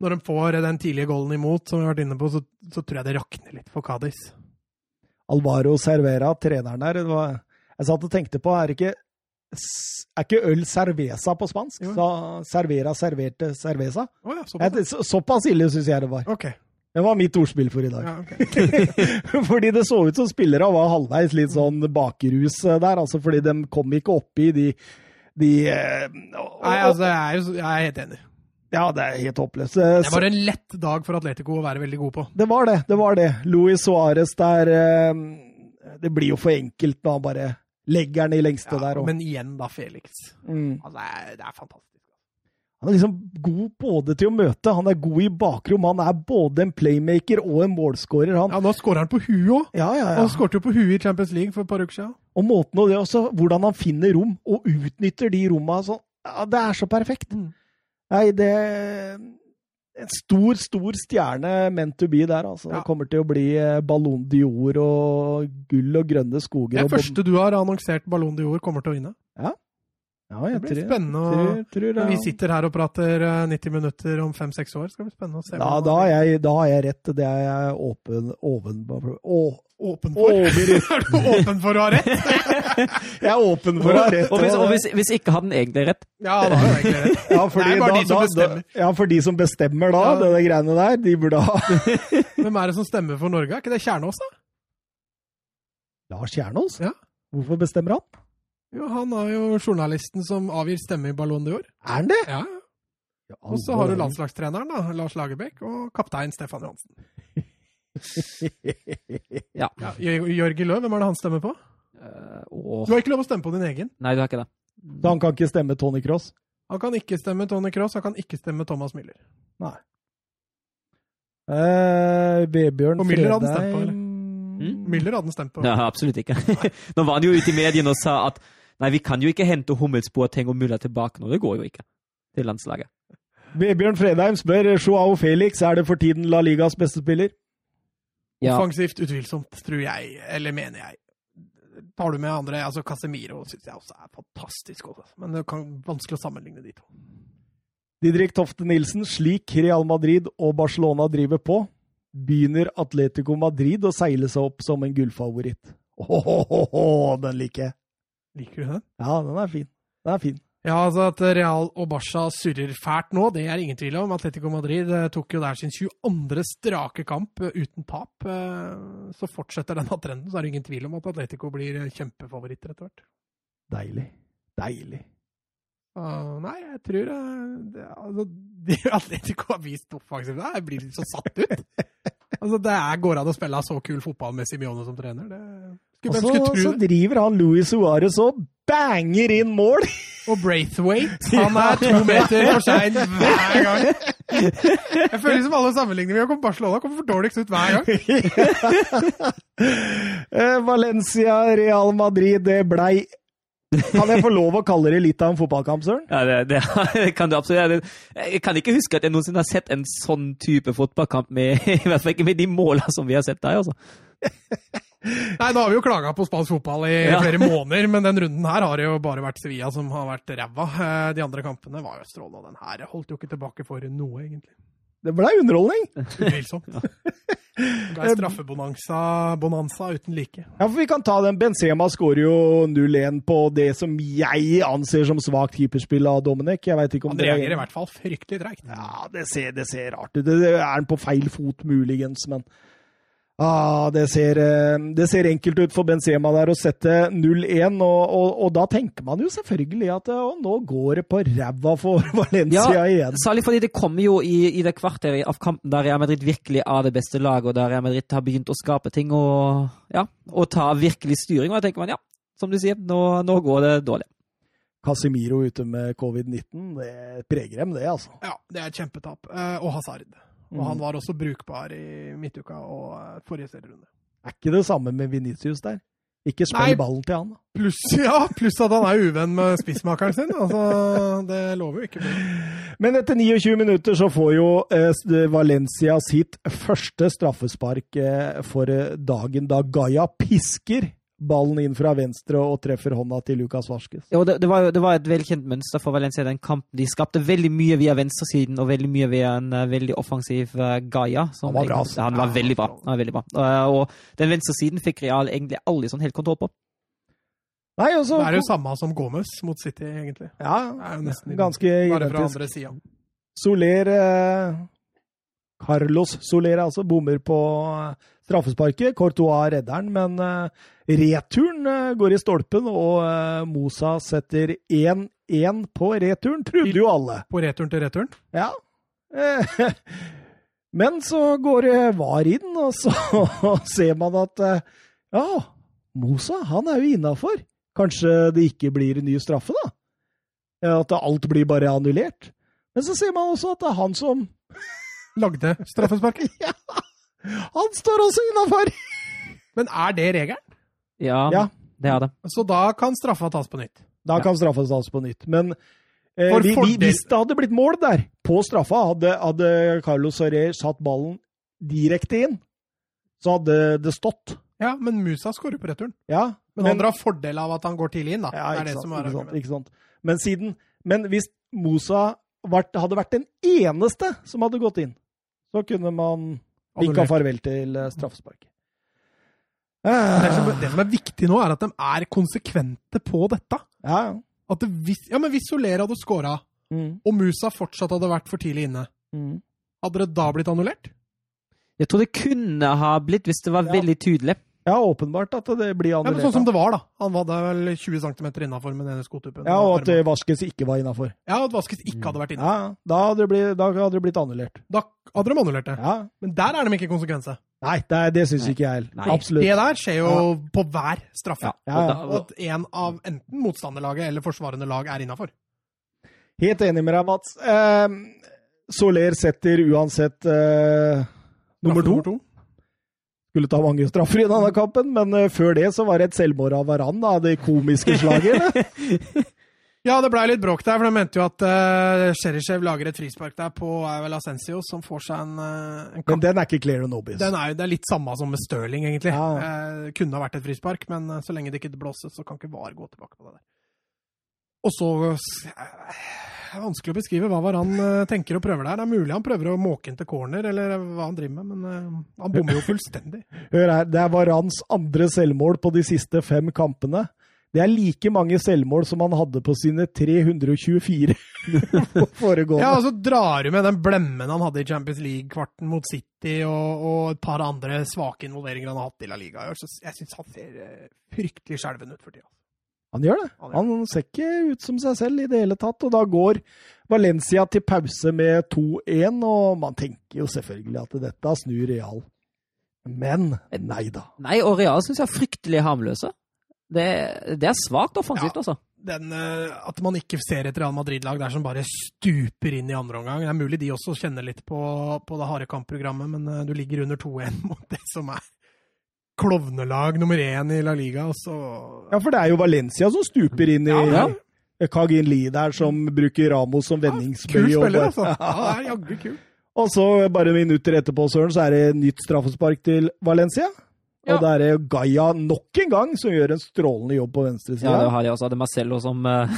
når de får den tidlige goalen imot, som vi har vært inne på, så, så tror jeg det rakner litt for Cádiz. Alvaro Cervera, treneren der, var, jeg satt og tenkte på, er ikke, er ikke øl cerveza på spansk? Jo. Så Cervera serverte cerveza? Oh, ja, såpass. Jeg- så- Såpass ille syns jeg det var. Okay. Det var mitt ordspill for i dag. Ja, okay. <laughs> fordi det så ut som spillere var halvveis litt sånn bakrus eh, der, altså fordi de kom ikke opp i de, de eh, og- Nei, altså, jeg er, jo, jeg er helt enig. Ja, det er helt håpløst. Eh, Det var en lett dag for Atletico å være veldig god på. Det var det. det var det. Luis Suárez der eh, Det blir jo for enkelt når han bare legger den i lengste Ja, der. Og, men igjen, da, Felix. mm. Altså, det, er, fantastisk. Han er liksom god både til å møte, han er god i bakrom, han er både en playmaker og en målskårer. Han, Ja, Nå skårer han på huet òg. ja, ja, ja. Han skårte jo på huet i Champions League for et par uker siden. Og måten og det også, hvordan han finner rom, og utnytter de romma sånn. Ja, det er så perfekt. Mm. Nei, det en stor, stor stjerne meant to be der. altså. Ja. Det kommer til å bli eh, Ballon d'Or og gull og grønne skoger. Det første du har annonsert Ballon d'Or, kommer til å vinne. Ja, Det jeg blir tror, spennende. tror, tror, ja. vi sitter her og prater eh, 90 minutter om fem-seks år, skal det bli spennende å se. Hvordan- da, har jeg, da har jeg rett. Det er jeg åpen, oven, Åpen for? <laughs> Er du åpen for å ha rett? <laughs> jeg er åpen for å ha rett. Og hvis, og hvis, hvis ikke hadde den egentlig rett Ja, <laughs> da har egentlig rett. ja, fordi Det er bare da- de som da- bestemmer. Da, ja, for de som bestemmer da, Ja. det de greiene der, de burde ha Hvem er det som stemmer for Norge? Er ikke det Kjernås, da? Lars Kjernås? Ja. Hvorfor bestemmer han? Jo, han er jo journalisten som avgir stemme i Ballon d'Or. Er han det? Ja, ja. Og så har du landslagstreneren, da, Lars Lagerbäck, og kaptein Stefan Johansen. <laughs> Ja. Ja, Jørgen Løv, hvem er det han stemmer på? Uh. Du har ikke lov å stemme på din egen. Nei, du har ikke det. Så han kan ikke stemme Tony Cross? Han kan ikke stemme Tony Cross, han kan ikke stemme Thomas Müller. Nei. Eh, Vebjørn Og Müller hadde stemt på, eller? Mm? Müller hadde stemt på. Ja, absolutt ikke. <laughs> Nå var han jo ute i mediene og sa at nei, vi kan jo ikke hente Hummels, Boateng og Müller tilbake nå. Det går jo ikke til landslaget. Vebjørn Fredheim spør Joao Felix er det for tiden La Ligas beste spiller. Ja, Offensivt utvilsomt, tror jeg, eller mener jeg. Tar du med andre, altså Casemiro syns jeg også er fantastisk, også. men det kan vanskelig å sammenligne de to. Didrik Tofte Nilsen, slik Real Madrid og Barcelona driver på, begynner Atletico Madrid å seile seg opp som en gullfavoritt. Ååå, den liker jeg. Liker du den? Ja, den er fin. Den er fin. Ja, altså at Real og Barca surrer fælt nå, det er ingen tvil om. Atletico Madrid eh, tok jo der sin 22. strake kamp eh, uten tap. Eh, Så fortsetter denne trenden, så er det ingen tvil om at Atletico blir kjempefavoritter etter hvert. Deilig. Deilig. Uh, nei, jeg tror uh, det, altså, <laughs> det Atletico har vist offensivt jeg blir litt så satt ut. <laughs> altså, det er, går an å spille så kul fotball med Simione som trener. Det, skulle, Og så, så driver han Luis Suárez og banger inn mål! Og Braithwaite, <laughs> han er to meter for sein hver gang. <laughs> Jeg føler som alle sammenligninger vi har kommet Barcelona kommer for dårligst ut hver gang. <laughs> Eh, Valencia, Real Madrid, det blei Kan jeg få lov å kalle det litt av en fotballkamp, Søren? ja det, det, det kan du absolutt. Jeg kan ikke huske at jeg noensinne har sett en sånn type fotballkamp med I hvert fall ikke med de måla som vi har sett der, altså. Nei, da har vi jo klaga på spansk fotball i Ja. flere måneder, men den runden her har det jo bare vært Sevilla som har vært ræva. Eh, De andre kampene var jo strålende, og den her holdt jo ikke tilbake for noe, egentlig. Det blei underholdning. Utvilsomt. Det ble straffebonanza bonanza uten like. Ja, for vi kan ta den. Benzema skårer jo 0-1 på det som jeg anser som svakt keeperspill av Dominic. Jeg vet ikke om Han reagerer i hvert fall fryktelig treigt. Ja, det ser, det ser rart ut. Det det er han på feil fot, muligens, men ah, det, ser, eh, det ser enkelt ut for Benzema der å sette 0-1, og, og, og da tenker man jo selvfølgelig at å, nå går det på ræva for <laughs> Valencia Ja, igjen. Særlig fordi det kommer jo i, i det kvarteret av kampen der Real Madrid virkelig er det beste laget, og der Real Madrid har begynt å skape ting og, ja, og ta virkelig styring. Og da tenker man ja, som du sier, nå, nå går det dårlig. Casemiro ute med covid-19, det preger dem, det, altså. Ja, det er et kjempetap. Eh, Og Hazard. Og han var også brukbar i midtuka og eh, forrige serierunde. Er ikke det samme med Venitius der? Ikke spill ballen til han. Pluss <laughs> ja, pluss at han er uvenn med spissmakeren sin. Altså, det lover jo ikke. Men etter 29 minutter så får jo eh, Valencia sitt første straffespark eh, for dagen, da Gaia pisker ballen inn fra venstre og treffer hånda til Lucas Varskes. Ja, det, det, var, det var et velkjent mønster for Valencia i den kampen. De skapte veldig mye via venstresiden og veldig mye via en uh, veldig offensiv uh, Gaia. som Han var bra, egentlig- altså. Han var veldig bra. han var veldig bra. Uh, og den venstresiden fikk Real egentlig aldri sånn helt kontroll på. Nei, også, Det er jo samme som Gomez mot City, egentlig. Ja, Det er jo nesten ganske Bare fra andre sida. Soler Carlos Soler altså bommer på straffesparket. Courtois redder den, men returen eh, går i stolpen, og eh, Mosa setter 1-1 på returen, trodde jo alle. På returen til returen. Ja. Eh, <laughs> Men så går det var inn, og så <laughs> ser man at eh, ja, Mosa han er jo innafor. Kanskje det ikke blir ny straffe, da? At alt blir bare annullert. Men så ser man også at det er han som <laughs> Lagde straffesparket. Ja! Han står også innafor! Men er det regelen? Ja, Ja. det er det. Så da kan straffa tas på nytt. Da Ja. kan straffa tas på nytt. Men Eh, For vi- vi- Hvis det hadde blitt mål der, på straffa, hadde, hadde Carlos Soler satt ballen direkte inn, så hadde det stått. Ja, men Musa skårer på returen. Ja, Men, han drar fordel av at han går tidlig inn, da. Ja, det er det sant, som er ikke sant, argumentet. ikke sant. Men, siden, men hvis Musa vært, hadde vært den eneste som hadde gått inn, så kunne man vinka farvel til eh, straffespark. Det som, Ah, det som er viktig nå, er at de er konsekvente på dette. ja, ja. At det, hvis, ja, men hvis Soler hadde scora, Mm, og Musa fortsatt hadde vært for tidlig inne, mm. hadde det da blitt annullert? Jeg tror det kunne ha blitt hvis det var Ja. veldig tydelig. ja, åpenbart at det blir annullert. Ja, men sånn som det var, da. Han var der vel 20 cm innafor med den ene skotuppen. ja, og at Vaskes ikke var innafor. Ja, at Vaskes ikke hadde vært inne. Ja, da hadde det blitt, da hadde det blitt annullert. Da hadde de annullert det. Ja. Men der er de ikke konsekvense. Nei, det, er- det syns ikke jeg heller. Absolutt. Det der skjer jo på hver straffe. Ja, Ja, og ja. Og at en av enten motstanderlaget eller forsvarende lag er innafor. Helt enig med deg, Mats. Eh, Soler setter uansett uh, nummer to. Skulle ta mange straffer i denne kampen, men uh, før det så var det et selvmord av Varan, da, det komiske slaget. <laughs> Ja, det blei litt bråk der, for de mente jo at uh, Cherishev lager et frispark der på vel Ascencio, som får seg en, uh, en Men den er ikke clear and obvious. Den er det er litt samme som med Stirling, egentlig. Ja. Uh, kunne ha vært et frispark, men uh, så lenge det ikke blåses, så kan ikke VAR gå tilbake på det der. Og så eh, er vanskelig å beskrive hva Varan eh, tenker og prøver der. Det er mulig han prøver å måke inn til corner, eller hva han driver med, men eh, han bommer jo fullstendig. Hør her, det er Varans andre selvmål på de siste fem kampene. Det er like mange selvmål som han hadde på sine 324 <laughs> foregående. Ja, og så drar du med den blemmen han hadde i Champions League-kvarten mot City, og, og et par andre svake involveringer han har hatt i La Liga. i år. Så Jeg syns han ser eh, fryktelig skjelven ut for tida. Han gjør det. Han Han ser ikke ut som seg selv i det hele tatt. Og da går Valencia til pause med 2-1, og man tenker jo selvfølgelig at dette snur Real. Men nei da. Nei, og Real syns jeg er fryktelig harmløse. Det, det er svakt offensivt, Ja. altså. Den, eh, at man ikke ser et Real Madrid-lag der som bare stuper inn i andre omgang. Det er mulig de også kjenner litt på, på det harde kampprogrammet, men eh, du ligger under 2-1 <laughs> mot det som er klovnelag nummer én i La Liga, og så Ja, for det er jo Valencia som stuper inn i Ja, ja. Kagin Lie der, som bruker Ramos som vendingsbøy. Kul og spiller, altså. <laughs> Ja, det er jaggu kul. Og så, bare minutter etterpå, Søren, så er det nytt straffespark til Valencia. Ja. Og det er Gaia nok en gang som gjør en strålende jobb på venstresida. Ja, det har de også. Det er Marcello som eh,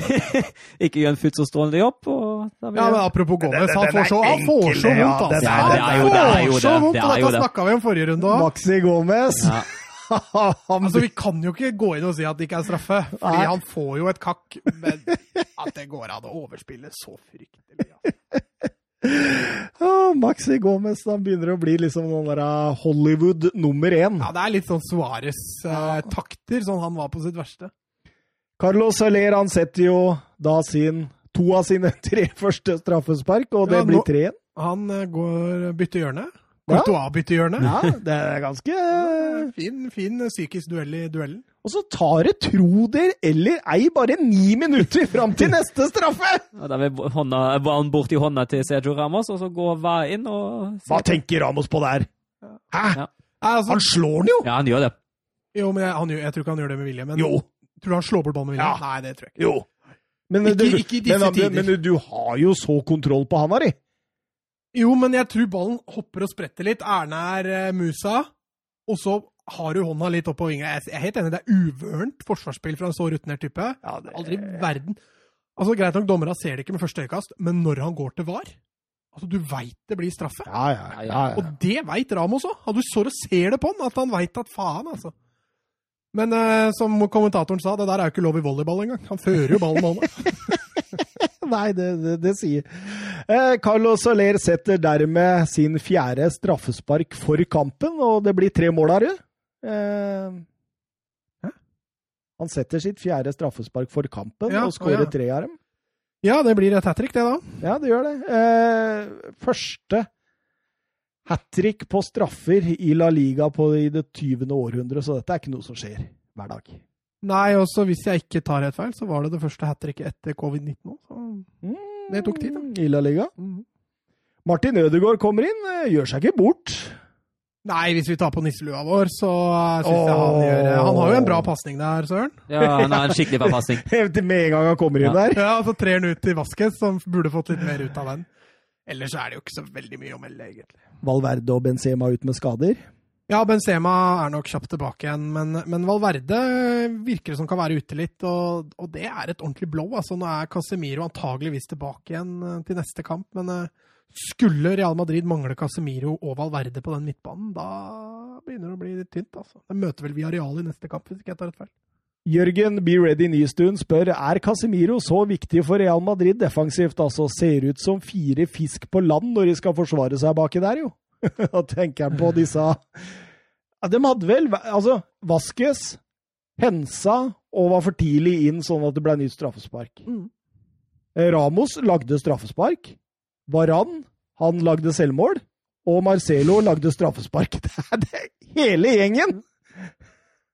<laughs> ikke gjør en fullt så strålende jobb. Ja, men apropos Gomez, han får så, han får så vondt, altså! Han det er jo det, det er jo får så det, vondt, det er jo dette snakka vi om forrige runde òg. Maxi Gomez. ja. <laughs> Han Altså, vi kan jo ikke gå inn og si at det ikke er straffe, fordi Nei. han får jo et kakk. Men at det går an å overspille så fryktelig. Altså. Ja, Maxi Gomez han begynner å bli liksom noen der uh, Hollywood nummer én. Ja, det er litt sånn Suárez-takter, sånn han var på sitt verste. Carlos Soler han setter jo da sin to av sine <laughs> tre første straffespark, og det Ja, blir tre igjen. Han eh, går bytter hjørne. Ja. bytter hjørne. Ja, det er ganske Fin, fin eh, psykisk duell i duellen. Og så tar det, tro det eller ei, bare ni minutter fram til neste straffe! Ja, Da vil hånda, ballen bort i hånda til Sergio Ramos, og så går Va inn og Hva tenker Ramos på der? Hæ? Ja. Altså, Han slår den jo! Ja, han gjør det. jo, men jeg, han, gjør- jeg tror ikke han gjør det med vilje. Men Jo. tror du han slår bort ballen med vilje? Ja. Nei, det tror jeg ikke. Jo. Men, Ikke- du, ikke i disse men, tider. men du har jo så kontroll på handa di. Jo, men jeg tror ballen hopper og spretter litt. Erne er uh, musa, og så har du hånda litt opp på vinga. Jeg er helt enig, det er uvørent forsvarsspill fra en så rutinert type. Ja, det- Aldri i verden. Altså, Greit nok, dommerne ser det ikke med første øyekast, men når han går til VAR Altså, Du veit det blir straffe. Ja, ja. ja, ja. Og det veit Ramos òg. Du står og ser det på han, at han veit at faen, altså. Men uh, som kommentatoren sa, det der er jo ikke lov i volleyball engang. Han fører jo ballen med hånda. <laughs> Nei, det, det, det sier eh, Carlos Soler setter dermed sin fjerde straffespark for kampen, og det blir tre mål jo. det. Eh, han setter sitt fjerde straffespark for kampen Ja, og skårer ja. tre av dem. Ja, det blir et hat trick, det, da. Ja, det gjør det. Eh, første hat trick på straffer i La Liga på, i det 20. århundre, så dette er ikke noe som skjer hver dag. Nei, også hvis jeg ikke tar helt feil, så var det det første hat tricket etter covid-19 òg. Så Det tok tid, da. I La Liga. Mhm. Martin Ødegaard kommer inn, eh, gjør seg ikke bort. Nei, hvis vi tar på nisselua vår, så syns jeg han gjør Han har jo en bra pasning der, Søren. Ja, han har en skikkelig bra pasning. <laughs> Med en gang han kommer inn Ja. der. Ja, så trer han ut til Vasquez, som burde fått litt mer ut av den. Ellers er det jo ikke så veldig mye å melde, egentlig. Valverde og Benzema ut med skader. Ja, Benzema er nok kjapt tilbake igjen, men, men Valverde virker det som kan være ute litt, og, og det er et ordentlig blow. Altså, nå er Casemiro antageligvis tilbake igjen eh, til neste kamp, men eh, skulle Real Madrid mangle Casemiro og Valverde på den midtbanen, da begynner det å bli litt tynt. altså. De møter vel Villarreal i neste kamp, hvis ikke jeg tar rett feil. Jørgen Be Ready Nystuen spør er Casemiro så viktig for Real Madrid defensivt. altså Ser ut som fire fisk på land når de skal forsvare seg baki der, jo. <laughs> Da tenker jeg på disse ja, De hadde vel Altså, Vaskes, hensa og var for tidlig inn sånn at det ble nytt straffespark. Mm. Ramos lagde straffespark. Varan, han lagde selvmål. Og Marcelo lagde straffespark. <laughs> Det er det, hele gjengen!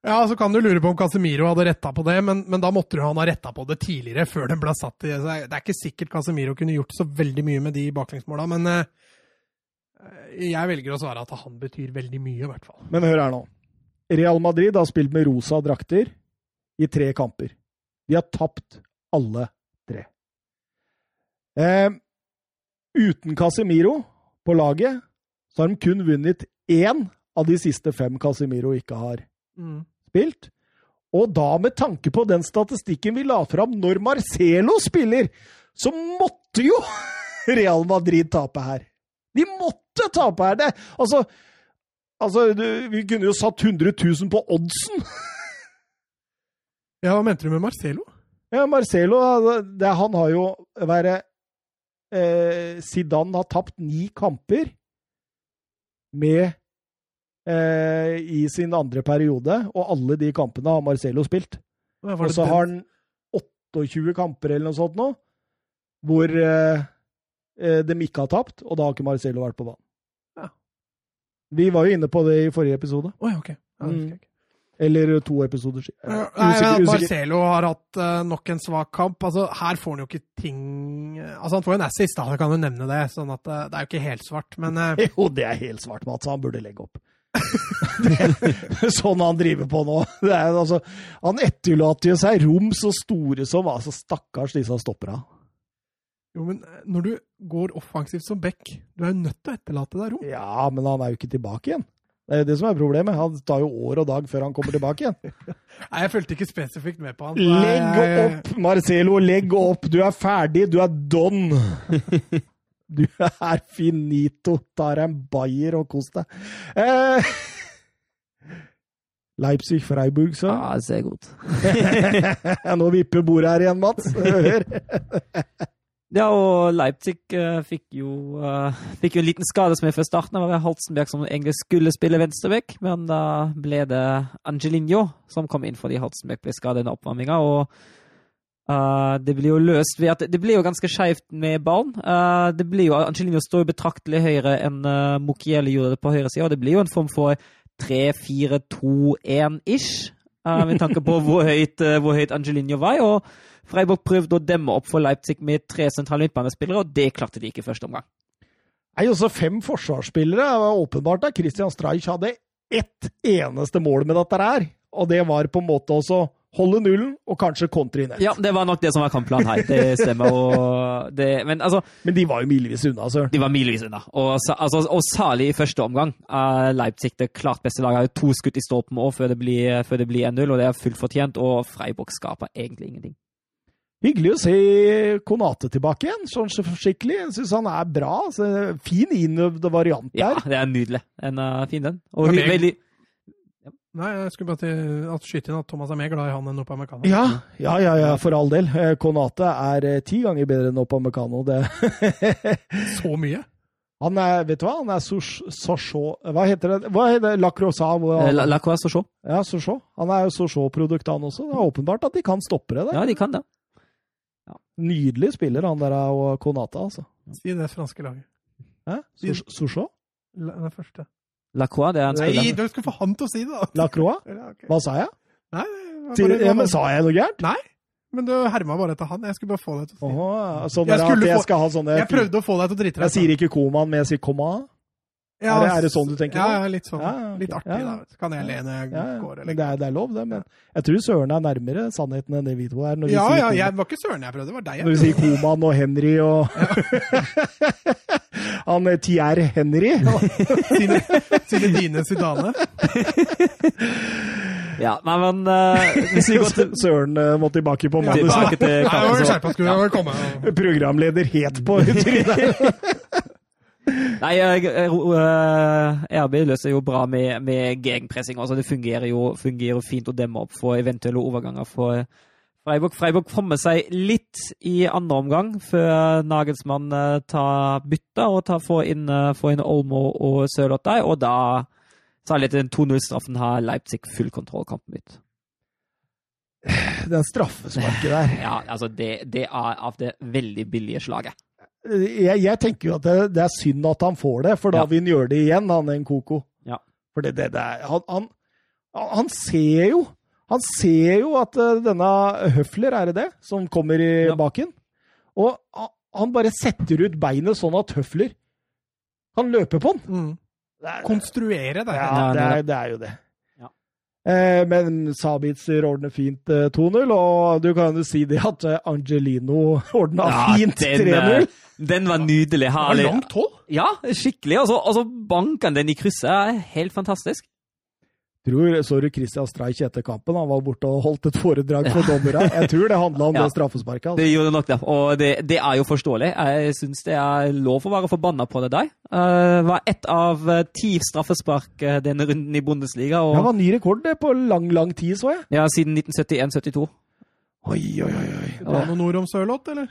Ja, så kan du lure på om Casemiro hadde retta på det, men, men da måtte han ha retta på det tidligere, før den ble satt i så Det er ikke sikkert Casemiro kunne gjort så veldig mye med de baklengsmåla, men eh, jeg velger å svare at han betyr veldig mye, i hvert fall. Men hør her nå. Real Madrid har spilt med rosa drakter i tre kamper. De har tapt alle tre. Eh, uten Casemiro på laget, så har de kun vunnet én av de siste fem Casemiro ikke har spilt. Og da med tanke på den statistikken vi la fram når Marcelo spiller, så måtte jo <laughs> Real Madrid tape her. De måtte tape her! Det, altså, altså du, vi kunne jo satt 100 000 på oddsen! Ja, hva mente du med Marcelo? Ja, Marcelo, det, han har jo vært eh, Zidane har tapt ni kamper med eh, i sin andre periode, og alle de kampene har Marcelo spilt. Og så har han 28 kamper eller noe sånt nå, hvor eh, eh, de ikke har tapt, og da har ikke Marcelo vært på banen. Ja. Vi var jo inne på det i forrige episode. Oi, ja, ok. Ja, det fikk jeg ikke. Eller to episoder siden. Eh, Nei, usikker- men. Marcelo har hatt eh, nok en svak kamp. Altså, her får han jo ikke ting Altså, Han får jo en assist, da, jeg kan jo nevne det. sånn at eh, Det er jo ikke helt svart, men eh, <laughs> Jo, det er helt svart, Mats. Han burde legge opp. sånn han driver på nå. Det er, altså, han etterlater jo seg rom så store som altså, Stakkars disse stoppera. Jo, men eh, når du går offensivt som back, du er jo nødt til å etterlate deg rom. Ja, men han er jo ikke tilbake igjen. Det er jo det som er problemet. Han tar jo år og dag før han kommer tilbake igjen. <laughs> Nei, Jeg fulgte ikke spesifikt med på han. Legg opp, Marcelo! Legg opp! Du er ferdig! Du er don! <laughs> Du er finito! Ta deg en bayer og kos deg. Eh, <laughs> Leipzig-Freiburg, så. Ja, det ser godt. Nå vipper bordet her igjen, Mats. Hør. Ja, og Leipzig uh, fikk, jo, uh, fikk jo en liten skade som er fra starten. Det var som egentlig skulle spille venstreback, men da ble det Angelinho som kom inn fordi Halsenberg ble skadet under oppvarminga. Og uh, det blir jo løst ved at det blir jo ganske skeivt med ballen. Det blir jo, Angelinho står betraktelig høyere enn uh, Mukiele gjorde det på høyresida, og det blir jo en form for 3-4-2-1-ish. eh, med tanke på <laughs> hvor høyt, hvor høyt Angelinho var. og Freiburg prøvde å demme opp for Leipzig med tre sentrale midtbanespillere, og det klarte de ikke i første omgang. Nei, også fem forsvarsspillere. Det var åpenbart at Christian Streich hadde ett eneste mål med dette her. Og det var på en måte også holde nullen og kanskje kontre i nett. Ja, det var nok det som var kampplanen her. Det stemmer. Og det, men altså, Men de var jo milevis unna, søren. de var milevis unna. Og, altså, og særlig i første omgang. Leipzig, det klart beste laget, har to skudd i stolpen òg før det blir, blir 1-0, og det er fullt fortjent. Og Freiburg skaper egentlig ingenting. Hyggelig å se Konate tilbake igjen, sånn skikkelig. Jeg syns han er bra. Så fin innøvd variant der. Ja, det er nydelig. En uh, fin den. Og hy- jeg- veldig Nei, jeg skulle bare til at skyte inn at Thomas er mer glad i han enn Opamecano. Ja, ja, ja, ja, for all del. Eh, Konate er eh, ti ganger bedre enn Opamecano. Det. <laughs> Så mye? Han er, vet du hva, han er Sochaux Hva heter det? Hva heter det? Eh, La, la Croix Sochaux. Ja, Sochaux. Han er jo Sochaux-produkt, han også. Det er åpenbart at de kan stoppe det. Ja, de kan det. Nydelig spiller, han der og Konata, altså. Si det franske laget. Hæ? La- Den første. La Croix, det er en Nei, du skal få han til å si det, da! Lacroix? <laughs> Ja. Hva sa jeg? Nei, bare- ja, men Sa jeg noe gærent? Nei, men du herma bare etter han. Jeg skulle bare få deg til å si det. Åhå, sånn Jeg skulle jeg få- Jeg prøvde å få deg til å drite deg Jeg sier ikke Koman, men jeg sier Koma. Ja, er, det, er det sånn du tenker? Ja, ja litt sånn. Ja, okay. Litt artig, Ja, da. Så. Kan jeg le når jeg går Det, er, det er lov, det. Men jeg tror Søren er nærmere sannheten enn det vi to er. Når Ja, sier ja, jeg var ikke søren jeg prøvde, det var deg. jeg. Når vi sier Koman og Henry og <laughs> <laughs> Han Tier Thierry Henry. <laughs> Sine, sine dine Zidane. Ja, nei, men uh, hvis vi går til, Søren uh, må tilbake på komme. Programleder het på trynet. Nei, jeg- jeg- eh, RB løser jo bra med, med gegenpressing. Altså, det fungerer jo, fungerer fint å demme opp for eventuelle overganger for Freiburg. Freiburg kommer seg litt i andre omgang før Nagelsmann eh, tar bytta og tar, får, inn, eh, får inn Olmo og Sørloth der. Og da, særlig etter den 2-0-straffen, har Leipzig full kontroll kampen ut. Den straffesparket der. Ja, altså, det, det er av det veldig billige slaget. Jeg, jeg tenker jo at det, det er synd at han får det, for da Ja. vil han gjøre det igjen, han Nkoko. Ja. For det, det, det er, han, han, han ser jo Han ser jo at eh, denne Høfler, er det det, som kommer i Ja. baken? Og han- han bare setter ut beinet sånn at Høfler kan løpe på den. Mm. Er, Konstruere det. ja, det det er, det er jo det. Ja. Eh, men Sabitzer ordner fint eh, 2-0, og du kan jo si det at eh, Angelino ordna fint 3-0. eh, den var nydelig. Det var langt hold. Ja, skikkelig. Altså, altså banken den i krysset er helt fantastisk. Tror, så du Christian Streich etter kampen? Han var borte og holdt et foredrag for <laughs> dommere. Jeg tror det handla om Ja. det straffesparket. Altså. Det gjorde nok det, og det, det er jo forståelig. Jeg syns det er lov å være forbanna på det der. Det var ett av eh, ti straffespark eh, denne runden i Bundesliga, Det var ny rekord det, på lang, lang tid, så jeg. ja, siden 1971-72. Oi, oi, oi. oi. Det var noen ord om Sørloth, eller?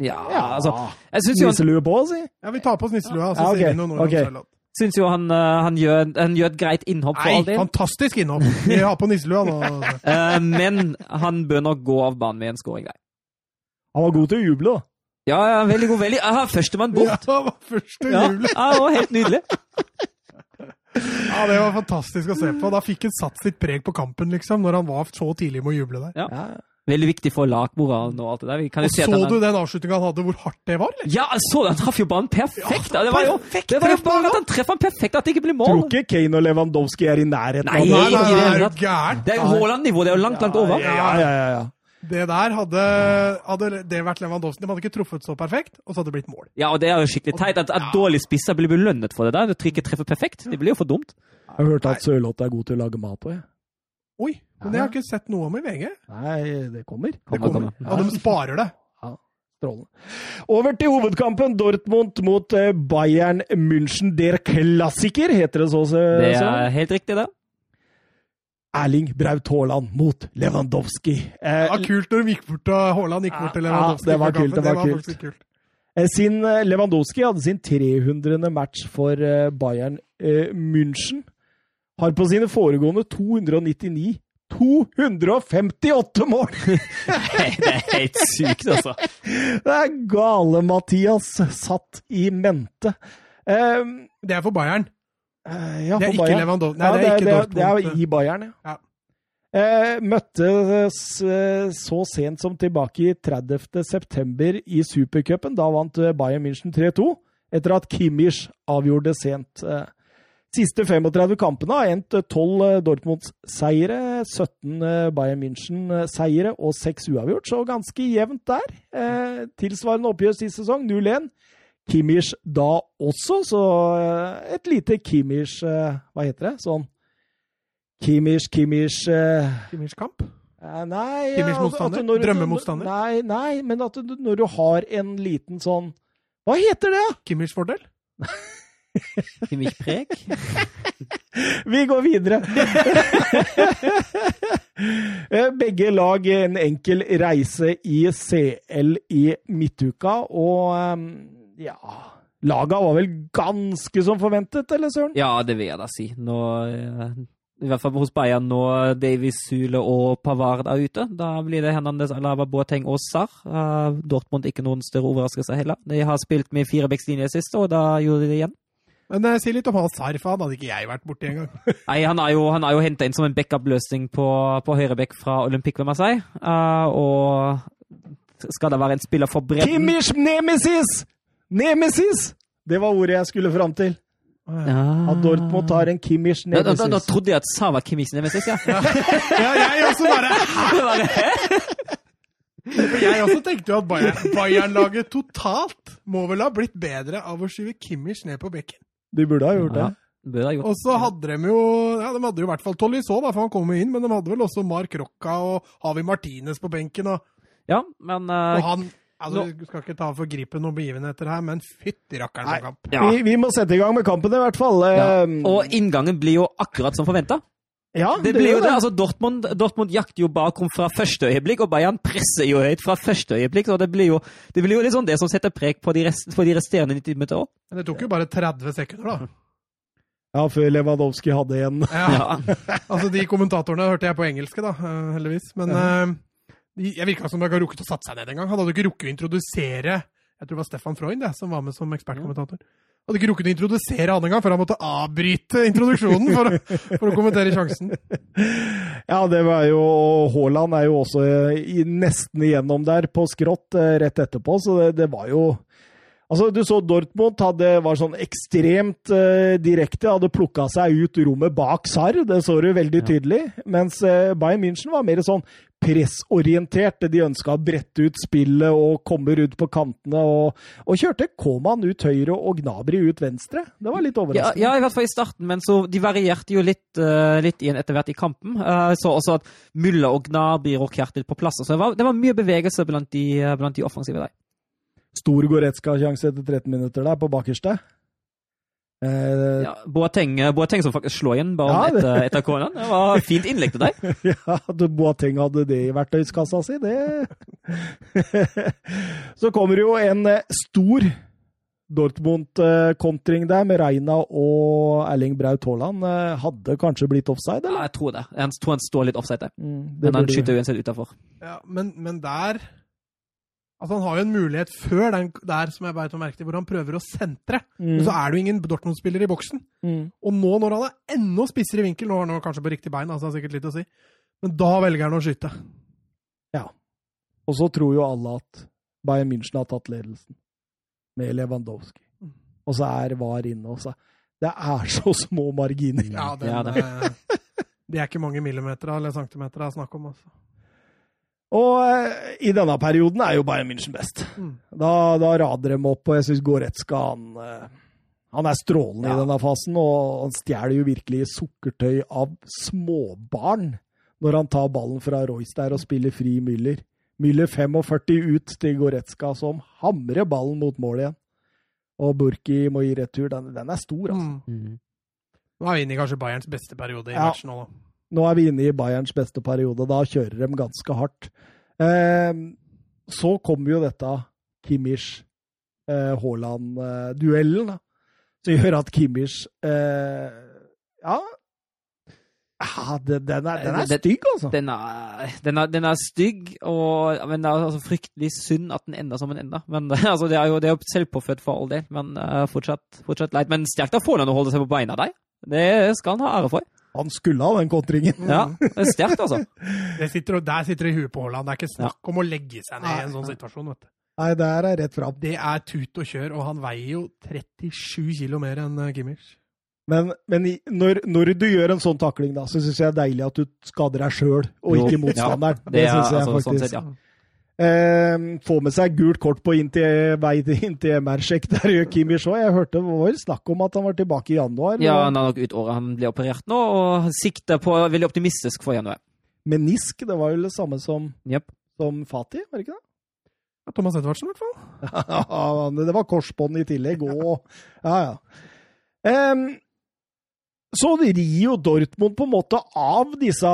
Ja, Ja, altså Jeg syns jo, Nisselue på, si. Ja, vi tar på oss nisselua, så Ja, okay, sier vi noen ord okay. om Sørloth. Syns jo han, eh, han, gjør, han gjør et greit innhopp for Aldin. fantastisk innhopp. Vi har på nisselua nå. <laughs> Eh, men han bør nok gå av banen med en scoring der. Han var god til å juble, da. Ja, ja, veldig god. veldig Aha, førstemann bort. Ja, var første Ja, ja, det var helt nydelig. Ja, det var fantastisk å se på. Da fikk han satt sitt preg på kampen, liksom, når han var så tidlig med å juble der. Ja. Ja. Veldig viktig for lagmoralen og alt det der. Vi kan Og så er- du den avslutninga han hadde, hvor hardt det var? eller? Ja, jeg så det! Han traff jo banen perfekt! Ja, det var jo, perfekt det var jo bare at han treffer han perfekt, at det ikke blir Tror ikke Kane og Lewandowski er i nærheten Nei, av det. nei, det er? Det er Haaland-nivå, det er jo langt, langt over. Ja, ja, ja, ja. Det der hadde, hadde det vært Lewandowski. De hadde ikke truffet så perfekt, og så hadde det blitt mål. Ja, og det er jo skikkelig teit at, at dårlige spisser blir belønnet for det der. Når de ikke treffer perfekt. Det blir jo for dumt. Jeg har hørt at Sørloth er god til å lage mat òg, jeg. Oi, men det har jeg ikke sett noe om i VG. Nei, det kommer. Det Kommer. Ja, de sparer det. Over til hovedkampen. Dortmund mot eh, Bayern München. Der klassiker, heter det så. så Det er helt riktig, det. Erling Braut Haaland mot Lewandowski. Eh, Det var kult når de gikk bort til Haaland gikk bort til Ja, det var kult, det var kult. kult. eh, sin, Lewandowski hadde sin 300. match for Bayern München. Har på sine foregående 299 258 mål! <laughs> Det er helt sykt, altså. Det er gale Mathias satt i mente. Um, Det er for Bayern. Uh, ja, Det er for ikke Lewandowski. Nei, Ja, det er ikke det, er, det er i Bayern, ja. Ja. Uh, møttes uh, så sent som tilbake i 30. september i Supercupen. Da vant Bayern München 3-2, etter at Kimmich avgjorde sent. Eh, siste 35 kampene har endt eh, 12 eh, Dortmunds-seire, 17 eh, Bayern München-seiere og 6 uavgjort, så ganske jevnt der. Eh, tilsvarende oppgjør sist sesong, 0-1. Kimmich da også, så eh, et lite Kimmich eh, Hva heter det? Sånn Kimmich, Kimmich eh, Kimmich kamp. eh, Nei Kimmich at- motstander? Altså, Drømmemotstander? Nei, nei, men at du, når du har en liten sånn Hva heter det? da? <laughs> Kimmich fordel. Preg. <laughs> Vi går videre. <laughs> Eh, Begge lag en enkel reise i CL i midtuka, og eh, ja Laga var vel ganske som forventet, eller søren? Ja, det vil jeg da si. Nå, eh, I hvert fall hos Bayern nå Davies Sule og Pavard er ute. Da blir det Hernandez, Alaba, Boateng og Sarr. Eh, Dortmund ikke noen større overraskelse heller. De har spilt med firebeckslinje sist, og da gjorde de det igjen. Men eh, si litt om Hans Sarr, for han hadde ikke jeg vært borti engang. <laughs> Nei, Han er jo, han er jo henta inn som en backup-løsning på, på høyrebekk fra Olympique ved Marseille. Uh, og skal det være en spiller for bredden Kimmich Nemesis! Nemesis! Det var ordet jeg skulle fram til. Ja. At Dortmund har en Kimmich nemesis. da, da, da trodde jeg at Sa var Kimmich Nemesis, ja. <laughs> Ja, jeg også bare <laughs> Jeg også tenkte jo at Bayern- Bayern-laget totalt må vel ha blitt bedre av å skyve Kimmich ned på bekken. De burde ha gjort det. Ja, gjort. Og så hadde de jo ja, de hadde jo i hvert fall Tolisso, da, for han kom jo inn, men de hadde vel også Mark Rocca og Havi Martinez på benken. Og, Ja, men uh, og han altså, Du skal ikke ta for gripe noen begivenheter her, men fytti rakkeren for kamp. ja. Vi, vi må sette i gang med kampen, i hvert fall. ja. Eh, Og inngangen blir jo akkurat som forventa. Ja, Det blir jo det. det. altså Dortmund, Dortmund jakter jo bakrom fra første øyeblikk, og Bayern presser jo høyt fra første øyeblikk. så Det blir jo, det blir jo litt sånn det som setter preg på de, rest, på de resterende 90 minutter òg. Men det tok jo bare 30 sekunder, da. Ja, før Lewandowski hadde en. Ja. Ja. <laughs> Altså, De kommentatorene hørte jeg på engelske, da, eh, heldigvis. Men ja. uh, jeg virka som de ikke har rukket å satt seg ned engang. Han hadde ikke rukket å introdusere Jeg tror det var Stefan Freund det, som var med som ekspertkommentator. Hadde ikke rukket å introdusere han engang, før han måtte avbryte introduksjonen for å, for å kommentere sjansen. <laughs> Ja, det var jo Haaland er jo også i, nesten igjennom der på skrått eh, rett etterpå, så det, det var jo Altså, Du så Dortmund hadde, var sånn ekstremt uh, direkte, hadde plukka seg ut rommet bak Sarr, det så du veldig Ja. tydelig. Mens uh, Bayern München var mer sånn pressorientert. De ønska å brette ut spillet og komme rundt på kantene, og, og kjørte Koman ut høyre og Gnabry ut venstre. Det var litt overraskende. ja, i hvert fall i starten, men så de varierte jo litt, uh, litt igjen etter hvert i kampen. Uh, så også at Mulla og Gnabry rokerte litt på plass. Så det var, det var mye bevegelse blant de, blant de offensive der. Stor Goretzka-sjanse etter 13 minutter der, på bakerste. Eh, Ja, Boateng, Boateng som faktisk slår igjen ballen Ja, det- etter, etter corneren. Det var fint innlegg til deg. <laughs> Ja, at Boateng hadde det i verktøyskassa si, det <laughs> Så kommer jo en eh, stor Dortmund-kontring der med Reina og Erling Braut Haaland. Eh, Hadde kanskje blitt offside, Eller? Ja, jeg tror det. Jeg tror han står litt offside. Mm, det Men han burde- skyter uansett utafor. Ja, men, men der Altså, Han har jo en mulighet før den der som jeg beit merke til, hvor han prøver å sentre. Mm, Men så er det jo ingen Dortmund-spiller i boksen. mm. Og nå når han er enda spissere i vinkel, nå har han kanskje på riktig bein, altså har sikkert litt å si, men da velger han å skyte. Og så tror jo alle at Bayern München har tatt ledelsen med Lewandowski. Mm. Og så er VAR inne også. Det er så små marginer. Ja, den, Ja, det. <laughs> Det er ikke mange millimeter eller centimeter det er snakk om. altså. Og eh, i denne perioden er jo Bayern München best. Mm. Da, da rader de opp, og jeg syns Goretzka han, eh, han er strålende Ja. i denne fasen. Og han stjeler jo virkelig sukkertøy av småbarn når han tar ballen fra Royce der og spiller fri Müller. Müller 45 ut til Goretzka, som hamrer ballen mot mål igjen. Og Burki må gi retur. Den, den er stor, altså. Mm. Nå er vi inne i kanskje Bayerns beste periode i Ja. matchen nå, da. Nå er vi inne i Bayerns beste periode. Da kjører de ganske hardt. Eh, så kommer jo dette Kimmich-Haaland-duellen, eh, som gjør at Kimmich eh, Ja. ja den, den, er, den er Det- stygg, altså. Den er, den, er, den er stygg, og, men det er altså fryktelig synd at den ender som den ender. Men <laughs> altså, Det er jo det er jo selvpåfødt for all del, men uh, fortsatt, fortsatt leit. Men sterkt av Faaland å holde seg på beina der. Det skal han ha ære for. Han skulle ha den kontringen. Ja, det er Sterkt, altså. <laughs> Det sitter, der sitter det i huet på Haaland. Det er ikke snakk om å legge seg ned i en sånn situasjon. vet du. Nei, det her er rett fram. Det er tut og kjør, og han veier jo 37 kilo mer enn eh, Kimmich. Men, men når, når du gjør en sånn takling, da, så syns jeg det er deilig at du skader deg sjøl, og ikke motstanderen. ja, det det syns jeg altså sånn sett, ja. Eh, få med seg gult kort på inn til, vei inn til MR-sjekk. Der gjør så. Jeg hørte det var snakk om at han var tilbake i januar. Ja, han er nok ut året han blir operert nå, og sikter på veldig optimistisk for januar. Menisk, det var jo det samme som, yep. som Fatih, var det ikke det? Ja, Thomas Edvardsen, i hvert fall. <laughs> Ja, det var korsbånd i tillegg, og Ja, ja. Um, så rir jo Dortmund på en måte av disse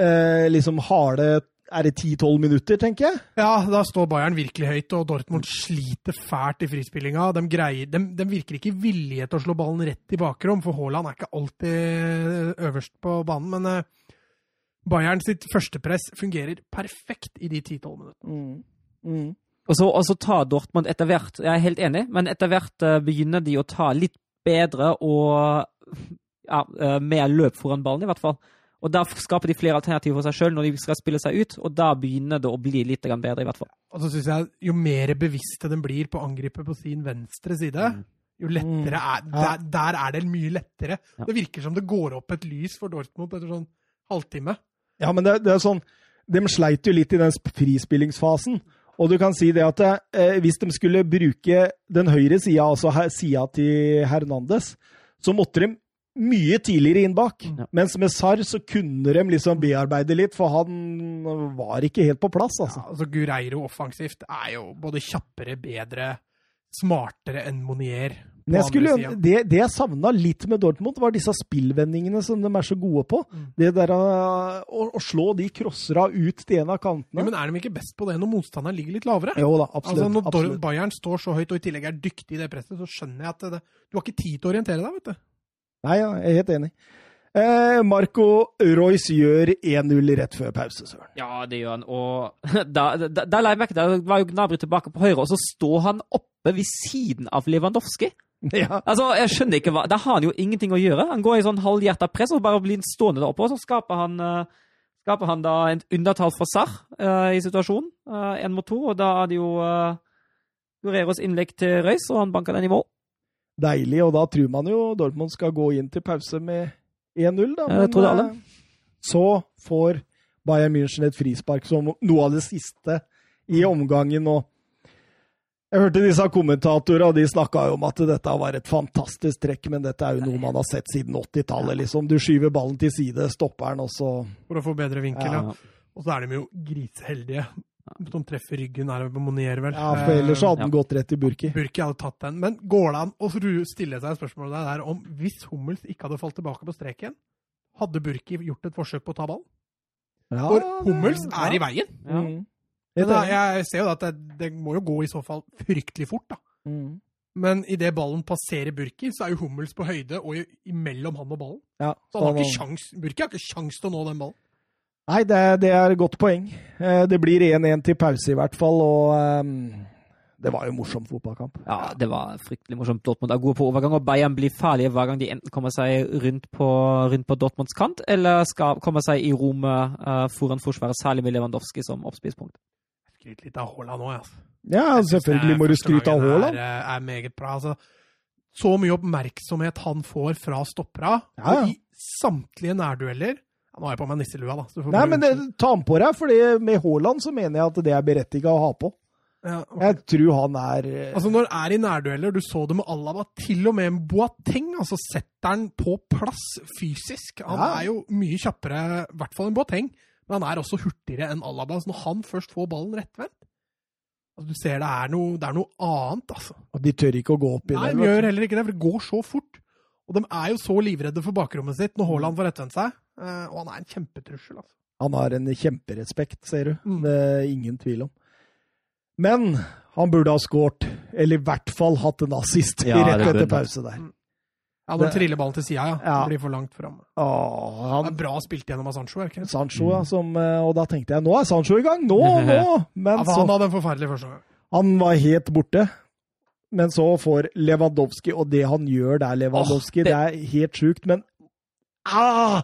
eh, liksom harde Er det 10-12 minutter, tenker jeg? Ja, da står Bayern virkelig høyt, og Dortmund sliter fælt i frispillinga. De, greier, de, de virker ikke villige til å slå ballen rett i bakrom, for Haaland er ikke alltid øverst på banen. Men uh, Bayern sitt førstepress fungerer perfekt i de 10-12 minuttene. Mm. Mm. Og så, og så tar Dortmund etter hvert, jeg er helt enig, men etter hvert uh, begynner de å ta litt bedre og ja, uh, mer løp foran ballen, i hvert fall. Og da skaper de flere alternativer for seg sjøl når de skal spille seg ut, og da begynner det å bli litt bedre, i hvert fall. Og så synes jeg jo mer bevisste de blir på å angripe på sin venstre side, jo lettere er Mm. Der, der er det mye lettere. Ja. Det virker som det går opp et lys for Dortmund etter sånn halvtime. Ja, men det, det er sånn De sleit jo litt i den frispillingsfasen. Og du kan si det at eh, hvis de skulle bruke den høyre sida, altså sida til Hernandez, så måtte de mye tidligere inn bak. Ja. Mens med Sarr så kunne de liksom bearbeide litt, for han var ikke helt på plass, altså. Ja, altså Gureiro offensivt er jo både kjappere, bedre, smartere enn Monier. Men jeg skulle, det, det jeg savna litt med Dortmund, var disse spillvendingene som de er så gode på. Mm. Det der uh, å, å slå de crossera ut til en av Ja, kantene. men er de ikke best på det når motstanderen ligger litt lavere? Jo da, Altså absolutt. Når absolutt. Bayern står så høyt og i tillegg er dyktig i det presset, så skjønner jeg at det, du har ikke tid til å orientere deg, vet du. Nei, ja, jeg er helt enig. Eh, Marco Royce gjør 1-0 rett før pause, Søren. Ja, det gjør han. Og <laughs> da, da, da la jeg merke til, var jo Gnabry tilbake på høyre, og så står han oppe ved siden av Lewandowski. <laughs> Ja. Altså, jeg skjønner ikke hva Da har han jo ingenting å gjøre. Han går i sånn halvhjerta press og bare blir stående der oppe, og så skaper han uh, skaper han da en undertall for Sarr uh, i situasjonen. Én mot to, og da er det jo uh, Guerreros innlegg til Røys, og han banker den i mål. Deilig, og da tror man jo Dortmund skal gå inn til pause med 1-0, da. Ja, det alle. eh, så får Bayern München et frispark som noe av det siste i omgangen. og jeg hørte disse kommentatorene, og de snakka jo om at dette var et fantastisk trekk, men dette er jo noe man har sett siden 80-tallet. liksom. Du skyver ballen til side, stopper den, og så For å få bedre vinkel, ja. Ja. Og så er de jo griseheldige. Som treffer ryggen her på Monier, vel. Ja, for ellers så hadde den Ja. gått rett i Burki. Burki hadde tatt den. Men går det an å stille seg spørsmålet der om hvis Hummels ikke hadde falt tilbake på streken, hadde Burki gjort et forsøk på å ta ballen? Ja, For det- Hummels er i veien. Ja. Mm. Da, jeg ser jo at det, det må jo gå i så fall fryktelig fort, da. Mm. Men idet ballen passerer Burki, så er jo Hummels på høyde og imellom han og ballen. Ja, Så han har ikke sjans, Burki har ikke sjans til å nå den ballen. Nei, det, er- det er et godt poeng. Eh, Det blir 1-1 til pause, i hvert fall. Og um, det var jo morsom fotballkamp. Ja, det var fryktelig morsomt. Dortmund er gode på overgang, og Bayern blir farlige hver gang de enten kommer seg rundt på, rundt på Dortmunds kant, eller skal komme seg i rommet uh, foran forsvaret, særlig med Lewandowski som oppspisspunkt. Skryt litt av Haaland òg, altså. Ja, selvfølgelig må du skryte av Haaland. Er, er meget bra. Altså, så mye oppmerksomhet han får fra stoppera, Ja, ja. og i samtlige nærdueller ja, Nå har jeg på meg nisselua, da. Nei, men det, ta den på deg, for med Haaland så mener jeg at det er berettiga å ha på. ja, okay. Jeg tror han er eh, Altså Når det er i nærdueller, du så det med Alaba, til og med en Boateng, altså setter han på plass fysisk. Han Ja. er jo mye kjappere, i hvert fall enn Boateng, men han er også hurtigere enn Alaba. Så når han først får ballen rettvendt altså, Du ser det er noe, det er noe annet, altså. Og De tør ikke å gå opp i Nei, det. de gjør heller ikke det, for det går så fort. Og de er jo så livredde for bakrommet sitt når Haaland får rettvendt seg. Eh, Og han er en kjempetrussel, altså. Han har en kjemperespekt, ser du. Mm. Det er ingen tvil om. Men han burde ha skåret, eller i hvert fall hatt en assist Ja, rett etter pause der. Ja, når triller ballen til sida, ja. Ja. Det blir for langt fram. Åh, Det han, er bra spilt gjennom av Sancho, ikke? Sancho, ja, som, eh, og da tenkte jeg nå er Sancho i gang! Nå, <laughs> nå! Men Ja, han hadde en forferdelig første gang. Han var helt borte. Men så får Lewandowski, og det han gjør der, Lewandowski, Åh, det... det- er helt sjukt, men ah!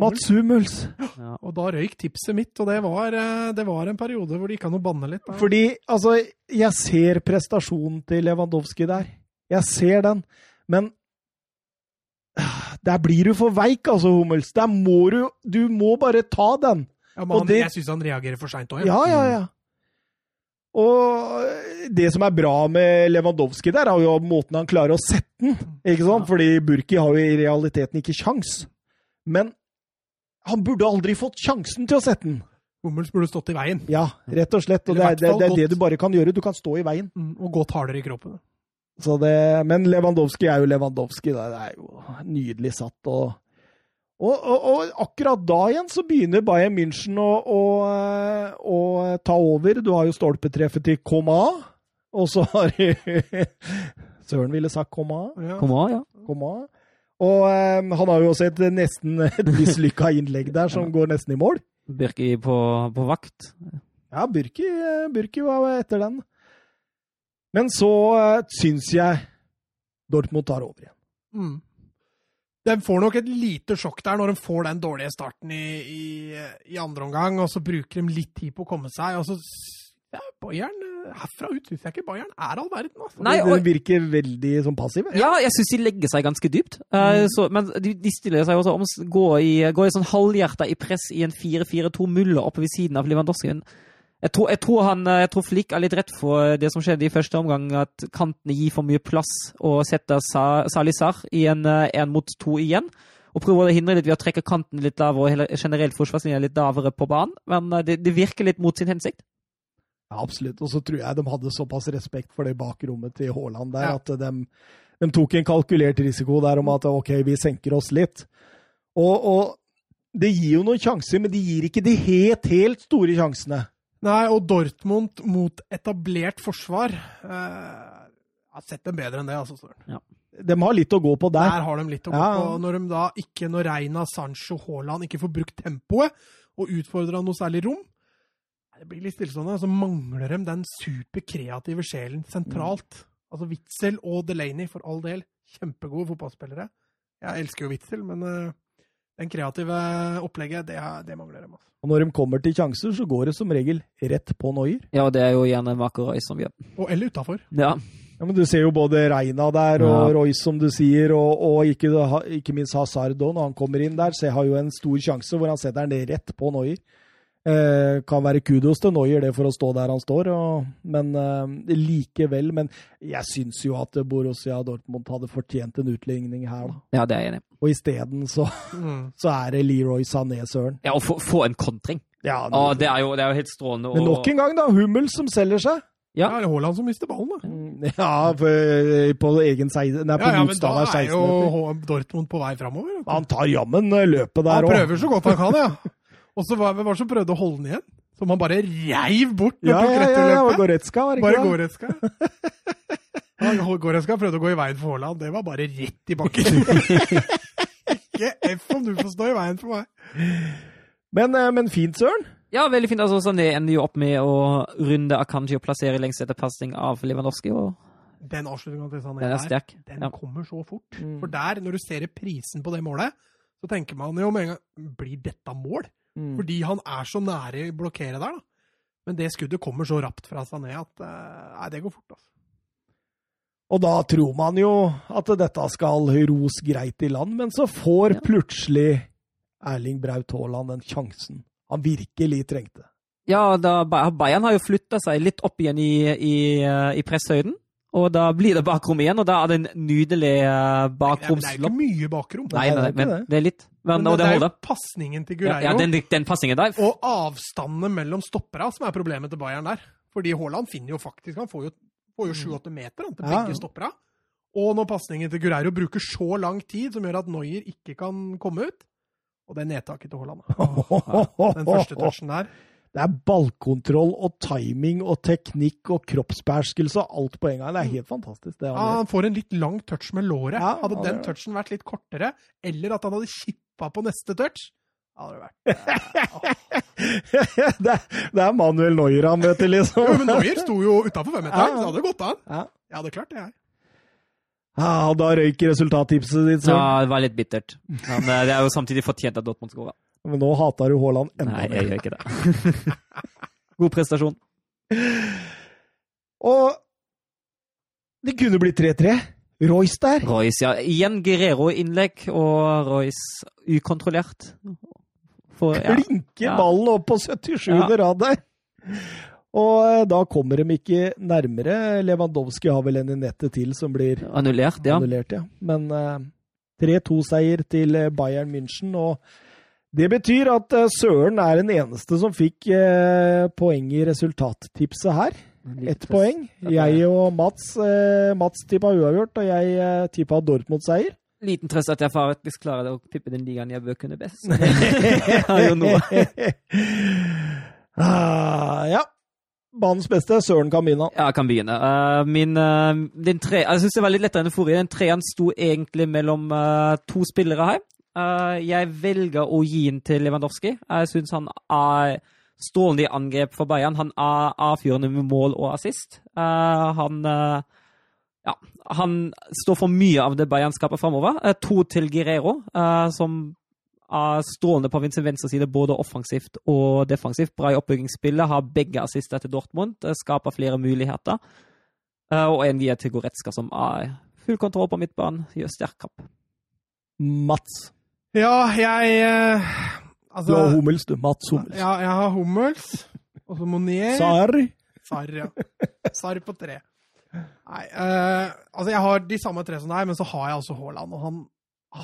Mats Hummels! Ja. <gasps> Og da røyk tipset mitt, og det var, eh, det var en periode hvor det gikk an å banne litt. Da. Fordi, altså, jeg ser prestasjonen til Lewandowski der. Jeg ser den. Men der blir du for veik, altså, Hummels. Der må du Du må bare ta den. ja, men og han, det- Jeg syns han reagerer for seint òg. Ja, ja, ja. Og det som er bra med Lewandowski der, er jo måten han klarer å sette den. ikke sant? Fordi Burki har jo i realiteten ikke sjans. Men han burde aldri fått sjansen til å sette den. Hummels burde stått i veien. Ja, rett og slett. Og det er, det, det er det du bare kan gjøre. Du kan stå i veien. Mm, Og gått hardere i kroppen. Så det, men Lewandowski er jo Lewandowski. Det er jo nydelig satt. Og, og, og, og akkurat da igjen så begynner Bayern München å, å, å ta over. Du har jo stolpetreffet til Koma, og så har <laughs> Søren ville sagt Koma. Ja. Kom ja. Koma. Og eh, han har jo også et nesten <laughs> mislykka innlegg der som går nesten i mål. Birki på, på vakt. Ja, Birki, Birki, var etter den. Men så uh, syns jeg Dortmund tar over igjen. Mm. De får nok et lite sjokk der når de får den dårlige starten i, i, i andre omgang, og så bruker de litt tid på å komme seg. og så ja, Bayern herfra ut syns jeg ikke Bayern er all verden. Altså. Nei, De og, virker veldig sånn passive. ja, jeg syns de legger seg ganske dypt. Eh, så, men de, de stiller seg også om å gå i, gå i sånn halvhjerta i press i en 4-4-2 muller oppe ved siden av Lewandowskien. Jeg tror, jeg, tror han, jeg tror Flick er litt redd for det som skjedde i første omgang, at kantene gir for mye plass og setter Salisar i en én mot to igjen. Og prøver å hindre litt ved å trekke kanten litt lavere og generelt forsvarslinja litt lavere på banen. Men eh, det, det virker litt mot sin hensikt. Ja, absolutt. Og så tror jeg de hadde såpass respekt for det bakrommet til Haaland der, Ja. at de, de tok en kalkulert risiko der om at ok, vi senker oss litt. Og, og det gir jo noen sjanser, men de gir ikke de helt, helt store sjansene. Nei, og Dortmund mot etablert forsvar eh, har sett dem bedre enn det, altså. Søren. De har litt å gå på der. Der har de litt å gå Ja. på. Når de da ikke, når Reina, Sancho, Haaland ikke får brukt tempoet og utfordra noe særlig rom, det blir litt stillestående. Så mangler de den superkreative sjelen sentralt. Altså Witzel og Delaney, for all del, kjempegode fotballspillere. Jeg elsker jo Witzel, men uh, den kreative opplegget, det, er- det mangler dem. Altså. Og når de kommer til sjanser, så går det som regel rett på Noyer. Ja, det er jo gjerne Reus som gjør. Og eller utafor. Ja. Ja, men Du ser jo både Reina der og Ja. Royce, som du sier, og, og ikke, ikke minst Hazard òg, når han kommer inn der. Så jeg har jo en stor sjanse hvor han setter den rett på Noyer. Eh, kan være kudos til Noyer det for å stå der han står, og, men eh, likevel. Men jeg syns jo at Borussia Dortmund hadde fortjent en utligning her, da. ja, det er jeg enig i. Og isteden så, Mm. <laughs> så er det Leroy Sané, søren. Ja, og få, få en kontring. Ja, Å, det, er jo, det er jo helt strålende. men nok en gang, da. Hummel som selger seg. Ja, det er Haaland som mister ballen, da. Mm, Ja, for, på egen sei- nei, på Ja, ja, men da er jo Dortmund på vei framover. Han tar jammen eh, løpet der Han òg. prøver så godt han kan, ja. <laughs> Og så var hvem var som prøvde å holde den igjen? Som han bare reiv bort Ja, ja, ja, ja, løpet. Goretzka, var det Bare ikke det? Goretzka. Prøvde å gå i veien for Haaland. Det var bare rett i bakken. <laughs> Ikke F om du får stå i veien for meg. Men, eh, men fint, Søren. Ja, veldig fint. Altså, Sané ender jo opp med å runde Akanji og plassere lengst etter pasning av Lewandowski, og Den avslutninga til Sané den er der, den Ja. kommer så fort. Mm. For der, når du ser prisen på det målet, så tenker man jo med en gang Blir dette mål? Mm. Fordi han er så nære å blokkere der, da. Men det skuddet kommer så rapt fra Sané at eh, Nei, det går fort, altså. Og da tror man jo at dette skal ros greit i land, men så får Ja. plutselig Erling Braut Haaland den sjansen han virkelig trengte. Ja, da, Bayern har jo flytta seg litt opp igjen i, i, eh, i presshøyden. Og da blir det bakrom igjen, og da er det en nydelig bakromslopp. Det er, det er jo ikke mye bakrom. Nei, Nei, er men det. er litt. Men, Men det det er jo pasningen til Gureiro ja, den, den passingen der. og avstandene mellom stoppera som er problemet til Bayern der. Fordi Haaland finner jo faktisk Han får jo, får jo 7-8 meter han, til Ja. begge stoppera. Og når pasningen til Gureiro bruker så lang tid, som gjør at Neuer ikke kan komme ut Og det nedtaket til Haaland. <laughs> Den første touchen der. Det er ballkontroll og timing og teknikk og kroppsbeherskelse og alt på en gang. Det er helt fantastisk. det Ja, han får en litt lang touch med låret. Ja, hadde han den det. touchen vært litt kortere, eller at han hadde kippa på neste touch, hadde <laughs> det vært det, det er Manuel Neuer han møter, liksom. Jo, men Neuer sto jo utafor femmeteren, Ja. så det hadde gått an. Ja. Jeg hadde klart det, jeg. Ja, da røyk resultattipset ditt, så. Ja, det var litt bittert. Men eh, det er jo samtidig fortjent at Dortmund skåra. Men nå hater du Haaland enda mer. Nei, jeg gjør ikke det. God prestasjon. <laughs> Og det kunne blitt 3-3. Royce der. Royce, ja. Igjen Guerrero-innlegg, og Royce ukontrollert. For, ja. Klinker Ja. ballen opp på 77. Ja. rad der. Og eh, da kommer de ikke nærmere. Lewandowski har vel en i nettet til som blir Annullert, ja. annullert, ja. Men eh, 3-2-seier til eh, Bayern München. Og det betyr at eh, Søren er den eneste som fikk eh, poeng i resultattipset her. Ett poeng. Jeg og Mats, eh, Mats tippa uavgjort, og jeg eh, tippa Dortmund-seier. Liten trøst at jeg faktisk klarer å tippe den ligaen jeg bør kunne best. <laughs> Jeg har jo <laughs> ah, ja. Banens beste. Søren kan begynne. Ja, jeg kan begynne. Uh, min, uh, din tre, jeg syns det var litt lettere enn det forrige. Den treeren sto egentlig mellom uh, to spillere her. Eh, jeg velger å gi den til Lewandowski. Jeg syns han er strålende i angrep for Bayern. Han er avgjørende med mål og assist. Uh, han uh, ja, han står for mye av det Bayern skaper framover. to til Guerrero, som er strålende på Vincent Venstres side, både offensivt og defensivt. Bra i oppbyggingsspillet, har begge assister til Dortmund, skaper flere muligheter. Og en via til Goretzka, som er full kontroll på midtbanen, gjør sterk kamp. Mats. Ja, jeg eh, Altså Du har Hummels, du. Mats Hummels. Ja, jeg har Hummels. Og så Monier. Sarri. Sarr, ja. Sarr på tre. Nei, eh, altså jeg har de samme tre som deg, men så har jeg altså Haaland, og han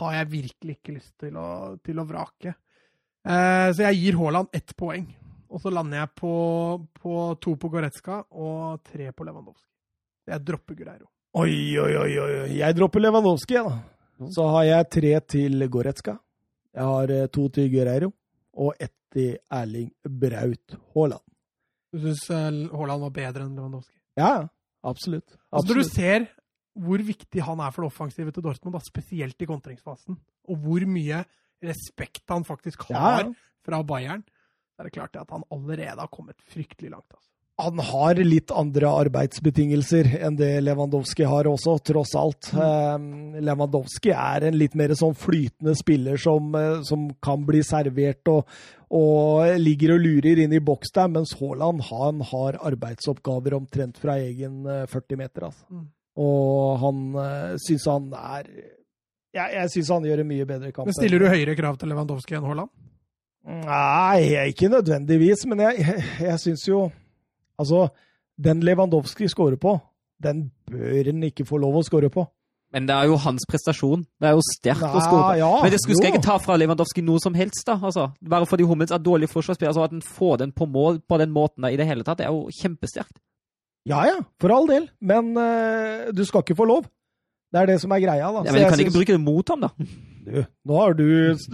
har jeg virkelig ikke lyst til å, til å vrake. Eh, så jeg gir Haaland ett poeng, og så lander jeg på, på to på Goretzka og tre på Lewandowski. Jeg dropper Gureiro. Oi, oi, oi, oi. Jeg dropper Lewandowski, jeg, da. Så har jeg tre til Goretzka. Jeg har eh, to til Guerreiro. Og ett til Erling Braut Haaland. Du syns Haaland var bedre enn Lewandowski? Ja, absolutt. Absolutt. Altså, når du ser hvor viktig han er for det offensive til Dortmund, da, spesielt i kontringsfasen, og hvor mye respekt han faktisk har ja. fra Bayern, så er det klart at han allerede har kommet fryktelig langt. Altså. Han har litt andre arbeidsbetingelser enn det Lewandowski har også, tross alt. Mm. Lewandowski er en litt mer sånn flytende spiller som, eh, som kan bli servert og, og ligger og lurer inn i boks der, mens Haaland han har arbeidsoppgaver omtrent fra egen eh, 40 meter. Altså. Mm. Og han uh, syns han er Jeg, jeg syns han gjør en mye bedre kamp. Men stiller du høyere krav til Lewandowski enn Haaland? Nei, ikke nødvendigvis, men jeg, jeg, jeg syns jo Altså, den Lewandowski scorer på, den bør han ikke få lov å score på. Men det er jo hans prestasjon. Det er jo sterkt å på. ja, Men det skulle skal ikke ta fra Lewandowski noe som helst, da. Altså, bare fordi Hummels er dårlig forsvarsspiller, altså at han får den på mål på den måten da, i det hele tatt, det er jo kjempesterkt. Ja ja, for all del, men uh, du skal ikke få lov. Det er det som er greia. da. Ja, men du kan kan ikke bruke det mot ham, da. Du, nå har du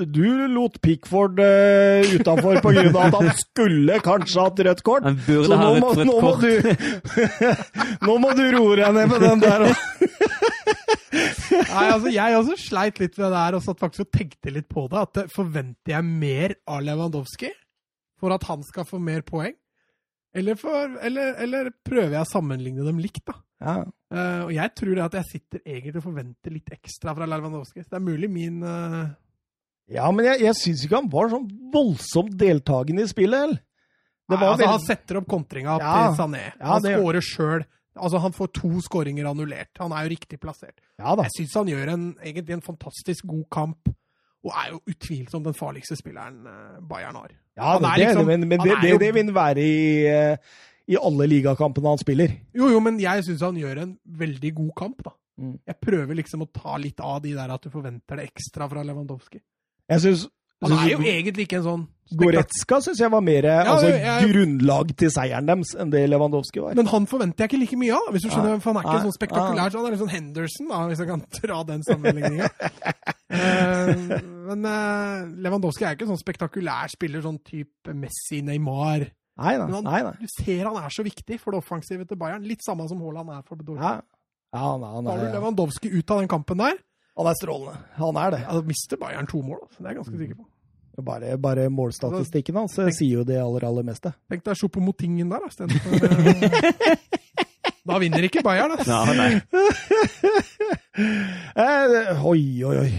Du lot Pickford uh, utafor pga. at han skulle kanskje hatt rødt kort. Han burde ha rødt, rødt nå, må kort. du, <laughs> nå må du roe deg ned med den der. Nei, altså, jeg også sleit litt med det der, og satt faktisk og tenkte litt på det. At Forventer jeg mer av Lewandowski for at han skal få mer poeng? Eller, for, eller, eller prøver jeg å sammenligne dem likt, da? Ja. Uh, og jeg tror det at jeg sitter egentlig og forventer litt ekstra fra Lewandowski. Det er mulig min uh... Ja, men jeg, jeg syns ikke han var sånn voldsomt deltakende i spillet, eller? Det Nei, altså, Han setter opp kontringa Ja. til Sané. Ja, Han det skårer sjøl. Altså, han får to skåringer annullert. Han er jo riktig plassert. Ja. Jeg syns han gjør en, egentlig en fantastisk god kamp, og er jo utvilsomt den farligste spilleren eh, Bayern har. Ja, Han det, er det, liksom- men, men det, det, det vil være i, eh, i alle ligakampene han spiller. Jo, jo, men jeg syns han gjør en veldig god kamp, da. Mm. Jeg prøver liksom å ta litt av de der at du forventer det ekstra fra Lewandowski. Jeg synes, Han er jo egentlig ikke en sånn Goretzka syns jeg var mer altså, jeg- jeg- grunnlag til seieren deres enn det Lewandowski var. Men han forventer jeg ikke like mye av, hvis du skjønner. Ja, For han er ikke ja, sånn spektakulær. Så han er litt sånn Henderson, da, hvis jeg kan <laughs> dra den sammenligninga. <laughs> men eh, Lewandowski er ikke en sånn spektakulær spiller, sånn type Messi, Neymar. Nei da. Han, Nei, da. Du ser han er så viktig for det offensive til Bayern. Litt samme som Haaland er for Dortmund. Ja. Han, er- han, Tar du Lewandowski ut av den kampen der, han er strålende. Han er det. ja, da mister Bayern to mål. Altså. Det er jeg ganske sikker på. Bare, bare målstatistikken hans eh, sier jo det aller, aller meste. Tenk deg Choupo-Motingen der, istedenfor eh, <laughs> Da vinner ikke Bayern, altså. <laughs> Ja, nei. <laughs> Eh, oi, oi, oi.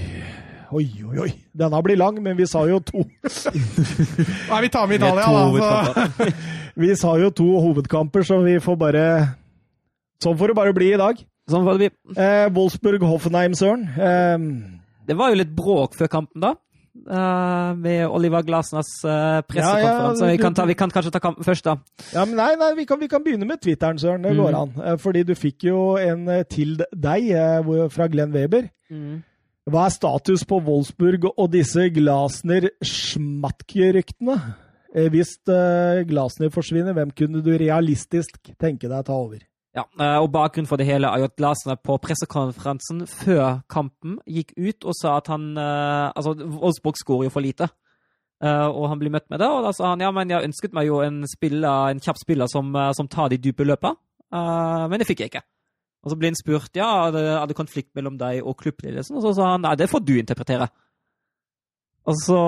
Oi, oi, oi. Denne blir lang, men vi sa jo to. <laughs> Nei, vi tar med Italia, da. Altså. Vi sa jo to hovedkamper, så vi får bare Sånn får det bare bli i dag. Sånn får det. bli. Eh, Wolfsburg-Hoffenheim, Søren. Eh, Det var jo litt bråk før kampen, da. Eh, med Oliver Glasners uh, pressekonferanse. Ja, ja, vi, kan ta, vi kan kanskje ta kampen først, da. ja, men nei, nei vi, kan, vi kan begynne med Twitteren, Søren. Det går Mm. an. Eh, fordi du fikk jo en eh, til deg eh, fra Glenn Weber. Hva er status på Wolfsburg og disse Glasner-Schmatke-ryktene? Eh, Hvis eh, Glasner forsvinner, hvem kunne du realistisk tenke deg å ta over? Ja, eh, og Bakgrunnen for det hele er jo at Glasner på pressekonferansen før kampen gikk ut og sa at han eh, Altså, Wolfsburg skårer jo for lite. Eh, og han blir møtt med det, og da sa han ja, men jeg ønsket meg jo en, spiller, en kjapp spiller som, som tar de dype løpa, men det fikk jeg ikke. Og så ble han spurt ja, er det, konflikt mellom deg og klubbledelsen, og så sa han nei, det får du interpretere. Og så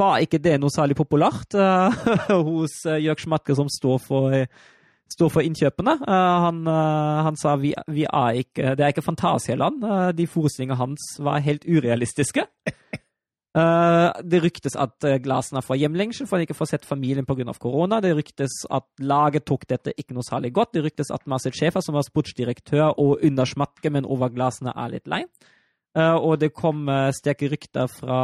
var ikke det noe særlig populært <laughs> hos Jørg Schmatke, som står for, står for innkjøpene. Eh, han, eh, han sa vi, vi er ikke, det er ikke Fantasialand. Uh, de forestillingene hans var helt urealistiske. <laughs> Eh, det ryktes at uh, Glasner fra hjemlengsel for han ikke får sett familien pga. korona. Det ryktes at laget tok dette ikke noe særlig godt. Det ryktes at Marcel Schäfer, som var sportsdirektør og under Schmatke, men over Glasene, er litt lei. Uh, og det kom uh, sterke rykter fra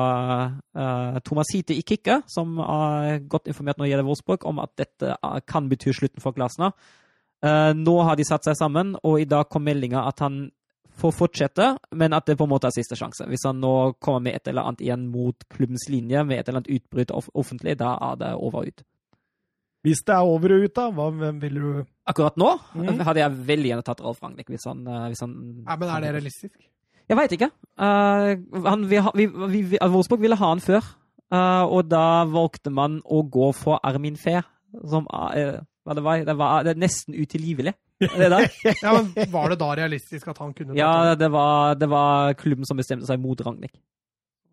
uh, Thomas Hite i Kikka, som er godt informert når det gjelder Wolfsburg, om at dette kan bety slutten for Glasner. nå har de satt seg sammen, og i dag kom meldinga at han får fortsette, men at det på en måte er siste sjanse. Hvis han nå kommer med et eller annet igjen mot klubbens linje, med et eller annet utbrudd off offentlig, da er det over og ut. Hvis det er over og ut, da, hva, hvem vil du Akkurat nå mm. hadde jeg veldig gjerne tatt Ralf Ragnhild. Hvis han, hvis han ja, Men er det realistisk? Jeg veit ikke. Uh, han, vi, vi, vi, Wolfsburg ville ha han før, uh, og da valgte man å gå for Armin Fe, som uh, det var, det var det nesten utilgivelig. Det der. <laughs> ja, men Var det da realistisk at han kunne Ja, det var, det var klubben som bestemte seg mot Ragnhild.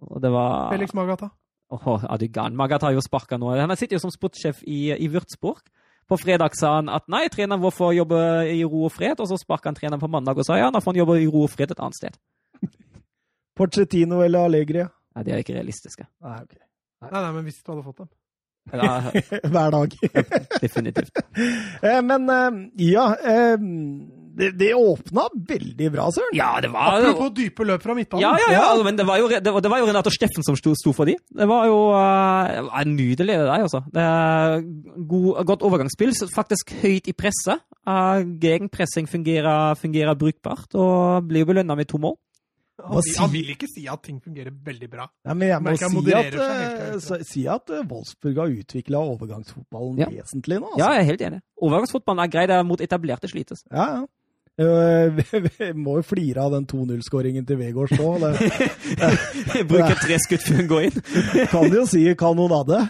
Og det var Felix Magata? Oh, er du gæren? Magata har jo sparka nå. Han sitter jo som sportssjef i, i Würzburg. På fredag sa han at nei, treneren vår får jobbe i ro og fred, og så sparka han treneren på mandag og sa ja, da får han jobbe i ro og fred et annet sted. Porcettino eller Allegri? Nei, de er ikke realistiske. Nei, okay. Nei, nei, men hvis du hadde fått dem? <laughs> Hver dag. definitivt. <laughs> Eh, men eh, ja eh, det, det åpna veldig bra, Søren. Ja, det var Apropos dype løp fra midtbanen. Ja, ja, ja, men det var jo, det var, det var jo Renato Steffen som sto, sto for de. Det var jo uh, nydelig, det der, altså. Det er god, godt overgangsspill. Faktisk høyt i presset. Uh, Gegenpressing fungerer, fungerer brukbart og blir belønna med to mål. Han, han, vil ikke si at ting fungerer veldig bra. Ja, men jeg må si at, uh, si at Wolfsburg har utvikla overgangsfotballen ja. vesentlig nå. Altså. Ja, jeg er helt enig. Overgangsfotballen er grei, det er mot etablerte slites. Ja, ja. <laughs> Uh, vi må jo flire av den 2-0-skåringen til Vegårs <laughs> nå. Bruker tre skudd før hun går inn. kan jo si kanonade.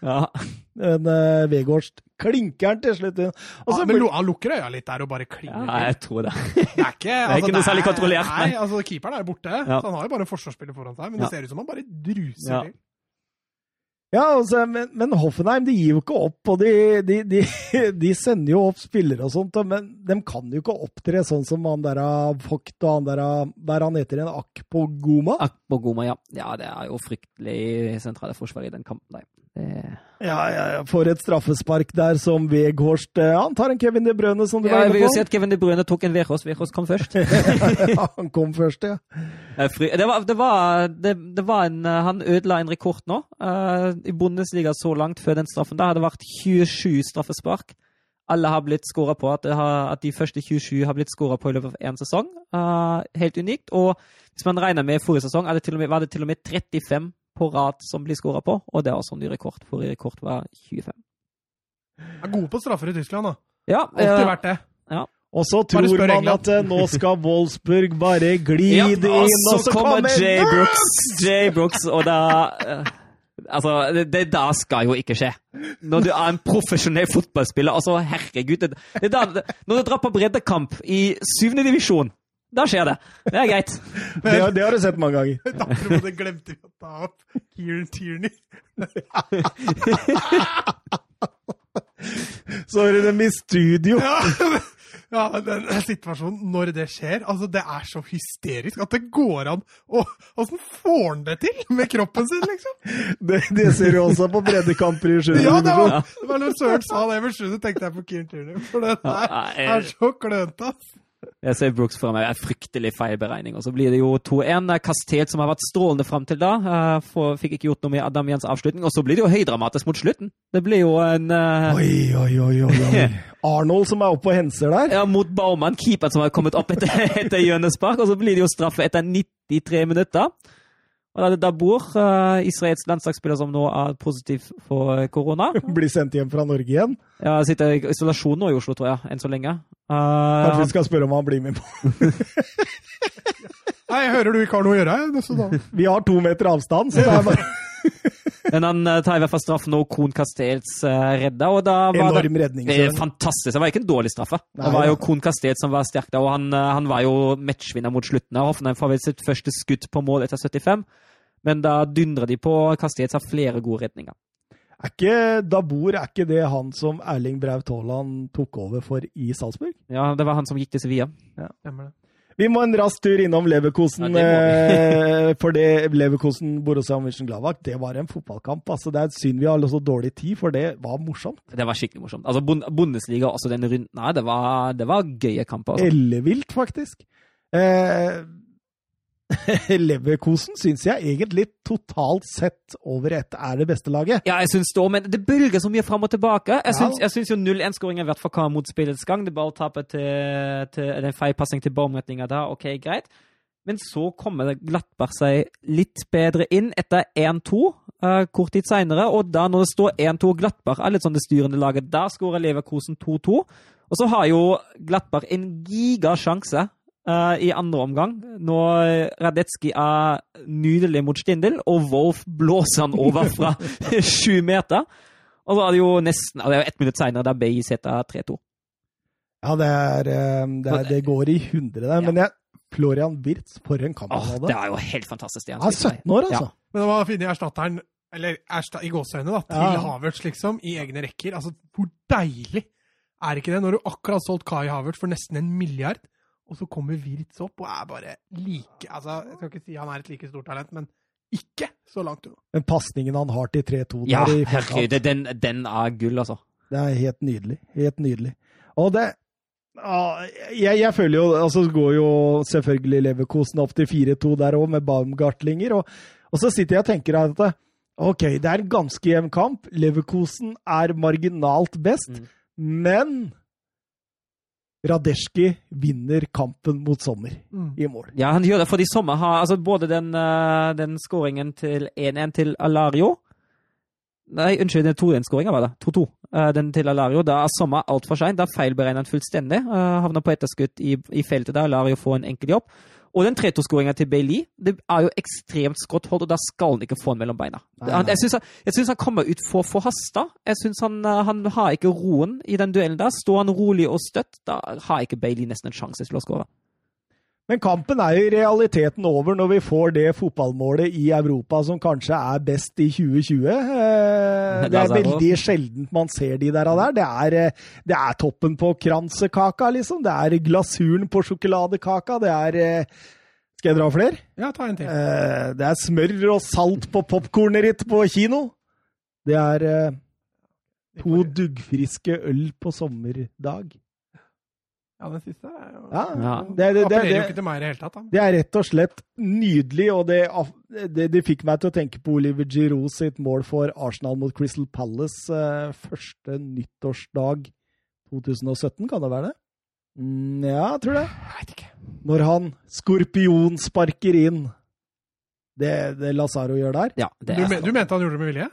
Ja. Men uh, Vegårs klinker til slutt inn. Ja, men Han lukker øya litt der og bare klinger. Ja, jeg tror det. Det er ikke, <laughs> det er ikke noe særlig kontrollert. Nei, altså Keeperen er borte, ja. så han har jo bare en forsvarsspiller foran seg. Men det ser ut som han bare druser ja. Ja, altså, men, men, Hoffenheim de gir jo ikke opp, og de, de, de, de, sender jo opp spillere og sånt, men de kan jo ikke opptre sånn som han der Vogt og han der Hva er han heter igjen? Akpogoma? Akpogoma, ja. Ja, det er jo fryktelig sentrale forsvar i den kampen der. Det... Ja, ja, ja, for et straffespark der som Veghorst eh, Han tar en Kevin De Brøne, som du ja, var inne på. Jeg vil jo si at Kevin De Brøne tok en Veghorst. Veghorst kom først. <laughs> ja, han kom først, ja. Det var, det var, det, det var en eh, Han ødela en rekord nå uh, i Bundesliga så langt før den straffen. Da hadde det vært 27 straffespark. Alle har blitt skåra på. At, har, at, de første 27 har blitt skåra på i løpet av én sesong. Uh, helt unikt. Og hvis man regner med forrige sesong, det med, var det til og med 35 på rad som blir skåra på, og det er også en ny rekord. Forrige rekord var 25. Er gode på straffer i Tyskland, da. Ja, Alltid vært det. Ja. Og så tror man England. at eh, nå skal <laughs> Wolfsburg bare glide ja, inn, og så kommer Jay Brooks, Jay Brooks, og da uh, Altså, det, det da skal jo ikke skje. Når du er en profesjonell fotballspiller altså, Herregud. Det, det da, når du drar på breddekamp i syvende divisjon da skjer det. Det er greit. <laughs> det, har, det, har, du sett mange ganger. <laughs> Apropos det glemte vi å ta opp. Kieran Tierney. <laughs> Så er det dem i studio. Ja, ja, den situasjonen, når det skjer altså Det er så hysterisk at det går an å Åssen får han det til med kroppen sin, liksom? Det, det ser du også på breddekamper i sjuende ja, det var, det var når Søren sa det i sjuende, tenkte jeg på Kieran Tierney. For det der er så klønete, ass. Jeg ser Brooks for meg. er fryktelig feil beregning. Og så blir det jo 2-1. Kastet, som har vært strålende fram til da, for, fikk ikke gjort noe med Adam Jens avslutning. Og så blir det jo høydramatisk mot slutten. Det blir jo en uh... Oi, oi, oi, oi. <laughs> Arnold som er oppe og henser der. Ja, mot Baumann, keeperen som har kommet opp etter, <laughs> etter hjørnespark. Og så blir det jo straffe etter 93 minutter. Og da bor Dabur, uh, israelsk landslagsspiller som nå er positiv for korona. <laughs> Blir sendt hjem fra Norge igjen? Ja, sitter i isolasjon nå i Oslo, tror jeg, enn så lenge. Uh, Kanskje vi skal spørre om han blir med på <laughs> Nei, jeg hører du ikke har noe å gjøre her. Vi har to meter avstand, så det er bare <laughs> Men han uh, tar i hvert fall straffen og Kohn Castells uh, redda. og da var Enorm det, redning. Det, fantastisk. Det var ikke en dårlig straffe. Nei, det var jo Kohn Castell som var sterk da, og han, uh, han var jo matchvinner mot slutten. Hoffenheim får vel sitt første skudd på mål etter 75, men da dundrer de på. Castells har flere gode redninger. Er ikke Dabor er ikke det han som Erling Braut Haaland tok over for i Salzburg? Ja, det var han som gikk til Sevilla. Ja. Vi må en rask tur innom Leverkosen. Ja, eh, for det Leverkosen Borussia Mönchengladbach, det var en fotballkamp. altså Det er synd vi har så dårlig tid, for det var morsomt. Det var skikkelig morsomt. Altså, Bund- Bundesliga, også den runden her, det var, det var gøye kamper. Altså. Ellevilt, faktisk. Eh, <laughs> Leverkosen syns jeg egentlig totalt sett over ett er det beste laget. Ja, jeg syns det òg, men det bølger så mye fram og tilbake. Jeg syns, jo 0-1-skåringen har vært for hva mot spillets gang. Det balltapet til, til eller feilpassing til bomretninga der, OK, greit. Men så kommer Glattberg seg litt bedre inn etter 1-2 uh, kort tid seinere. Og da når det står 1-2 Glattberg er litt sånn det styrende laget, da skårer Leverkosen 2-2. Og så har jo Glattberg en gigasjanse eh, i andre omgang, når Radetski er nydelig mot Stindl, og Wolf blåser han over fra <laughs> sju meter. Og så er det jo nesten det er jo ett minutt seinere, da Bay setter 3-2. Ja, det, er, eh, det, er, det går i hundre der. Men jeg, Florian Wirtz, for en kamp Åh, hadde. det er jo helt fantastisk. det Han er spiller. 17 år, altså. Men det var å finne erstatteren, eller ersta, i gåseøynene, da, til Ja. Havertz, liksom, i egne rekker. Altså, hvor deilig er ikke det? Når du akkurat har solgt Kai Havertz for nesten en milliard, og så kommer Wirtz opp og er bare like Altså, jeg skal ikke si han er et like stort talent, men ikke så langt unna. Men pasningen han har til 3-2 Ja, herregud, den, den er gull, altså. det er helt nydelig. Helt nydelig. Og det jeg, jeg føler jo Altså går jo selvfølgelig Leverkosen opp til 4-2 der òg, med Baumgartlinger. Og, og så sitter jeg og tenker at OK, det er en ganske jevn kamp. Leverkosen er marginalt best, Mm. men Radesjki vinner kampen mot Sommer Mm. i mål. Ja, han gjør det fordi Sommer har altså både den, uh, den skåringen til 1-1 til Alario Nei, unnskyld, den 2-1-skåringa var det. 2-2. Eh, den til Alario. Da er Sommer altfor sein. Da feilberegner han fullstendig. Uh, havner på etterskudd i, i feltet der Alario får en enkel jobb. Og den 3-2-skåringa til Bailey det er jo ekstremt skrått hold, og da skal han ikke få den mellom beina. Nei, nei. jeg syns han, kommer ut for forhasta. Jeg synes han, eh, han har ikke roen i den duellen der. Står han rolig og støtt, da har ikke Bailey nesten en sjanse til å skåre. Men kampen er jo i realiteten over når vi får det fotballmålet i Europa som kanskje er best i 2020. Eh, <laughs> Det er veldig sjeldent man ser de der. og der. Det er, eh, det er toppen på kransekaka, liksom. Det er glasuren på sjokoladekaka. Det er eh, Skal jeg dra flere? Ja, ta en til. Eh, Det er smør og salt på popkornet ditt på kino. Det er to duggfriske øl på sommerdag. Ja, den siste er jo Ja, Ja. det- det- det- Appellerer jo ikke til meg i det hele tatt, da. Det er rett og slett nydelig, og det, det, det fikk meg til å tenke på Oliver Giroux sitt mål for Arsenal mot Crystal Palace eh, første nyttårsdag 2017, kan det være det? Mm, ja, jeg tror det. Jeg vet ikke. Når han skorpionsparker inn det, det Lazaro gjør der. Ja, det Du, men- du mente han gjorde det med vilje?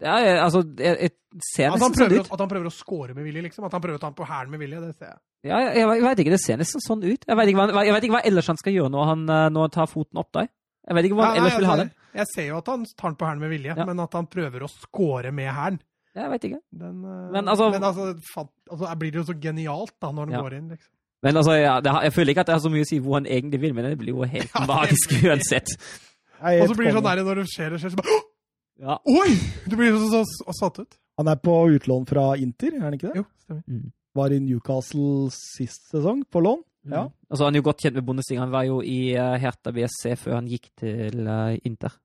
Ja, jeg- altså, jeg, jeg ser nesten sånn ut. at han prøver å score med vilje, liksom? At han prøver å ta ham på hælen med vilje? Det ser jeg. Ja, jeg, jeg, vet ikke, det ser nesten sånn ut. Jeg vet ikke ikke hva ellers han skal gjøre når han, eh, når han tar foten opp der. Jeg vet ikke hva han Ja, nei, ellers vil ha den. Jeg ser jo at han tar den på hælen med vilje, Ja. men at han prøver å score med hælen Jeg vet ikke. den, eh, Men altså- men altså, fant, altså blir det jo så genialt da når han Ja. går inn, liksom. Men altså, ja, det, har- jeg føler ikke at det har så mye å si hvor han egentlig vil, men det blir jo <laughs> helt magisk uansett. Og så blir det sånn der når det skjer, det skjer, så bare «Åh! Ja. Oi! Du blir så, så, så satt ut. Han er på utlån fra Inter, er han ikke det? Jo, stemmer. Mm. Var i Newcastle sist sesong, på lån. Ja. Altså, han er jo godt kjent med Bundesliga. Han var jo i uh, Hertha BSC før han gikk til uh, Inter.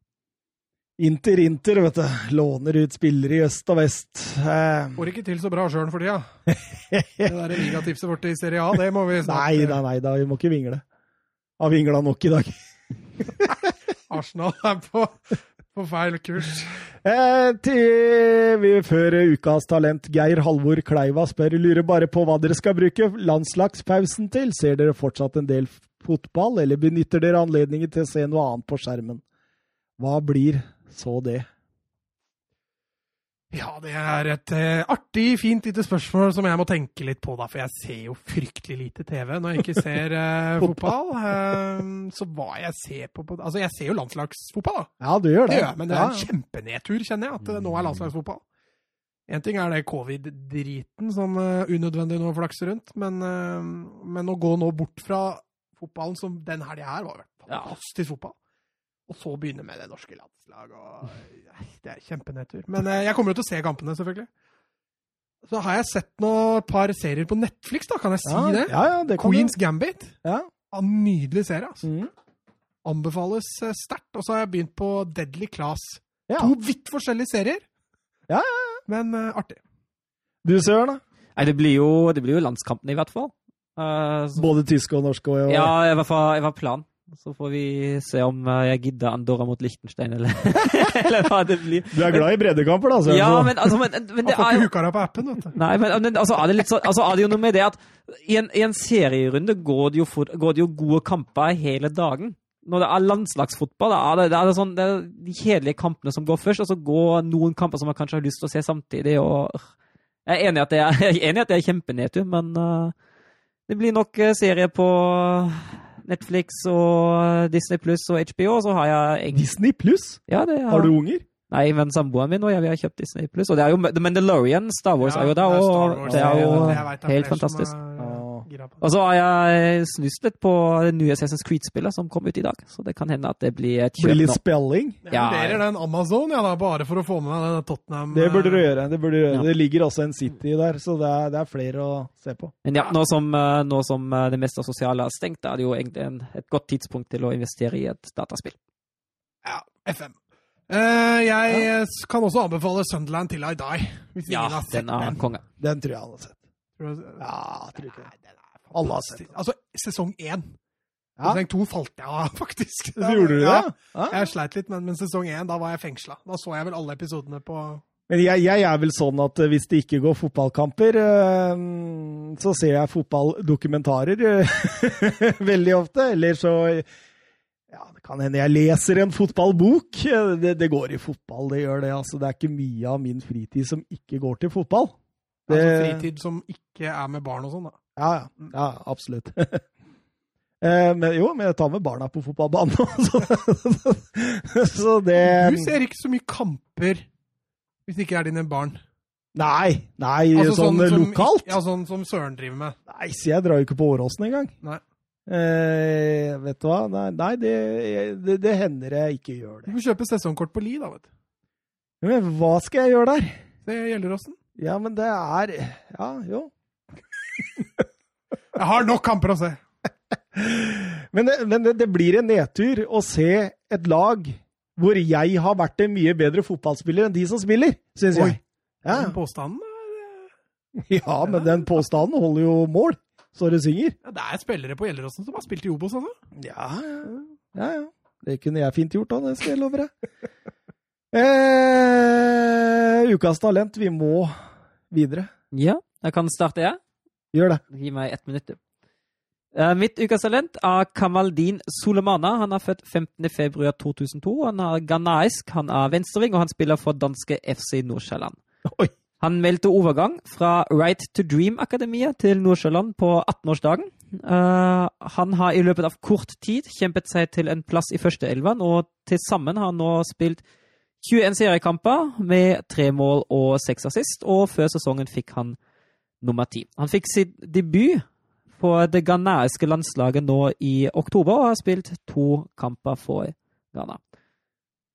Inter, Inter, vet du. Låner ut spillere i øst og vest. Eh, Får ikke til så bra sjøl for tida. <laughs> Det der ligatipset vårt i Serie A, det må vi snart nei da, nei da, vi må ikke vingle. Har vingla nok i dag. <laughs> Arsenal er på, på feil kurs. Eh, til, før ukas talent, Geir Halvor Kleiva spør lurer bare på hva dere skal bruke landslagspausen til. Ser dere fortsatt en del fotball, eller benytter dere anledningen til å se noe annet på skjermen? Hva blir så det? Ja, det er et uh, artig, fint lite spørsmål som jeg må tenke litt på, da, for jeg ser jo fryktelig lite TV når jeg ikke ser uh, <laughs> fotball. Uh, så hva jeg ser på, på Altså, jeg ser jo landslagsfotball, da. Ja, du gjør Det det. gjør men det er en kjempenedtur, kjenner jeg, at det nå er landslagsfotball. En ting er det covid-driten som unødvendig nå flakser rundt, men, men å gå nå bort fra fotballen som den helga her var fantastisk fotball, og så begynne med det norske landslaget og Det er kjempenedtur. Men eh, jeg kommer jo til å se kampene, selvfølgelig. Så har jeg sett noe, par serier på Netflix, da, kan jeg si ja, det? Ja, ja, det kan Queen's Gambit. Ja. En nydelig serie, altså. Mm. Anbefales eh, sterkt. Og så har jeg begynt på Deadly Class. Ja. To vidt forskjellige serier, Ja, ja. men uh, artig. Du, Søren, da? Nei, det blir jo, det blir jo landskampene, i hvert fall. Uh, så, Både tyske og norske? Og, ja, i hvert fall, i hvert fall plan. Så får vi se om eh, jeg gidder Andorra mot Liechtenstein, eller, <laughs> eller hva det blir. Du er glad i breddekamper, da? Altså. Ja, men, altså, men, men det får er jo deg på appen, vet du. Nei, men, men altså, er det så, altså, er det jo noe med det at i en, i en serierunde går det, jo for, går det jo gode kamper hele dagen. Når det er landslagsfotball, da er det, det, er sånn, det er de kjedelige kampene som går først, og så går noen kamper som man kanskje har lyst til å se samtidig. og Jeg er enig i at det er, <laughs> er, er kjempenedtur, men uh, det blir nok uh, serie på Netflix og Disney Pluss og HBO, og så har jeg egentlig Disney pluss? ja, det Har du unger? Nei, men samboeren min og jeg vi har kjøpt Disney Pluss. Og det er jo The Mandalorian, Star Wars Ja, er jo der, er og det er jo det er, vet det er helt fantastisk. Og så har jeg snust litt på det nye Assassin's Creed-spillet som kom ut i dag, så det kan hende at det blir et Blir litt spelling? spilling? Jeg Ja, vurderer den Amazon, ja, da, bare for å få med meg den Tottenham Det burde du eh, gjøre. Det, burde du gjøre. Ja. det ligger også en City der, så det er, det er flere å se på. Men ja, nå som, eh, nå som eh, det meste av sosiale er stengt, er det jo egentlig en, et godt tidspunkt til å investere i et dataspill. Ja, FM. Uh, jeg ja. kan også anbefale Sunderland til I Die. Hvis Ja, ingen har sett den er konge. Den tror jeg han har sett. Ja, tror ikke det. Alle har sett den. Altså, sesong én. Ja. Sesong to falt jeg av, <laughs> faktisk. Så gjorde du det? Ja. Jeg sleit litt, men, men sesong én, da var jeg fengsla. Da så jeg vel alle episodene på Men jeg, jeg er vel sånn at eh, hvis det ikke går fotballkamper, eh, så ser jeg fotballdokumentarer eh, <laughs> veldig ofte. Eller så Ja, det kan hende jeg leser en fotballbok. Det, det går i fotball, det gjør det. Altså, det er ikke mye av min fritid som ikke går til fotball. Det, altså, fritid som ikke er med barn og sånn, da. Ja, ja. ja absolutt. <laughs> Eh, men jo, men jeg tar med barna på fotballbanen <laughs> også. Så, så det Du ser ikke så mye kamper hvis det ikke er dine barn. Nei, nei, Altså, sånn, sånn, lokalt? Ja, sånn som Søren driver med. Nei, så jeg drar jo ikke på Åråsen engang. Nei. Eh, vet du hva? Nei, nei det, det, det hender jeg ikke gjør det. Du får kjøpe sesongkort på Li, da, vet du. Men hva skal jeg gjøre der? Det gjelder åssen. Ja, men det er Ja, jo. Jeg har nok kamper å se! Men, det, men det, det blir en nedtur å se et lag hvor jeg har vært en mye bedre fotballspiller enn de som spiller, syns jeg. Ja. Den påstanden er- ja, men den påstanden holder jo mål, så det synger. ja, Det er spillere på Gjelleråsen som har spilt i Obos, altså. Ja, ja. ja, ja. Det kunne jeg fint gjort, da, det skal jeg love deg. <laughs> Eh, ukas talent, vi må videre. Ja, jeg kan starte, jeg. Gjør det. Gi meg ett minutt. du. Uh, mitt ukas talent er Kamaldin Solemana. Han er født 15. februar 2002. Han er ghanaisk, han er venstreving, og han spiller for danske FC Nordsjælland. Han meldte overgang fra Right to Dream-akademiet til Nordsjælland på 18-årsdagen. Uh, han har i løpet av kort tid kjempet seg til en plass i førsteelveren, og til sammen har han nå spilt 21 seriekamper med tre mål og seks assist, og før sesongen fikk han nummer ti. Han fikk sin debut på det ghanaiske landslaget nå i oktober, og har spilt to kamper for Ghana.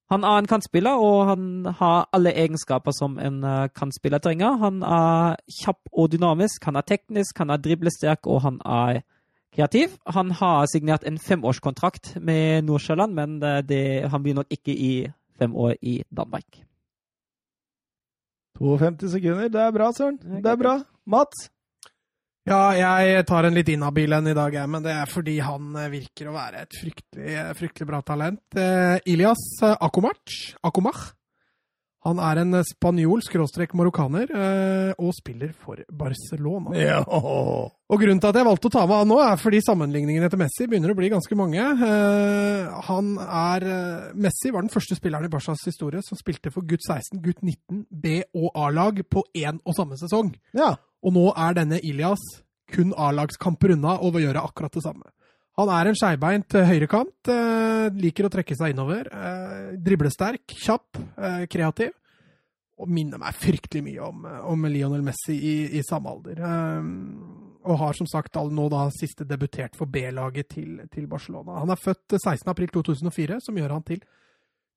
Han er en kantspiller, og han har alle egenskaper som en eh, kantspiller trenger. Han er kjapp og dynamisk, han er teknisk, han er driblesterk, og han er kreativ. Han har signert en femårskontrakt med Nordsjøland, men eh, det, han blir nok ikke i fem år i Danmark. 52 sekunder, det er bra, Søren. Det er bra. Mats? Ja, jeg tar en litt inhabil en i dag, jeg, men det er fordi han eh, virker å være et fryktelig, fryktelig bra talent. Eh, Ilias Akomach, Akomach. Han er en spanjol skråstrek marokkaner eh, og spiller for Barcelona. Ja. Og grunnen til at jeg valgte å ta med han nå, er fordi sammenligningene til Messi begynner å bli ganske mange. Eh, han er eh, Messi var den første spilleren i Barcas historie som spilte for gutt 16, gutt 19, B- og A-lag på én og samme sesong. ja. Og nå er denne Ilias kun A-lagskamper unna og vil gjøre akkurat det samme. Han er en skeivbeint eh, høyrekant, eh, liker å trekke seg innover. Eh, driblesterk, kjapp, eh, kreativ. Og minner meg fryktelig mye om, eh, om Lionel Messi i, i samme alder. Eh, og har som sagt nå da siste debutert for B-laget til, til Barcelona. Han er født 16.4.2004, som gjør han til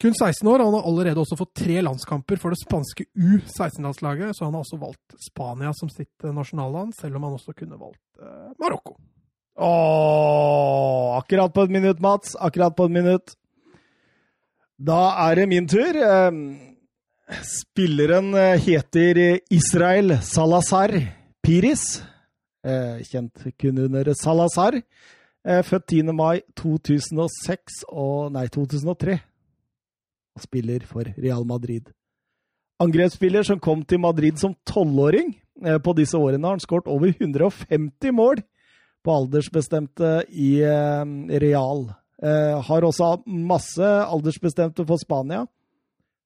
kun 16 år, han har allerede også fått tre landskamper for det spanske U16-landslaget, så han har også valgt Spania som sitt nasjonalland, selv om han også kunne valgt Marokko. Åh, akkurat på et minutt, Mats. Akkurat på et minutt. Da er det min tur. Eh, Spilleren eh, heter Israel Salazar Piris. Eh, Kjent kun under Salazar. Eh, Født 10. mai 2006 og Nei, 2003. Og spiller for Real Madrid. Angrepsspiller som kom til Madrid som tolvåring. Eh, På disse årene har han skåret over 150 mål på aldersbestemte i eh, Real. Eh, har også masse aldersbestemte for Spania.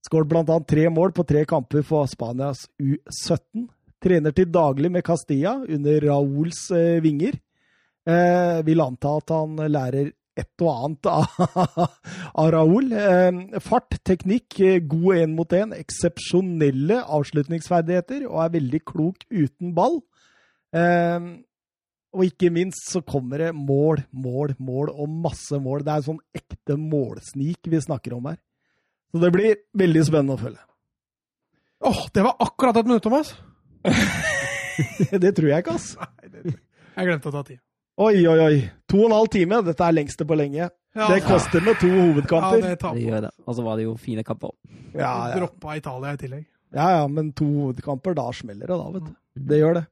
Skåret bl.a. tre mål på tre kamper for Spanias U17. Trener til daglig med Castilla under Rauls eh, vinger. Eh, vil anta at han lærer et og annet <laughs> av, av Raúl. Eh, fart, teknikk, god én mot én, eksepsjonelle avslutningsferdigheter og er veldig klok uten ball. Eh, og ikke minst så kommer det mål, mål, mål og masse mål. Det er en sånn ekte målsnik vi snakker om her. Så det blir veldig spennende å følge. Åh, det var akkurat et minutt, Thomas! <laughs> det tror jeg ikke, ass. Nei, jeg glemte å ta tid. Oi, oi, oi. To og en halv time. Dette er lengste på lenge. Ja, Det koster med to ja, hovedkamper. det tar Det gjør det. Og så var det jo fine kamper. Ja, ja. Droppa Italia i tillegg. Ja, ja, men to hovedkamper, da smeller det, da, vet du. Det gjør det.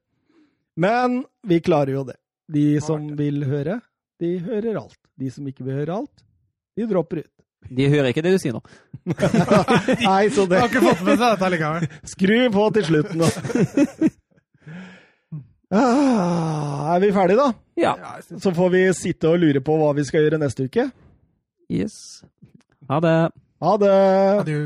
Men vi klarer jo det. De som vil høre, de hører alt. De som ikke vil høre alt, de dropper ut. De hører ikke det du sier nå. <laughs> Nei, så Jeg det har ikke fått med seg dette likevel. <laughs> Skru på til slutten, da. <laughs> Ah, er vi ferdige, da? Ja. Så får vi sitte og lure på hva vi skal gjøre neste uke. Yes. Ha det. Ha det! Adjø.